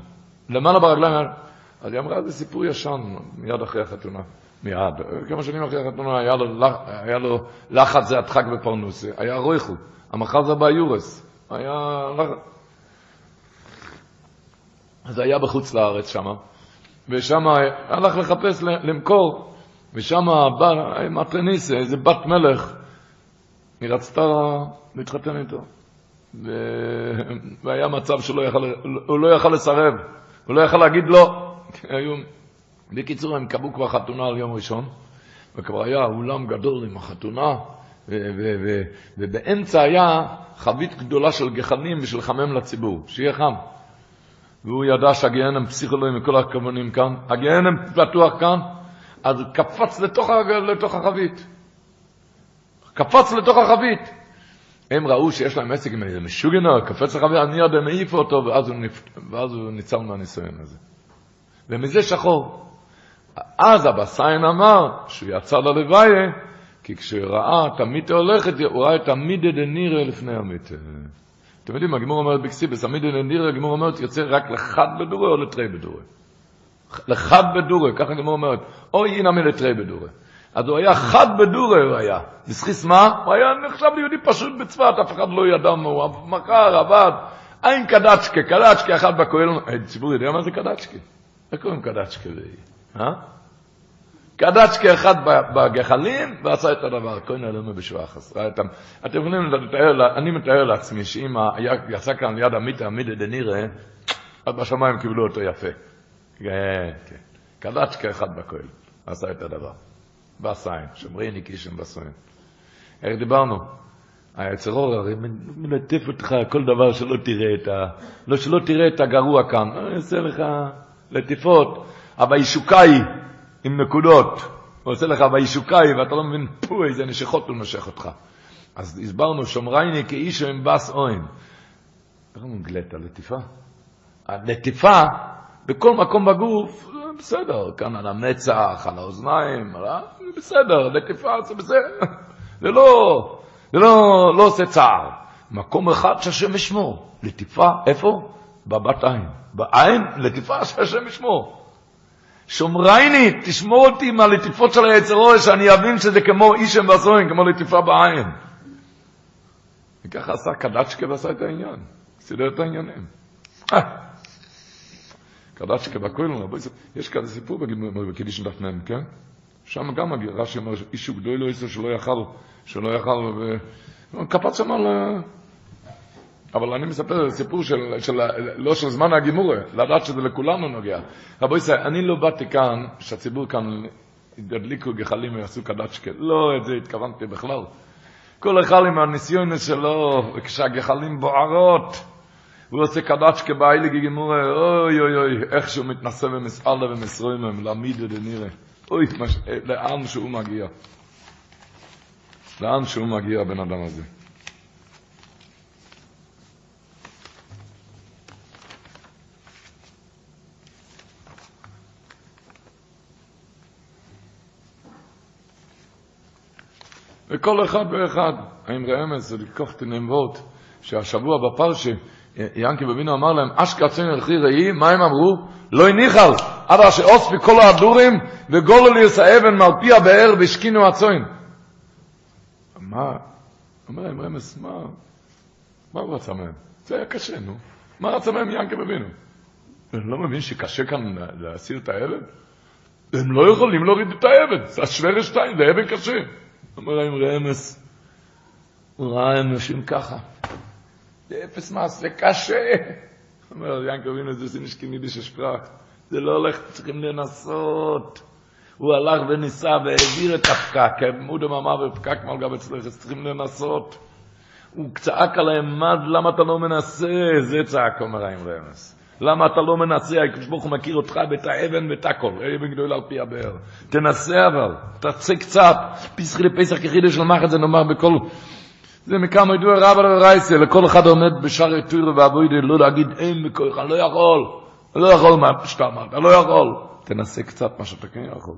למעלה ברגליים... אז היא אמרה, זה סיפור ישן, מיד אחרי החתונה. מיד. כמה שנים אחרי החתונה היה לו, היה לו לחץ זה הדחק בפרנוסה, היה רויכו, המחר זה ביורס, היה לחץ. אז היה בחוץ לארץ שמה, ושם הלך לחפש למכור, ושם בא מטרניסה, איזה בת מלך, היא רצתה להתחתן איתו. והיה מצב שהוא לא יכל לסרב, הוא לא יכל להגיד לא. היו... בקיצור, הם קבעו כבר חתונה על יום ראשון, וכבר היה אולם גדול עם החתונה, ובאמצע היה חבית גדולה של גחנים ושל חמם לציבור, שיהיה חם. והוא ידע שהגיהנם פסיכולוגי מכל הכוונים כאן, הגיהנם פתוח כאן, אז קפץ לתוך, לתוך החבית. קפץ לתוך החבית. הם ראו שיש להם עסק עם איזה משוגנר, קפץ לחבית, אני יודע, העיפו אותו, ואז הוא, נפ... ואז הוא ניצל מהניסיון הזה. ומזה שחור. אז אבא סיין אמר שהוא יצא ללוויה, כי כשהוא ראה את המיטה הולכת, הוא ראה את המידה דנירה לפני המיטה. אתם יודעים, הגמור אומרת בקסיבס, המידה דנירה, הגמור אומרת, יוצא רק לחד בדורי או לתרי בדורי. לחד בדורי, ככה הגמור אומרת, או הנה מלתרי בדורי. אז הוא היה חד בדורי, הוא היה. בזכיס מה? הוא היה נחשב ליהודי פשוט בצפת, אף אחד לא ידע מה הוא, מכר, עבד. אין קדצ'קה, קדצ'קה אחד בכהל, הציבור יודע מה זה קדצ'קה? איך קוראים קדצ'קה? אה? קדצ'קה אחד בגחלים, ועשה את הדבר, כהן אלוהינו בשבחס. אתם יכולים לתאר, אני מתאר לעצמי שאם יצא כאן ליד המיטה, המיטה דנירה, אז בשמיים קיבלו אותו יפה. כן, כן. קדצ'קה אחד בכהל, עשה את הדבר. בסיים, שומרי ניקישם בסיים. איך דיברנו? היצר אור הרי מלטף אותך כל דבר שלא תראה את ה... לא שלא תראה את הגרוע כאן. אני אעשה לך לטיפות, אבל ישוקאי עם נקודות. הוא עושה לך וישוקאי, ואתה לא מבין, פו, איזה נשכות הוא נושך אותך. אז הסברנו, שומרייני כאיש עם בס אוין. איך אומרים גלטה? לטיפה? הלטיפה, בכל מקום בגוף, בסדר, כאן על המצח, על האוזניים, בסדר, לטיפה זה בסדר. (laughs) זה לא, זה לא, לא עושה צער. מקום אחד שהשם ישמור. לטיפה, איפה? בבת עין. בעין, לטיפה שהשם ישמור. שומרייני, תשמור אותי מהלטיפות של היצרו, שאני אבין שזה כמו אישם בסוין, כמו לטיפה בעין. וככה עשה קדצ'קה ועשה את העניין. סידר את העניינים. קדצ'קה בכהן, יש כזה סיפור בקידיש דף מ', כן? שם גם רש"י אומר, איש גדול לא יעשה שלא יאכל, שלא יאכל, וקפץ שם על... אבל אני מספר סיפור של, של, לא של זמן הגימורה, לדעת שזה לכולנו נוגע. רבו ישראל, אני לא באתי כאן, שהציבור כאן ידליקו גחלים ויעשו קדצ'קה. לא את זה התכוונתי בכלל. כל אחד עם הניסיון שלו, וכשהגחלים בוערות, הוא עושה קדצ'קה באיילי גימורה, אוי אוי אוי, איך שהוא מתנשא ומסעלה ומסרוימם, להעמיד דנראה. אוי, מש... לאן שהוא מגיע. לאן שהוא מגיע, הבן אדם הזה. וכל אחד ואחד, האמרי אמס, זה לקוח תנמבות, שהשבוע בפרשה, ינקי בבינו אמר להם, אשכא צוין אלכי ראי, מה הם אמרו? לא הניחל, עד אשר אוספי כל ההדורים, וגולו לי את האבן מעל פי הבאר והשכינו הצוין. מה? אומר להם רמז, מה? מה הוא רצה מהם? זה היה קשה, נו. מה רצה מהם ינקי בבינו? אני לא מבין שקשה כאן להסיר את האבן? הם לא יכולים להוריד את האבן, זה השוורש שתיים, זה אבן קשה. אומר להם רמז, הוא ראה אנשים ככה. זה אפס מס, זה קשה. אומר ינקי בבינו, זה סינשקי נידיש השפרח. זה לא הולך, צריכים לנסות. הוא הלך וניסה והעביר את הפקק, מודם אמר בפקק מלגה בצלחת, צריכים לנסות. הוא צעק עליהם, מה, למה אתה לא מנסה? זה צעק, אומר האם רמס. למה אתה לא מנסה? הקדוש ברוך הוא מכיר אותך ואת האבן ואת הכל. אבן גדול על פי הבאר. תנסה אבל, תצא קצת. פסחי לפסח כחידש למחת זה נאמר בכל... זה מכמה ידוע רב על הרייסה, לכל אחד עומד בשער תוירו ואבוידי, לא להגיד אין בכוח, אני לא יכול. אני לא יכול מה שאתה אמרת, אני לא יכול. תנסה קצת מה שאתה כן יכול.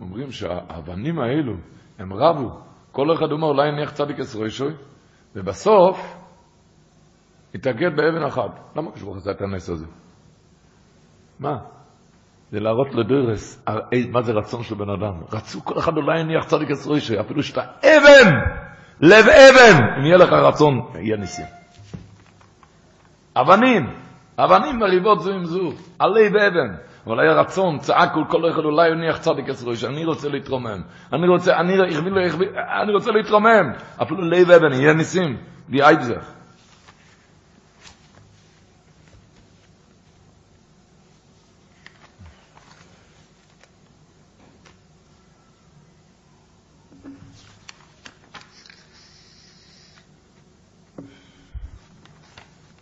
אומרים שהאבנים האלו, הם רבו. כל אחד אומר, אולי נניח צדיק אסרוישוי, ובסוף התאגד באבן אחת. למה קשור לך את הנס הזה? מה? זה להראות לדרס מה זה רצון של בן אדם. רצו כל אחד אולי יניח צדיק אסרוישוי, אפילו שאתה אבן, לב אבן, אם יהיה לך רצון, יהיה ניסים. אבנים, אבנים מריבות זו עם זו, עלי ואבן. אבל היה רצון, צעקו כל אחד אולי יניח צדיק אסרויש, אני רוצה להתרומם. אני רוצה, אני, אני רוצה להתרומם. אפילו לב אבן, יהיה ניסים, די אייבזך.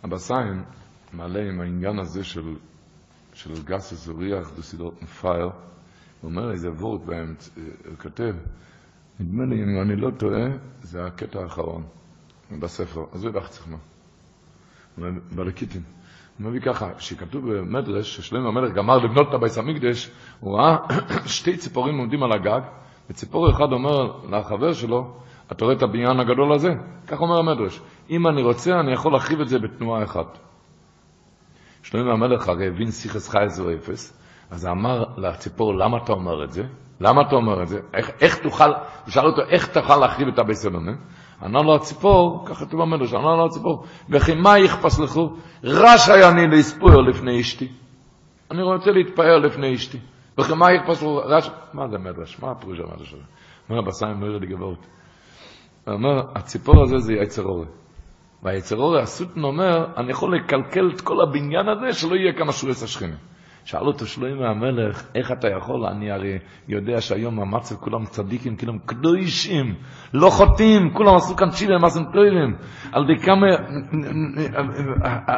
הבסיין מעלה עם העניין הזה של, של גס הזוריח בסדרות נפייר, הוא אומר איזה וורט בהם, הוא כותב, נדמה לי, אם אני לא טועה, זה הקטע האחרון בספר, אז הוא ידח צחמה, בלקיטין. הוא מביא ככה, שכתוב במדרש, ששלמה המלך גמר לבנות את הבייס המקדש, הוא ראה (clears throat) שתי ציפורים עומדים על הגג, וציפור אחד אומר לחבר שלו, אתה רואה את הבניין הגדול הזה? כך אומר המדרש. אם אני רוצה, אני יכול להרחיב את זה בתנועה אחת. שלמה המלך הרי הבין סיכס חייס ואפס, אז אמר לציפור, למה אתה אומר את זה? למה אתה אומר את זה? איך, איך תוכל, הוא שאל אותו, איך תוכל להרחיב את הבית סלונה? ענה לו הציפור, ככה כתוב במדרש, ענה לו הציפור, וכי מה יכפס לכו? רשאי אני להספויר לפני אשתי. אני רוצה להתפאר לפני אשתי. וכן מה יחפש לו רש... מה זה מדרש? מה הפירוש המדרש הזה? אומר בסיים מויר לגבות. הוא אומר, הציפור הזה זה יצר אורי. והיצר אורי, הסוטן אומר, אני יכול לקלקל את כל הבניין הזה, שלא יהיה כמה שורס השכנים. שאל אותו שלמה המלך, איך אתה יכול? אני הרי יודע שהיום המצב כולם צדיקים, כולם קדושים, לא חוטאים, כולם עשו כאן צ'ילה, מה זה טובים. על די כמה,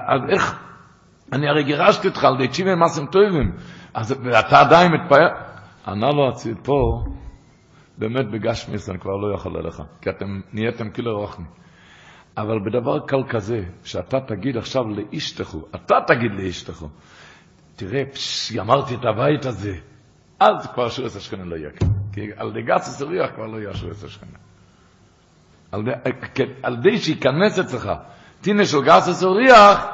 אז איך, אני הרי גירשתי אותך על די צ'ילה, מה טובים. אז אתה עדיין מתפעל? ענה לו הציפור, באמת בגשמיס אני כבר לא יכול אליך, כי אתם נהייתם כאילו רוחני. אבל בדבר קל כזה, שאתה תגיד עכשיו לאשתכו, אתה תגיד לאשתכו, תראה, פש, אמרתי את הבית הזה, אז כבר שורס השכנה לא יהיה כאן. כי על די גץ הסריח כבר לא יהיה שורס השכנה. על די, על די שייכנס אצלך, תינה של גץ הסריח,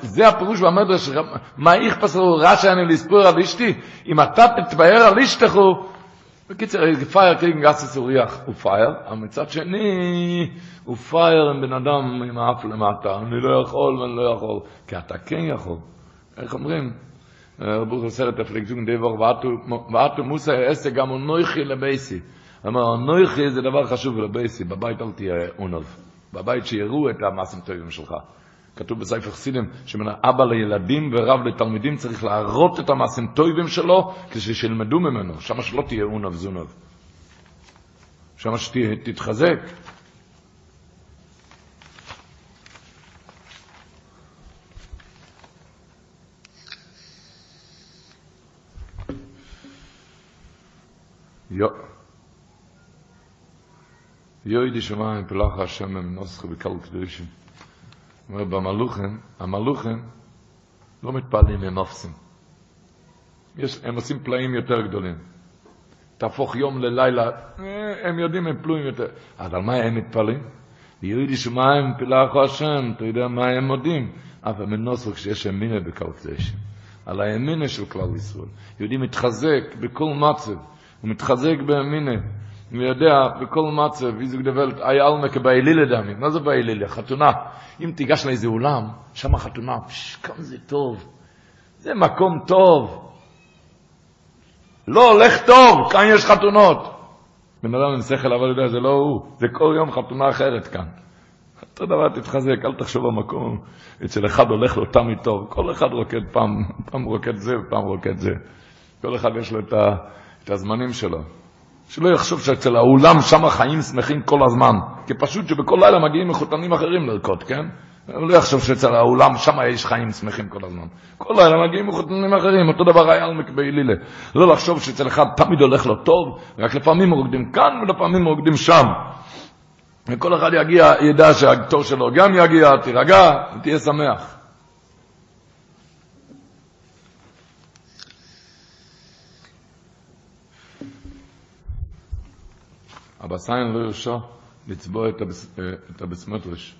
זה הפירוש במדרש, מה יכפס לו רשע אני לספור על אשתי? אם אתה תתבהר על אשתכו, בקיצר, פייר קייגן גס הסוריח הוא פייר, אבל מצד שני הוא פייר עם בן אדם עם האף למטה, אני לא יכול ואני לא יכול, כי אתה כן יכול. איך אומרים? רבוך הסרט הפלגזון דיבור, ואתו מוסא אסה גם נויכי לבייסי. אמר, נויכי זה דבר חשוב לבייסי, בבית אל תהיה אונוב. בבית שיראו את המעשים טובים שלך. כתוב בספר חסידים, שמן אבא לילדים ורב לתלמידים צריך להראות את המעשים טובים שלו, כששילמדו ממנו, שמה שלא תהיה אונוב זונוב. שמה שתתחזק. יו. יוי די שמיים פלאך השם מנוסח בקל קדושים. אומר במלוכים, המלוכים לא מתפעלים, הם נופסים. יש, הם עושים פלאים יותר גדולים. תהפוך יום ללילה, הם יודעים, הם פלואים יותר. אז על מה הם מתפעלים? יוי די שמיים פלאך השם, אתה יודע מה הם מודים? אף הם מנוסח כשיש אמינה בקל קדושים. על האמינה של כלל ישראל. יהודי מתחזק בכל מצב. הוא מתחזק באמינה, הוא יודע בכל מצב, איזה גדבלת, אי אלמה כבאלילה דמי, מה זה באלילה? חתונה. אם תיגש לאיזה אולם, שם חתונה, פש, כמה זה טוב, זה מקום טוב. לא, לך טוב, כאן יש חתונות. בן אדם עם שכל, אבל יודע, זה לא הוא, זה כל יום חתונה אחרת כאן. אותו דבר תתחזק, אל תחשוב במקום, אצל אחד הולך לו תמיד טוב, כל אחד רוקד פעם, פעם רוקד זה ופעם רוקד זה. כל אחד יש לו את ה... את הזמנים שלו. שלא יחשוב שאצל האולם שם חיים שמחים כל הזמן. כי פשוט שבכל לילה מגיעים מחותנים אחרים לרקוד, כן? לא יחשוב שאצל האולם שם יש חיים שמחים כל הזמן. כל לילה מגיעים מחותנים אחרים, אותו דבר היה על מקבי לילה. לא לחשוב שאצל אחד תמיד הולך לו טוב, רק לפעמים רוקדים כאן ולפעמים רוקדים שם. וכל אחד יגיע, ידע שהתור שלו גם יגיע, תירגע, תהיה שמח. Sein will scho לצבוע את הבס את הבסמדרש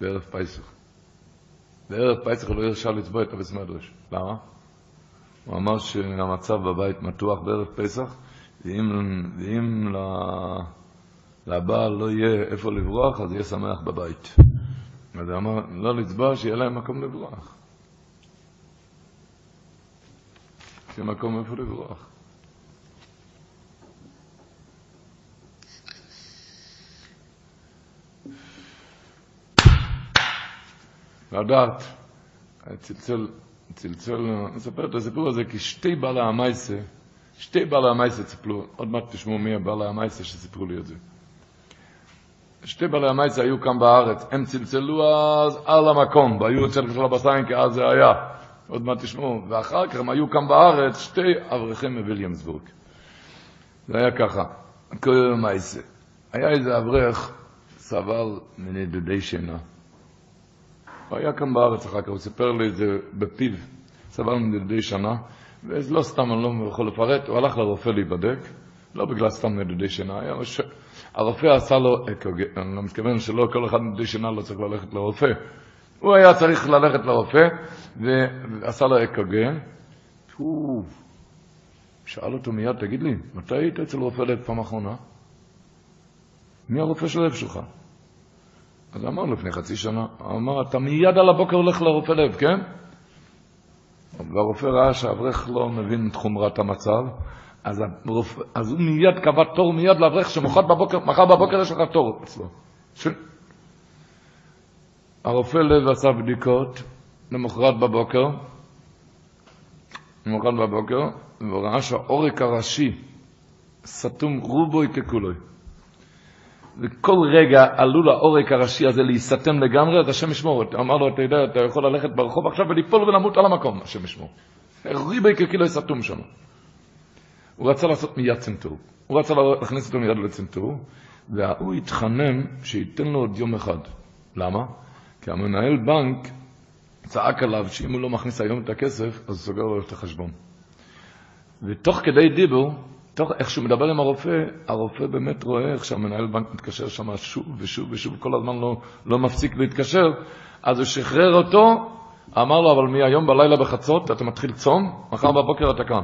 בערב פייסח. בערב פייסח לא ירשה לצבוע את הבסמדרש. למה? הוא אמר שהמצב בבית מתוח בערב פסח, ואם, ואם לבעל לא יהיה איפה לברוח, אז יהיה שמח בבית. אז הוא אמר, לא לצבוע, שיהיה להם מקום לברוח. שיהיה מקום איפה לברוח. לדעת, צלצל, צלצל, נספר את הסיפור הזה, כי שתי בעלי המייסה, שתי בעלי המייסה ציפלו, עוד מעט תשמעו מי הבעלי המייסה שסיפרו לי את זה. שתי בעלי המייסה היו כאן בארץ, הם צלצלו אז על המקום, והיו אצל של הבסיין, כי אז זה היה, עוד מעט תשמעו, ואחר כך הם היו כאן בארץ, שתי אברכים מוויליאמסבורג. זה היה ככה, כל המייסה. היה איזה אברך, סבל מנדודי שינה. הוא היה כאן בארץ אחר כך, הוא סיפר לי את זה בפיו, סבל נדודי שנה, ולא סתם, אני לא יכול לפרט, הוא הלך לרופא להיבדק, לא בגלל סתם נדודי שינה, היה ש... הרופא עשה לו אק"ג, אני לא מתכוון שלא כל אחד נדודי שינה לא צריך ללכת לרופא. הוא היה צריך ללכת לרופא, ועשה לו אק"ג. הוא שאל אותו מיד, תגיד לי, מתי היית אצל רופא לב פעם אחרונה? מי הרופא של הלב שלך? אז אמר לפני חצי שנה, אמר, אתה מיד על הבוקר הולך לרופא לב, כן? והרופא ראה שהאברך לא מבין את חומרת המצב, אז, הרופא, אז הוא מיד קבע תור מיד לאברך שמחר בבוקר, מחר בבוקר יש לך תור אצלו. ש... הרופא לב עשה בדיקות למחרת בבוקר, למחרת בבוקר, והוא ראה שהעורק הראשי סתום רובוי ככולוי. וכל רגע עלול העורק הראשי הזה להיסתם לגמרי, אז השם ישמור. אמר לו, אתה יודע, אתה יכול ללכת ברחוב עכשיו וליפול ולמות על המקום, השם ישמור. ריבי ככאילו סתום שם. הוא רצה לעשות מיד צנתור. הוא רצה להכניס אותו מיד לצנתור, והוא התחנן שייתן לו עוד יום אחד. למה? כי המנהל בנק צעק עליו שאם הוא לא מכניס היום את הכסף, אז הוא סוגר לו את החשבון. ותוך כדי דיבור, תוך איך שהוא מדבר עם הרופא, הרופא באמת רואה איך שהמנהל בנק מתקשר שם שוב ושוב ושוב, כל הזמן לא, לא מפסיק להתקשר, אז הוא שחרר אותו, אמר לו, אבל מהיום בלילה בחצות אתה מתחיל צום, מחר בבוקר אתה כאן,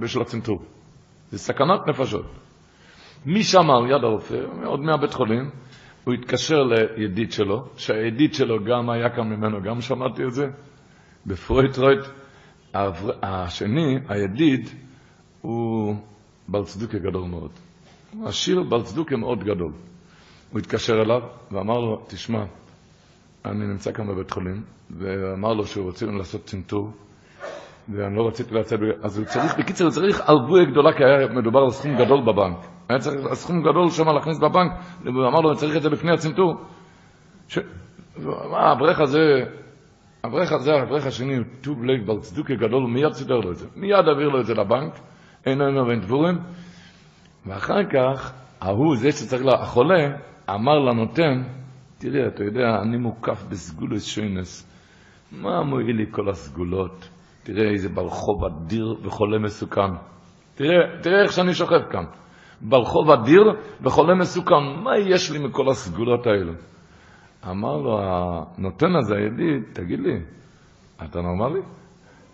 בשביל הצנתור. זה סכנת נפשות. משם על יד הרופא, עוד מהבית חולים, הוא התקשר לידיד שלו, שהידיד שלו גם היה כאן ממנו, גם שמעתי את זה, בפרויטרויט. השני, הידיד, הוא בעל צדוקה גדול מאוד. עשיר בעל צדוקה מאוד גדול. הוא התקשר אליו ואמר לו, תשמע, אני נמצא כאן בבית חולים, ואמר לו שהוא רוצה לעשות צנתור, ואני לא רציתי לצאת, אז הוא צריך, בקיצר, הוא צריך ערבויה גדולה, כי היה מדובר על סכום גדול בבנק. היה צריך סכום גדול שם להכניס בבנק, והוא אמר לו, אני צריך את זה לפני הצנתור. ש... מה, האברך הזה, האברך הזה, האברך השני, טוב לב בעל צדוקה גדול, מיד סידר לו את זה. מיד העביר לו את זה לבנק, אין לנו ואין דבורים. ואחר כך, ההוא, זה שצריך, לה, החולה, אמר לנותן, תראה, אתה יודע, אני מוקף בסגולוס שוינס. מה מועיל לי כל הסגולות? תראה איזה ברחוב אדיר וחולה מסוכן. תראה, תראה איך שאני שוכב כאן. ברחוב אדיר וחולה מסוכן. מה יש לי מכל הסגולות האלה? אמר לו הנותן הזה, הידיד, תגיד לי, אתה נורמלי?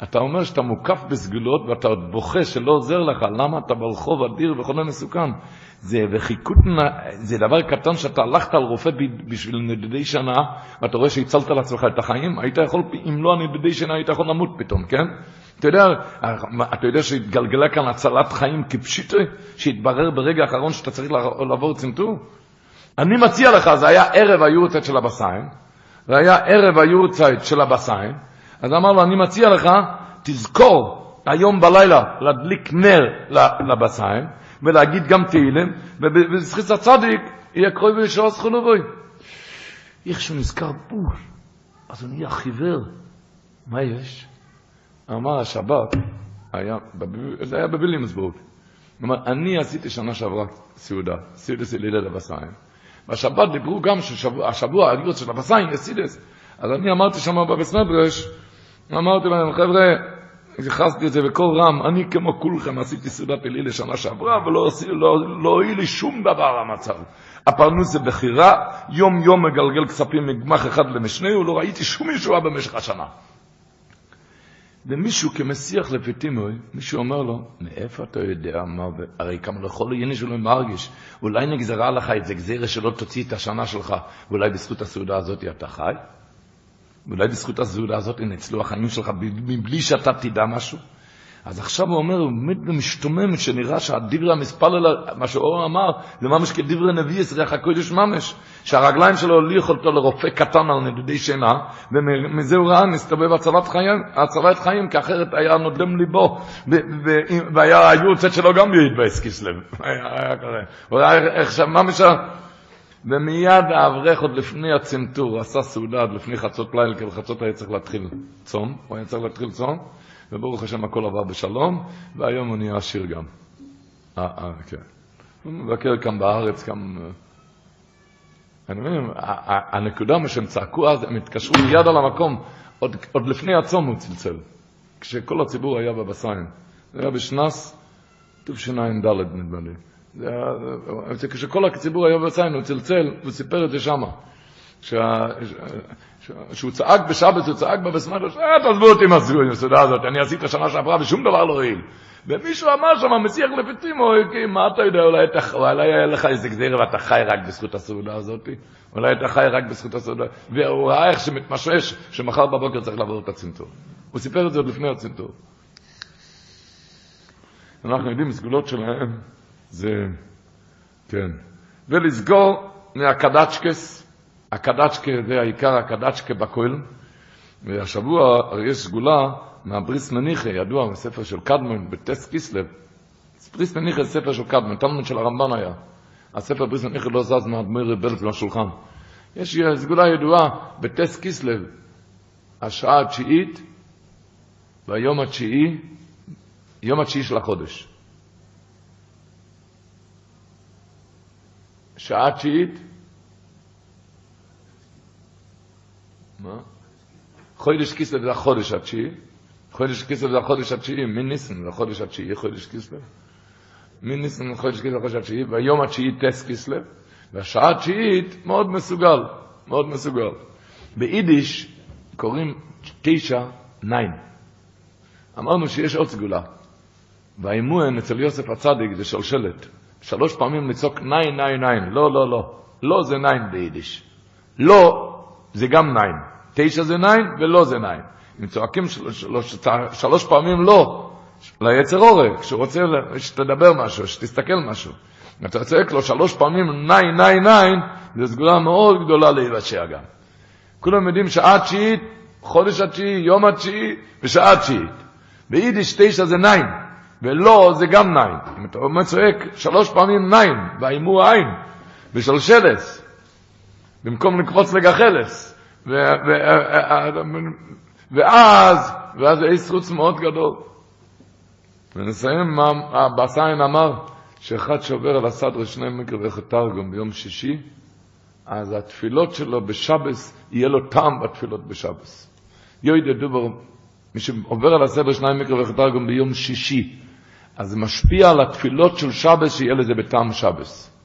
אתה אומר שאתה מוקף בסגולות ואתה עוד בוכה שלא עוזר לך, למה אתה ברחוב אדיר וחולה מסוכן? זה וחיקות, זה דבר קטן שאתה הלכת על רופא בשביל נדודי שנה, ואתה רואה שהצלת לעצמך את החיים, היית יכול, אם לא הנדודי שנה, היית יכול למות פתאום, כן? אתה יודע, אתה יודע שהתגלגלה כאן הצלת חיים כפשיטה, שהתברר ברגע האחרון שאתה צריך לעבור צנתור? אני מציע לך, זה היה ערב היורצייט של הבסיים, והיה ערב היורצייט של הבסיים, אז אמר לו, אני מציע לך, תזכור היום בלילה להדליק נר לבסיים, ולהגיד גם תהילים, ובזכיס הצדיק יהיה קרוי וישור זכונו בוי. איך שהוא נזכר בול, אז הוא נהיה חיוור. מה יש? אמר השבת, היה, זה היה בוויליאמסבורג. אמר, אני עשיתי שנה שעברה סעודה, סעודס אלילה לבסיים. בשבת דיברו גם שהשבוע הגירוץ של הבסיים יסידס. אז אני אמרתי שם בבית אמרתי להם, חבר'ה, הכנסתי את זה בקול רם, אני כמו כולכם עשיתי סעודת אליל לשנה שעברה, ולא לא, לא הועיל לי שום דבר המצב. הפרנוס זה בחירה, יום יום מגלגל כספים מגמח אחד למשנהו, לא ראיתי שום ישועה במשך השנה. ומישהו כמסיח לפיטימוי, מישהו אומר לו, מאיפה אתה יודע מה, הרי כמה לכל עניין שלו מרגיש, אולי נגזרה לך את זה גזירה שלא תוציא את השנה שלך, ואולי בזכות הסעודה הזאת אתה חי? ואולי בזכות הסעודה הזאת ינצלו החיים שלך מבלי שאתה תדע משהו? אז עכשיו הוא אומר, הוא באמת משתומם, שנראה שהדברי המספל, מה שאור אמר, זה ממש כדברי נביא, ישריח הקודש ממש, שהרגליים שלו הוליך אותו לרופא קטן על נדודי שינה, ומזה הוא ראה, מסתובב הצלת חיים, הצלת חיים, כי אחרת היה נודם ליבו, והיה, היו יוצאת שלו גם (laughs) היה כזה, הוא ראה איך שממש, ומיד האברך עוד לפני הצנתור, עשה סעודה עד לפני חצות ליל, כי בחצות היה צריך להתחיל צום, הוא היה צריך להתחיל צום, וברוך השם הכל עבר בשלום, והיום הוא נהיה עשיר גם. אה, אה, כן. הוא מבקר כאן בארץ, כאן... אה. אני מבין, הנקודה, מה שהם צעקו אז, הם התקשרו מיד על המקום, עוד, עוד לפני הצום הוא צלצל, כשכל הציבור היה בבסיים. זה היה בשנס תשע"ד, נדמה לי. זה כשכל הציבור היה בבסיים, הוא צלצל, הוא סיפר את זה שמה. שהוא צעק בשבת, הוא צעק בבסמד, אה, תעזבו אותי מהסעודה הזאת, אני עשיתי שנה שעברה ושום דבר לא הועיל. ומישהו אמר שם, מסיח לפיתים, מה אתה יודע, אולי היה לך איזה גזיר ואתה חי רק בזכות הסעודה הזאת, אולי אתה חי רק בזכות הסעודה, והוא ראה איך שמתמשש, שמחר בבוקר צריך לעבור את הצנתור. הוא סיפר את זה עוד לפני הצנתור. אנחנו יודעים, סגולות שלהם זה, כן. ולסגור מהקדצ'קס, הקדצ'קה זה העיקר הקדצ'קה בכהל, והשבוע יש סגולה מהבריס מניחה, ידוע בספר של קדמון, בטס קיסלב. בריס מניחה זה ספר של קדמון, תלמוד של הרמב"ן היה. הספר בריס מניחה לא זז מהדמיר בלט לשולחן. יש סגולה ידועה בטס קיסלב, השעה התשיעית והיום התשיעי, יום התשיעי של החודש. שעה תשיעית? מה? חודש כיסלב זה החודש התשיעי. חודש כיסלב זה החודש התשיעי, מי ניסן זה החודש התשיעי, חודש כיסלב. מי ניסן זה חודש כיסלב, חודש התשיעי, והיום התשיעי טס כיסלב, והשעה התשיעית מאוד מסוגל, מאוד מסוגל. ביידיש קוראים תשע ניין. אמרנו שיש עוד סגולה. והאימון אצל יוסף הצדיק זה שלשלת. שלוש פעמים לצעוק ניין, ניין, ניין. לא, לא, לא. לא זה ניין ביידיש. לא זה גם ניין. תשע זה ניין ולא זה ניין. אם צועקים שלוש, שלוש, שלוש פעמים לא, ליצר אורק, כשהוא רוצה שתדבר משהו, שתסתכל משהו. אתה צועק לו שלוש פעמים ניין, ניין, ניין, זו סגולה מאוד גדולה להיוושע גם. כולם יודעים שעה תשיעית, חודש התשיעי, יום התשיעי ושעה תשיעית. ביידיש תשע זה ניין, ולא זה גם ניין. אם אתה אומר צועק שלוש פעמים ניין, והאימור עין, ושלשלס, במקום לקפוץ לגחלס. ו, ו, ואז, ואז יש חוץ מאוד גדול. ונסיים מה הבסיין אמר, שאחד שעובר על הסדרה שני מקרא וחתרגום ביום שישי, אז התפילות שלו בשבס, יהיה לו טעם בתפילות בשבס. יוידה דובר, מי שעובר על הסדר שניים מקרא וחתרגום ביום שישי, אז זה משפיע על התפילות של שבס, שיהיה לזה בטעם שבס.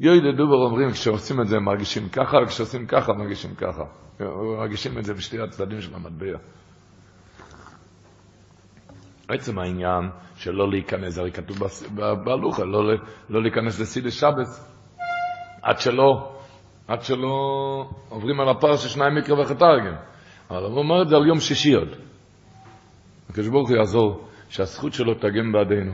יוידה דובר אומרים, כשעושים את זה מרגישים ככה, וכשעושים ככה מרגישים ככה. מרגישים את זה בשתי הצדדים של המטבע. עצם העניין שלא להיכנס, הרי כתוב בהלוכה, לא, לא להיכנס לסידי שבס, עד שלא, עד שלא עוברים על הפרשה שניים מקרא וחתרגם. אבל הוא אומר את זה על יום שישי עוד. הקדוש ברוך הוא יעזור שהזכות שלו תגן בעדינו.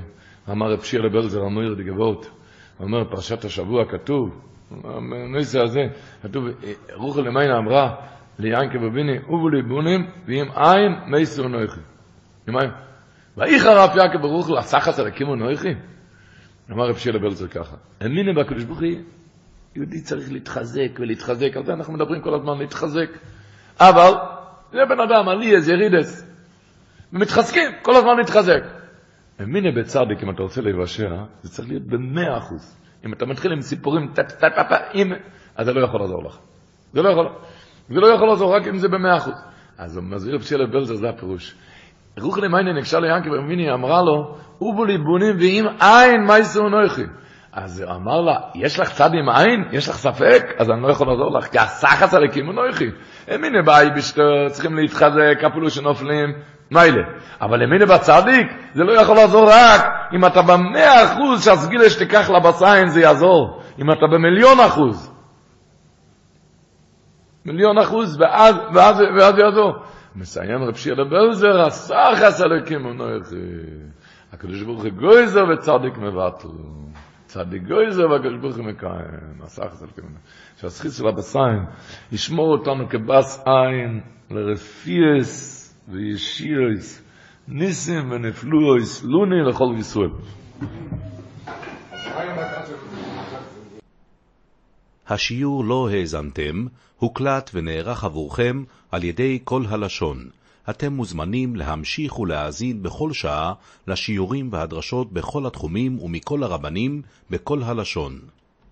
אמר רב שיר לבלזר, המויר דגבות, הוא אומר, פרשת השבוע כתוב, בנושא הזה, כתוב, רוחו למיינה אמרה ליענקה בביני, ובו ליבונים, ועם עין מייסו נויכי. עם אף יעקב ברוך הוא, הסחס על הקימו נויכי? אמר רב שיר לבלזר ככה, האמינה בקדוש ברוך הוא, יהודי צריך להתחזק ולהתחזק, על זה אנחנו מדברים כל הזמן, להתחזק. אבל, זה בן אדם, עלי איזה ירידס, ומתחזקים, כל הזמן להתחזק. ומיני בצדיק, אם אתה רוצה להיוושע, זה צריך להיות במאה אחוז. אם אתה מתחיל עם סיפורים, טה-טה-טה-טה, אז זה לא יכול לעזור לך. זה לא יכול, זה לא יכול לעזור רק אם זה במאה אחוז. אז הוא מסביר בשלב בלזר, זה הפירוש. רוח למיינה נקשר ליענקי ומיני, אמרה לו, אובו ליבונים ואם אין מייסו נויכי. אז הוא אמר לה, יש לך צד עם עין? יש לך ספק? אז אני לא יכול לעזור לך, כי הסחס על הקימו נויכי. הם הנה באי בשתו, צריכים להתחזק, אפילו שנופלים, מיילה. אבל למיני בצדיק, זה לא יכול לעזור רק אם אתה במאה אחוז שהסגילה שתיקח לבסיין זה יעזור. אם אתה במיליון אחוז. מיליון אחוז, ואז, ואז, ואז יעזור. מסיים רב שיר לבלזר, הסחס על הקימו נויכי. הקדוש ברוך הוא גויזר וצדיק מבטל. צדיק גויזר והקדוש ברוך הוא מקיים. הסחס על הקימו נויכי. שהסחיס של הבסיין ישמור אותנו כבס עין לרפיאס וישירס ניסים ונפלויס לוני לכל ישראל. השיעור לא האזנתם, הוקלט ונערך עבורכם על ידי כל הלשון. אתם מוזמנים להמשיך ולהאזין בכל שעה לשיעורים והדרשות בכל התחומים ומכל הרבנים בכל הלשון.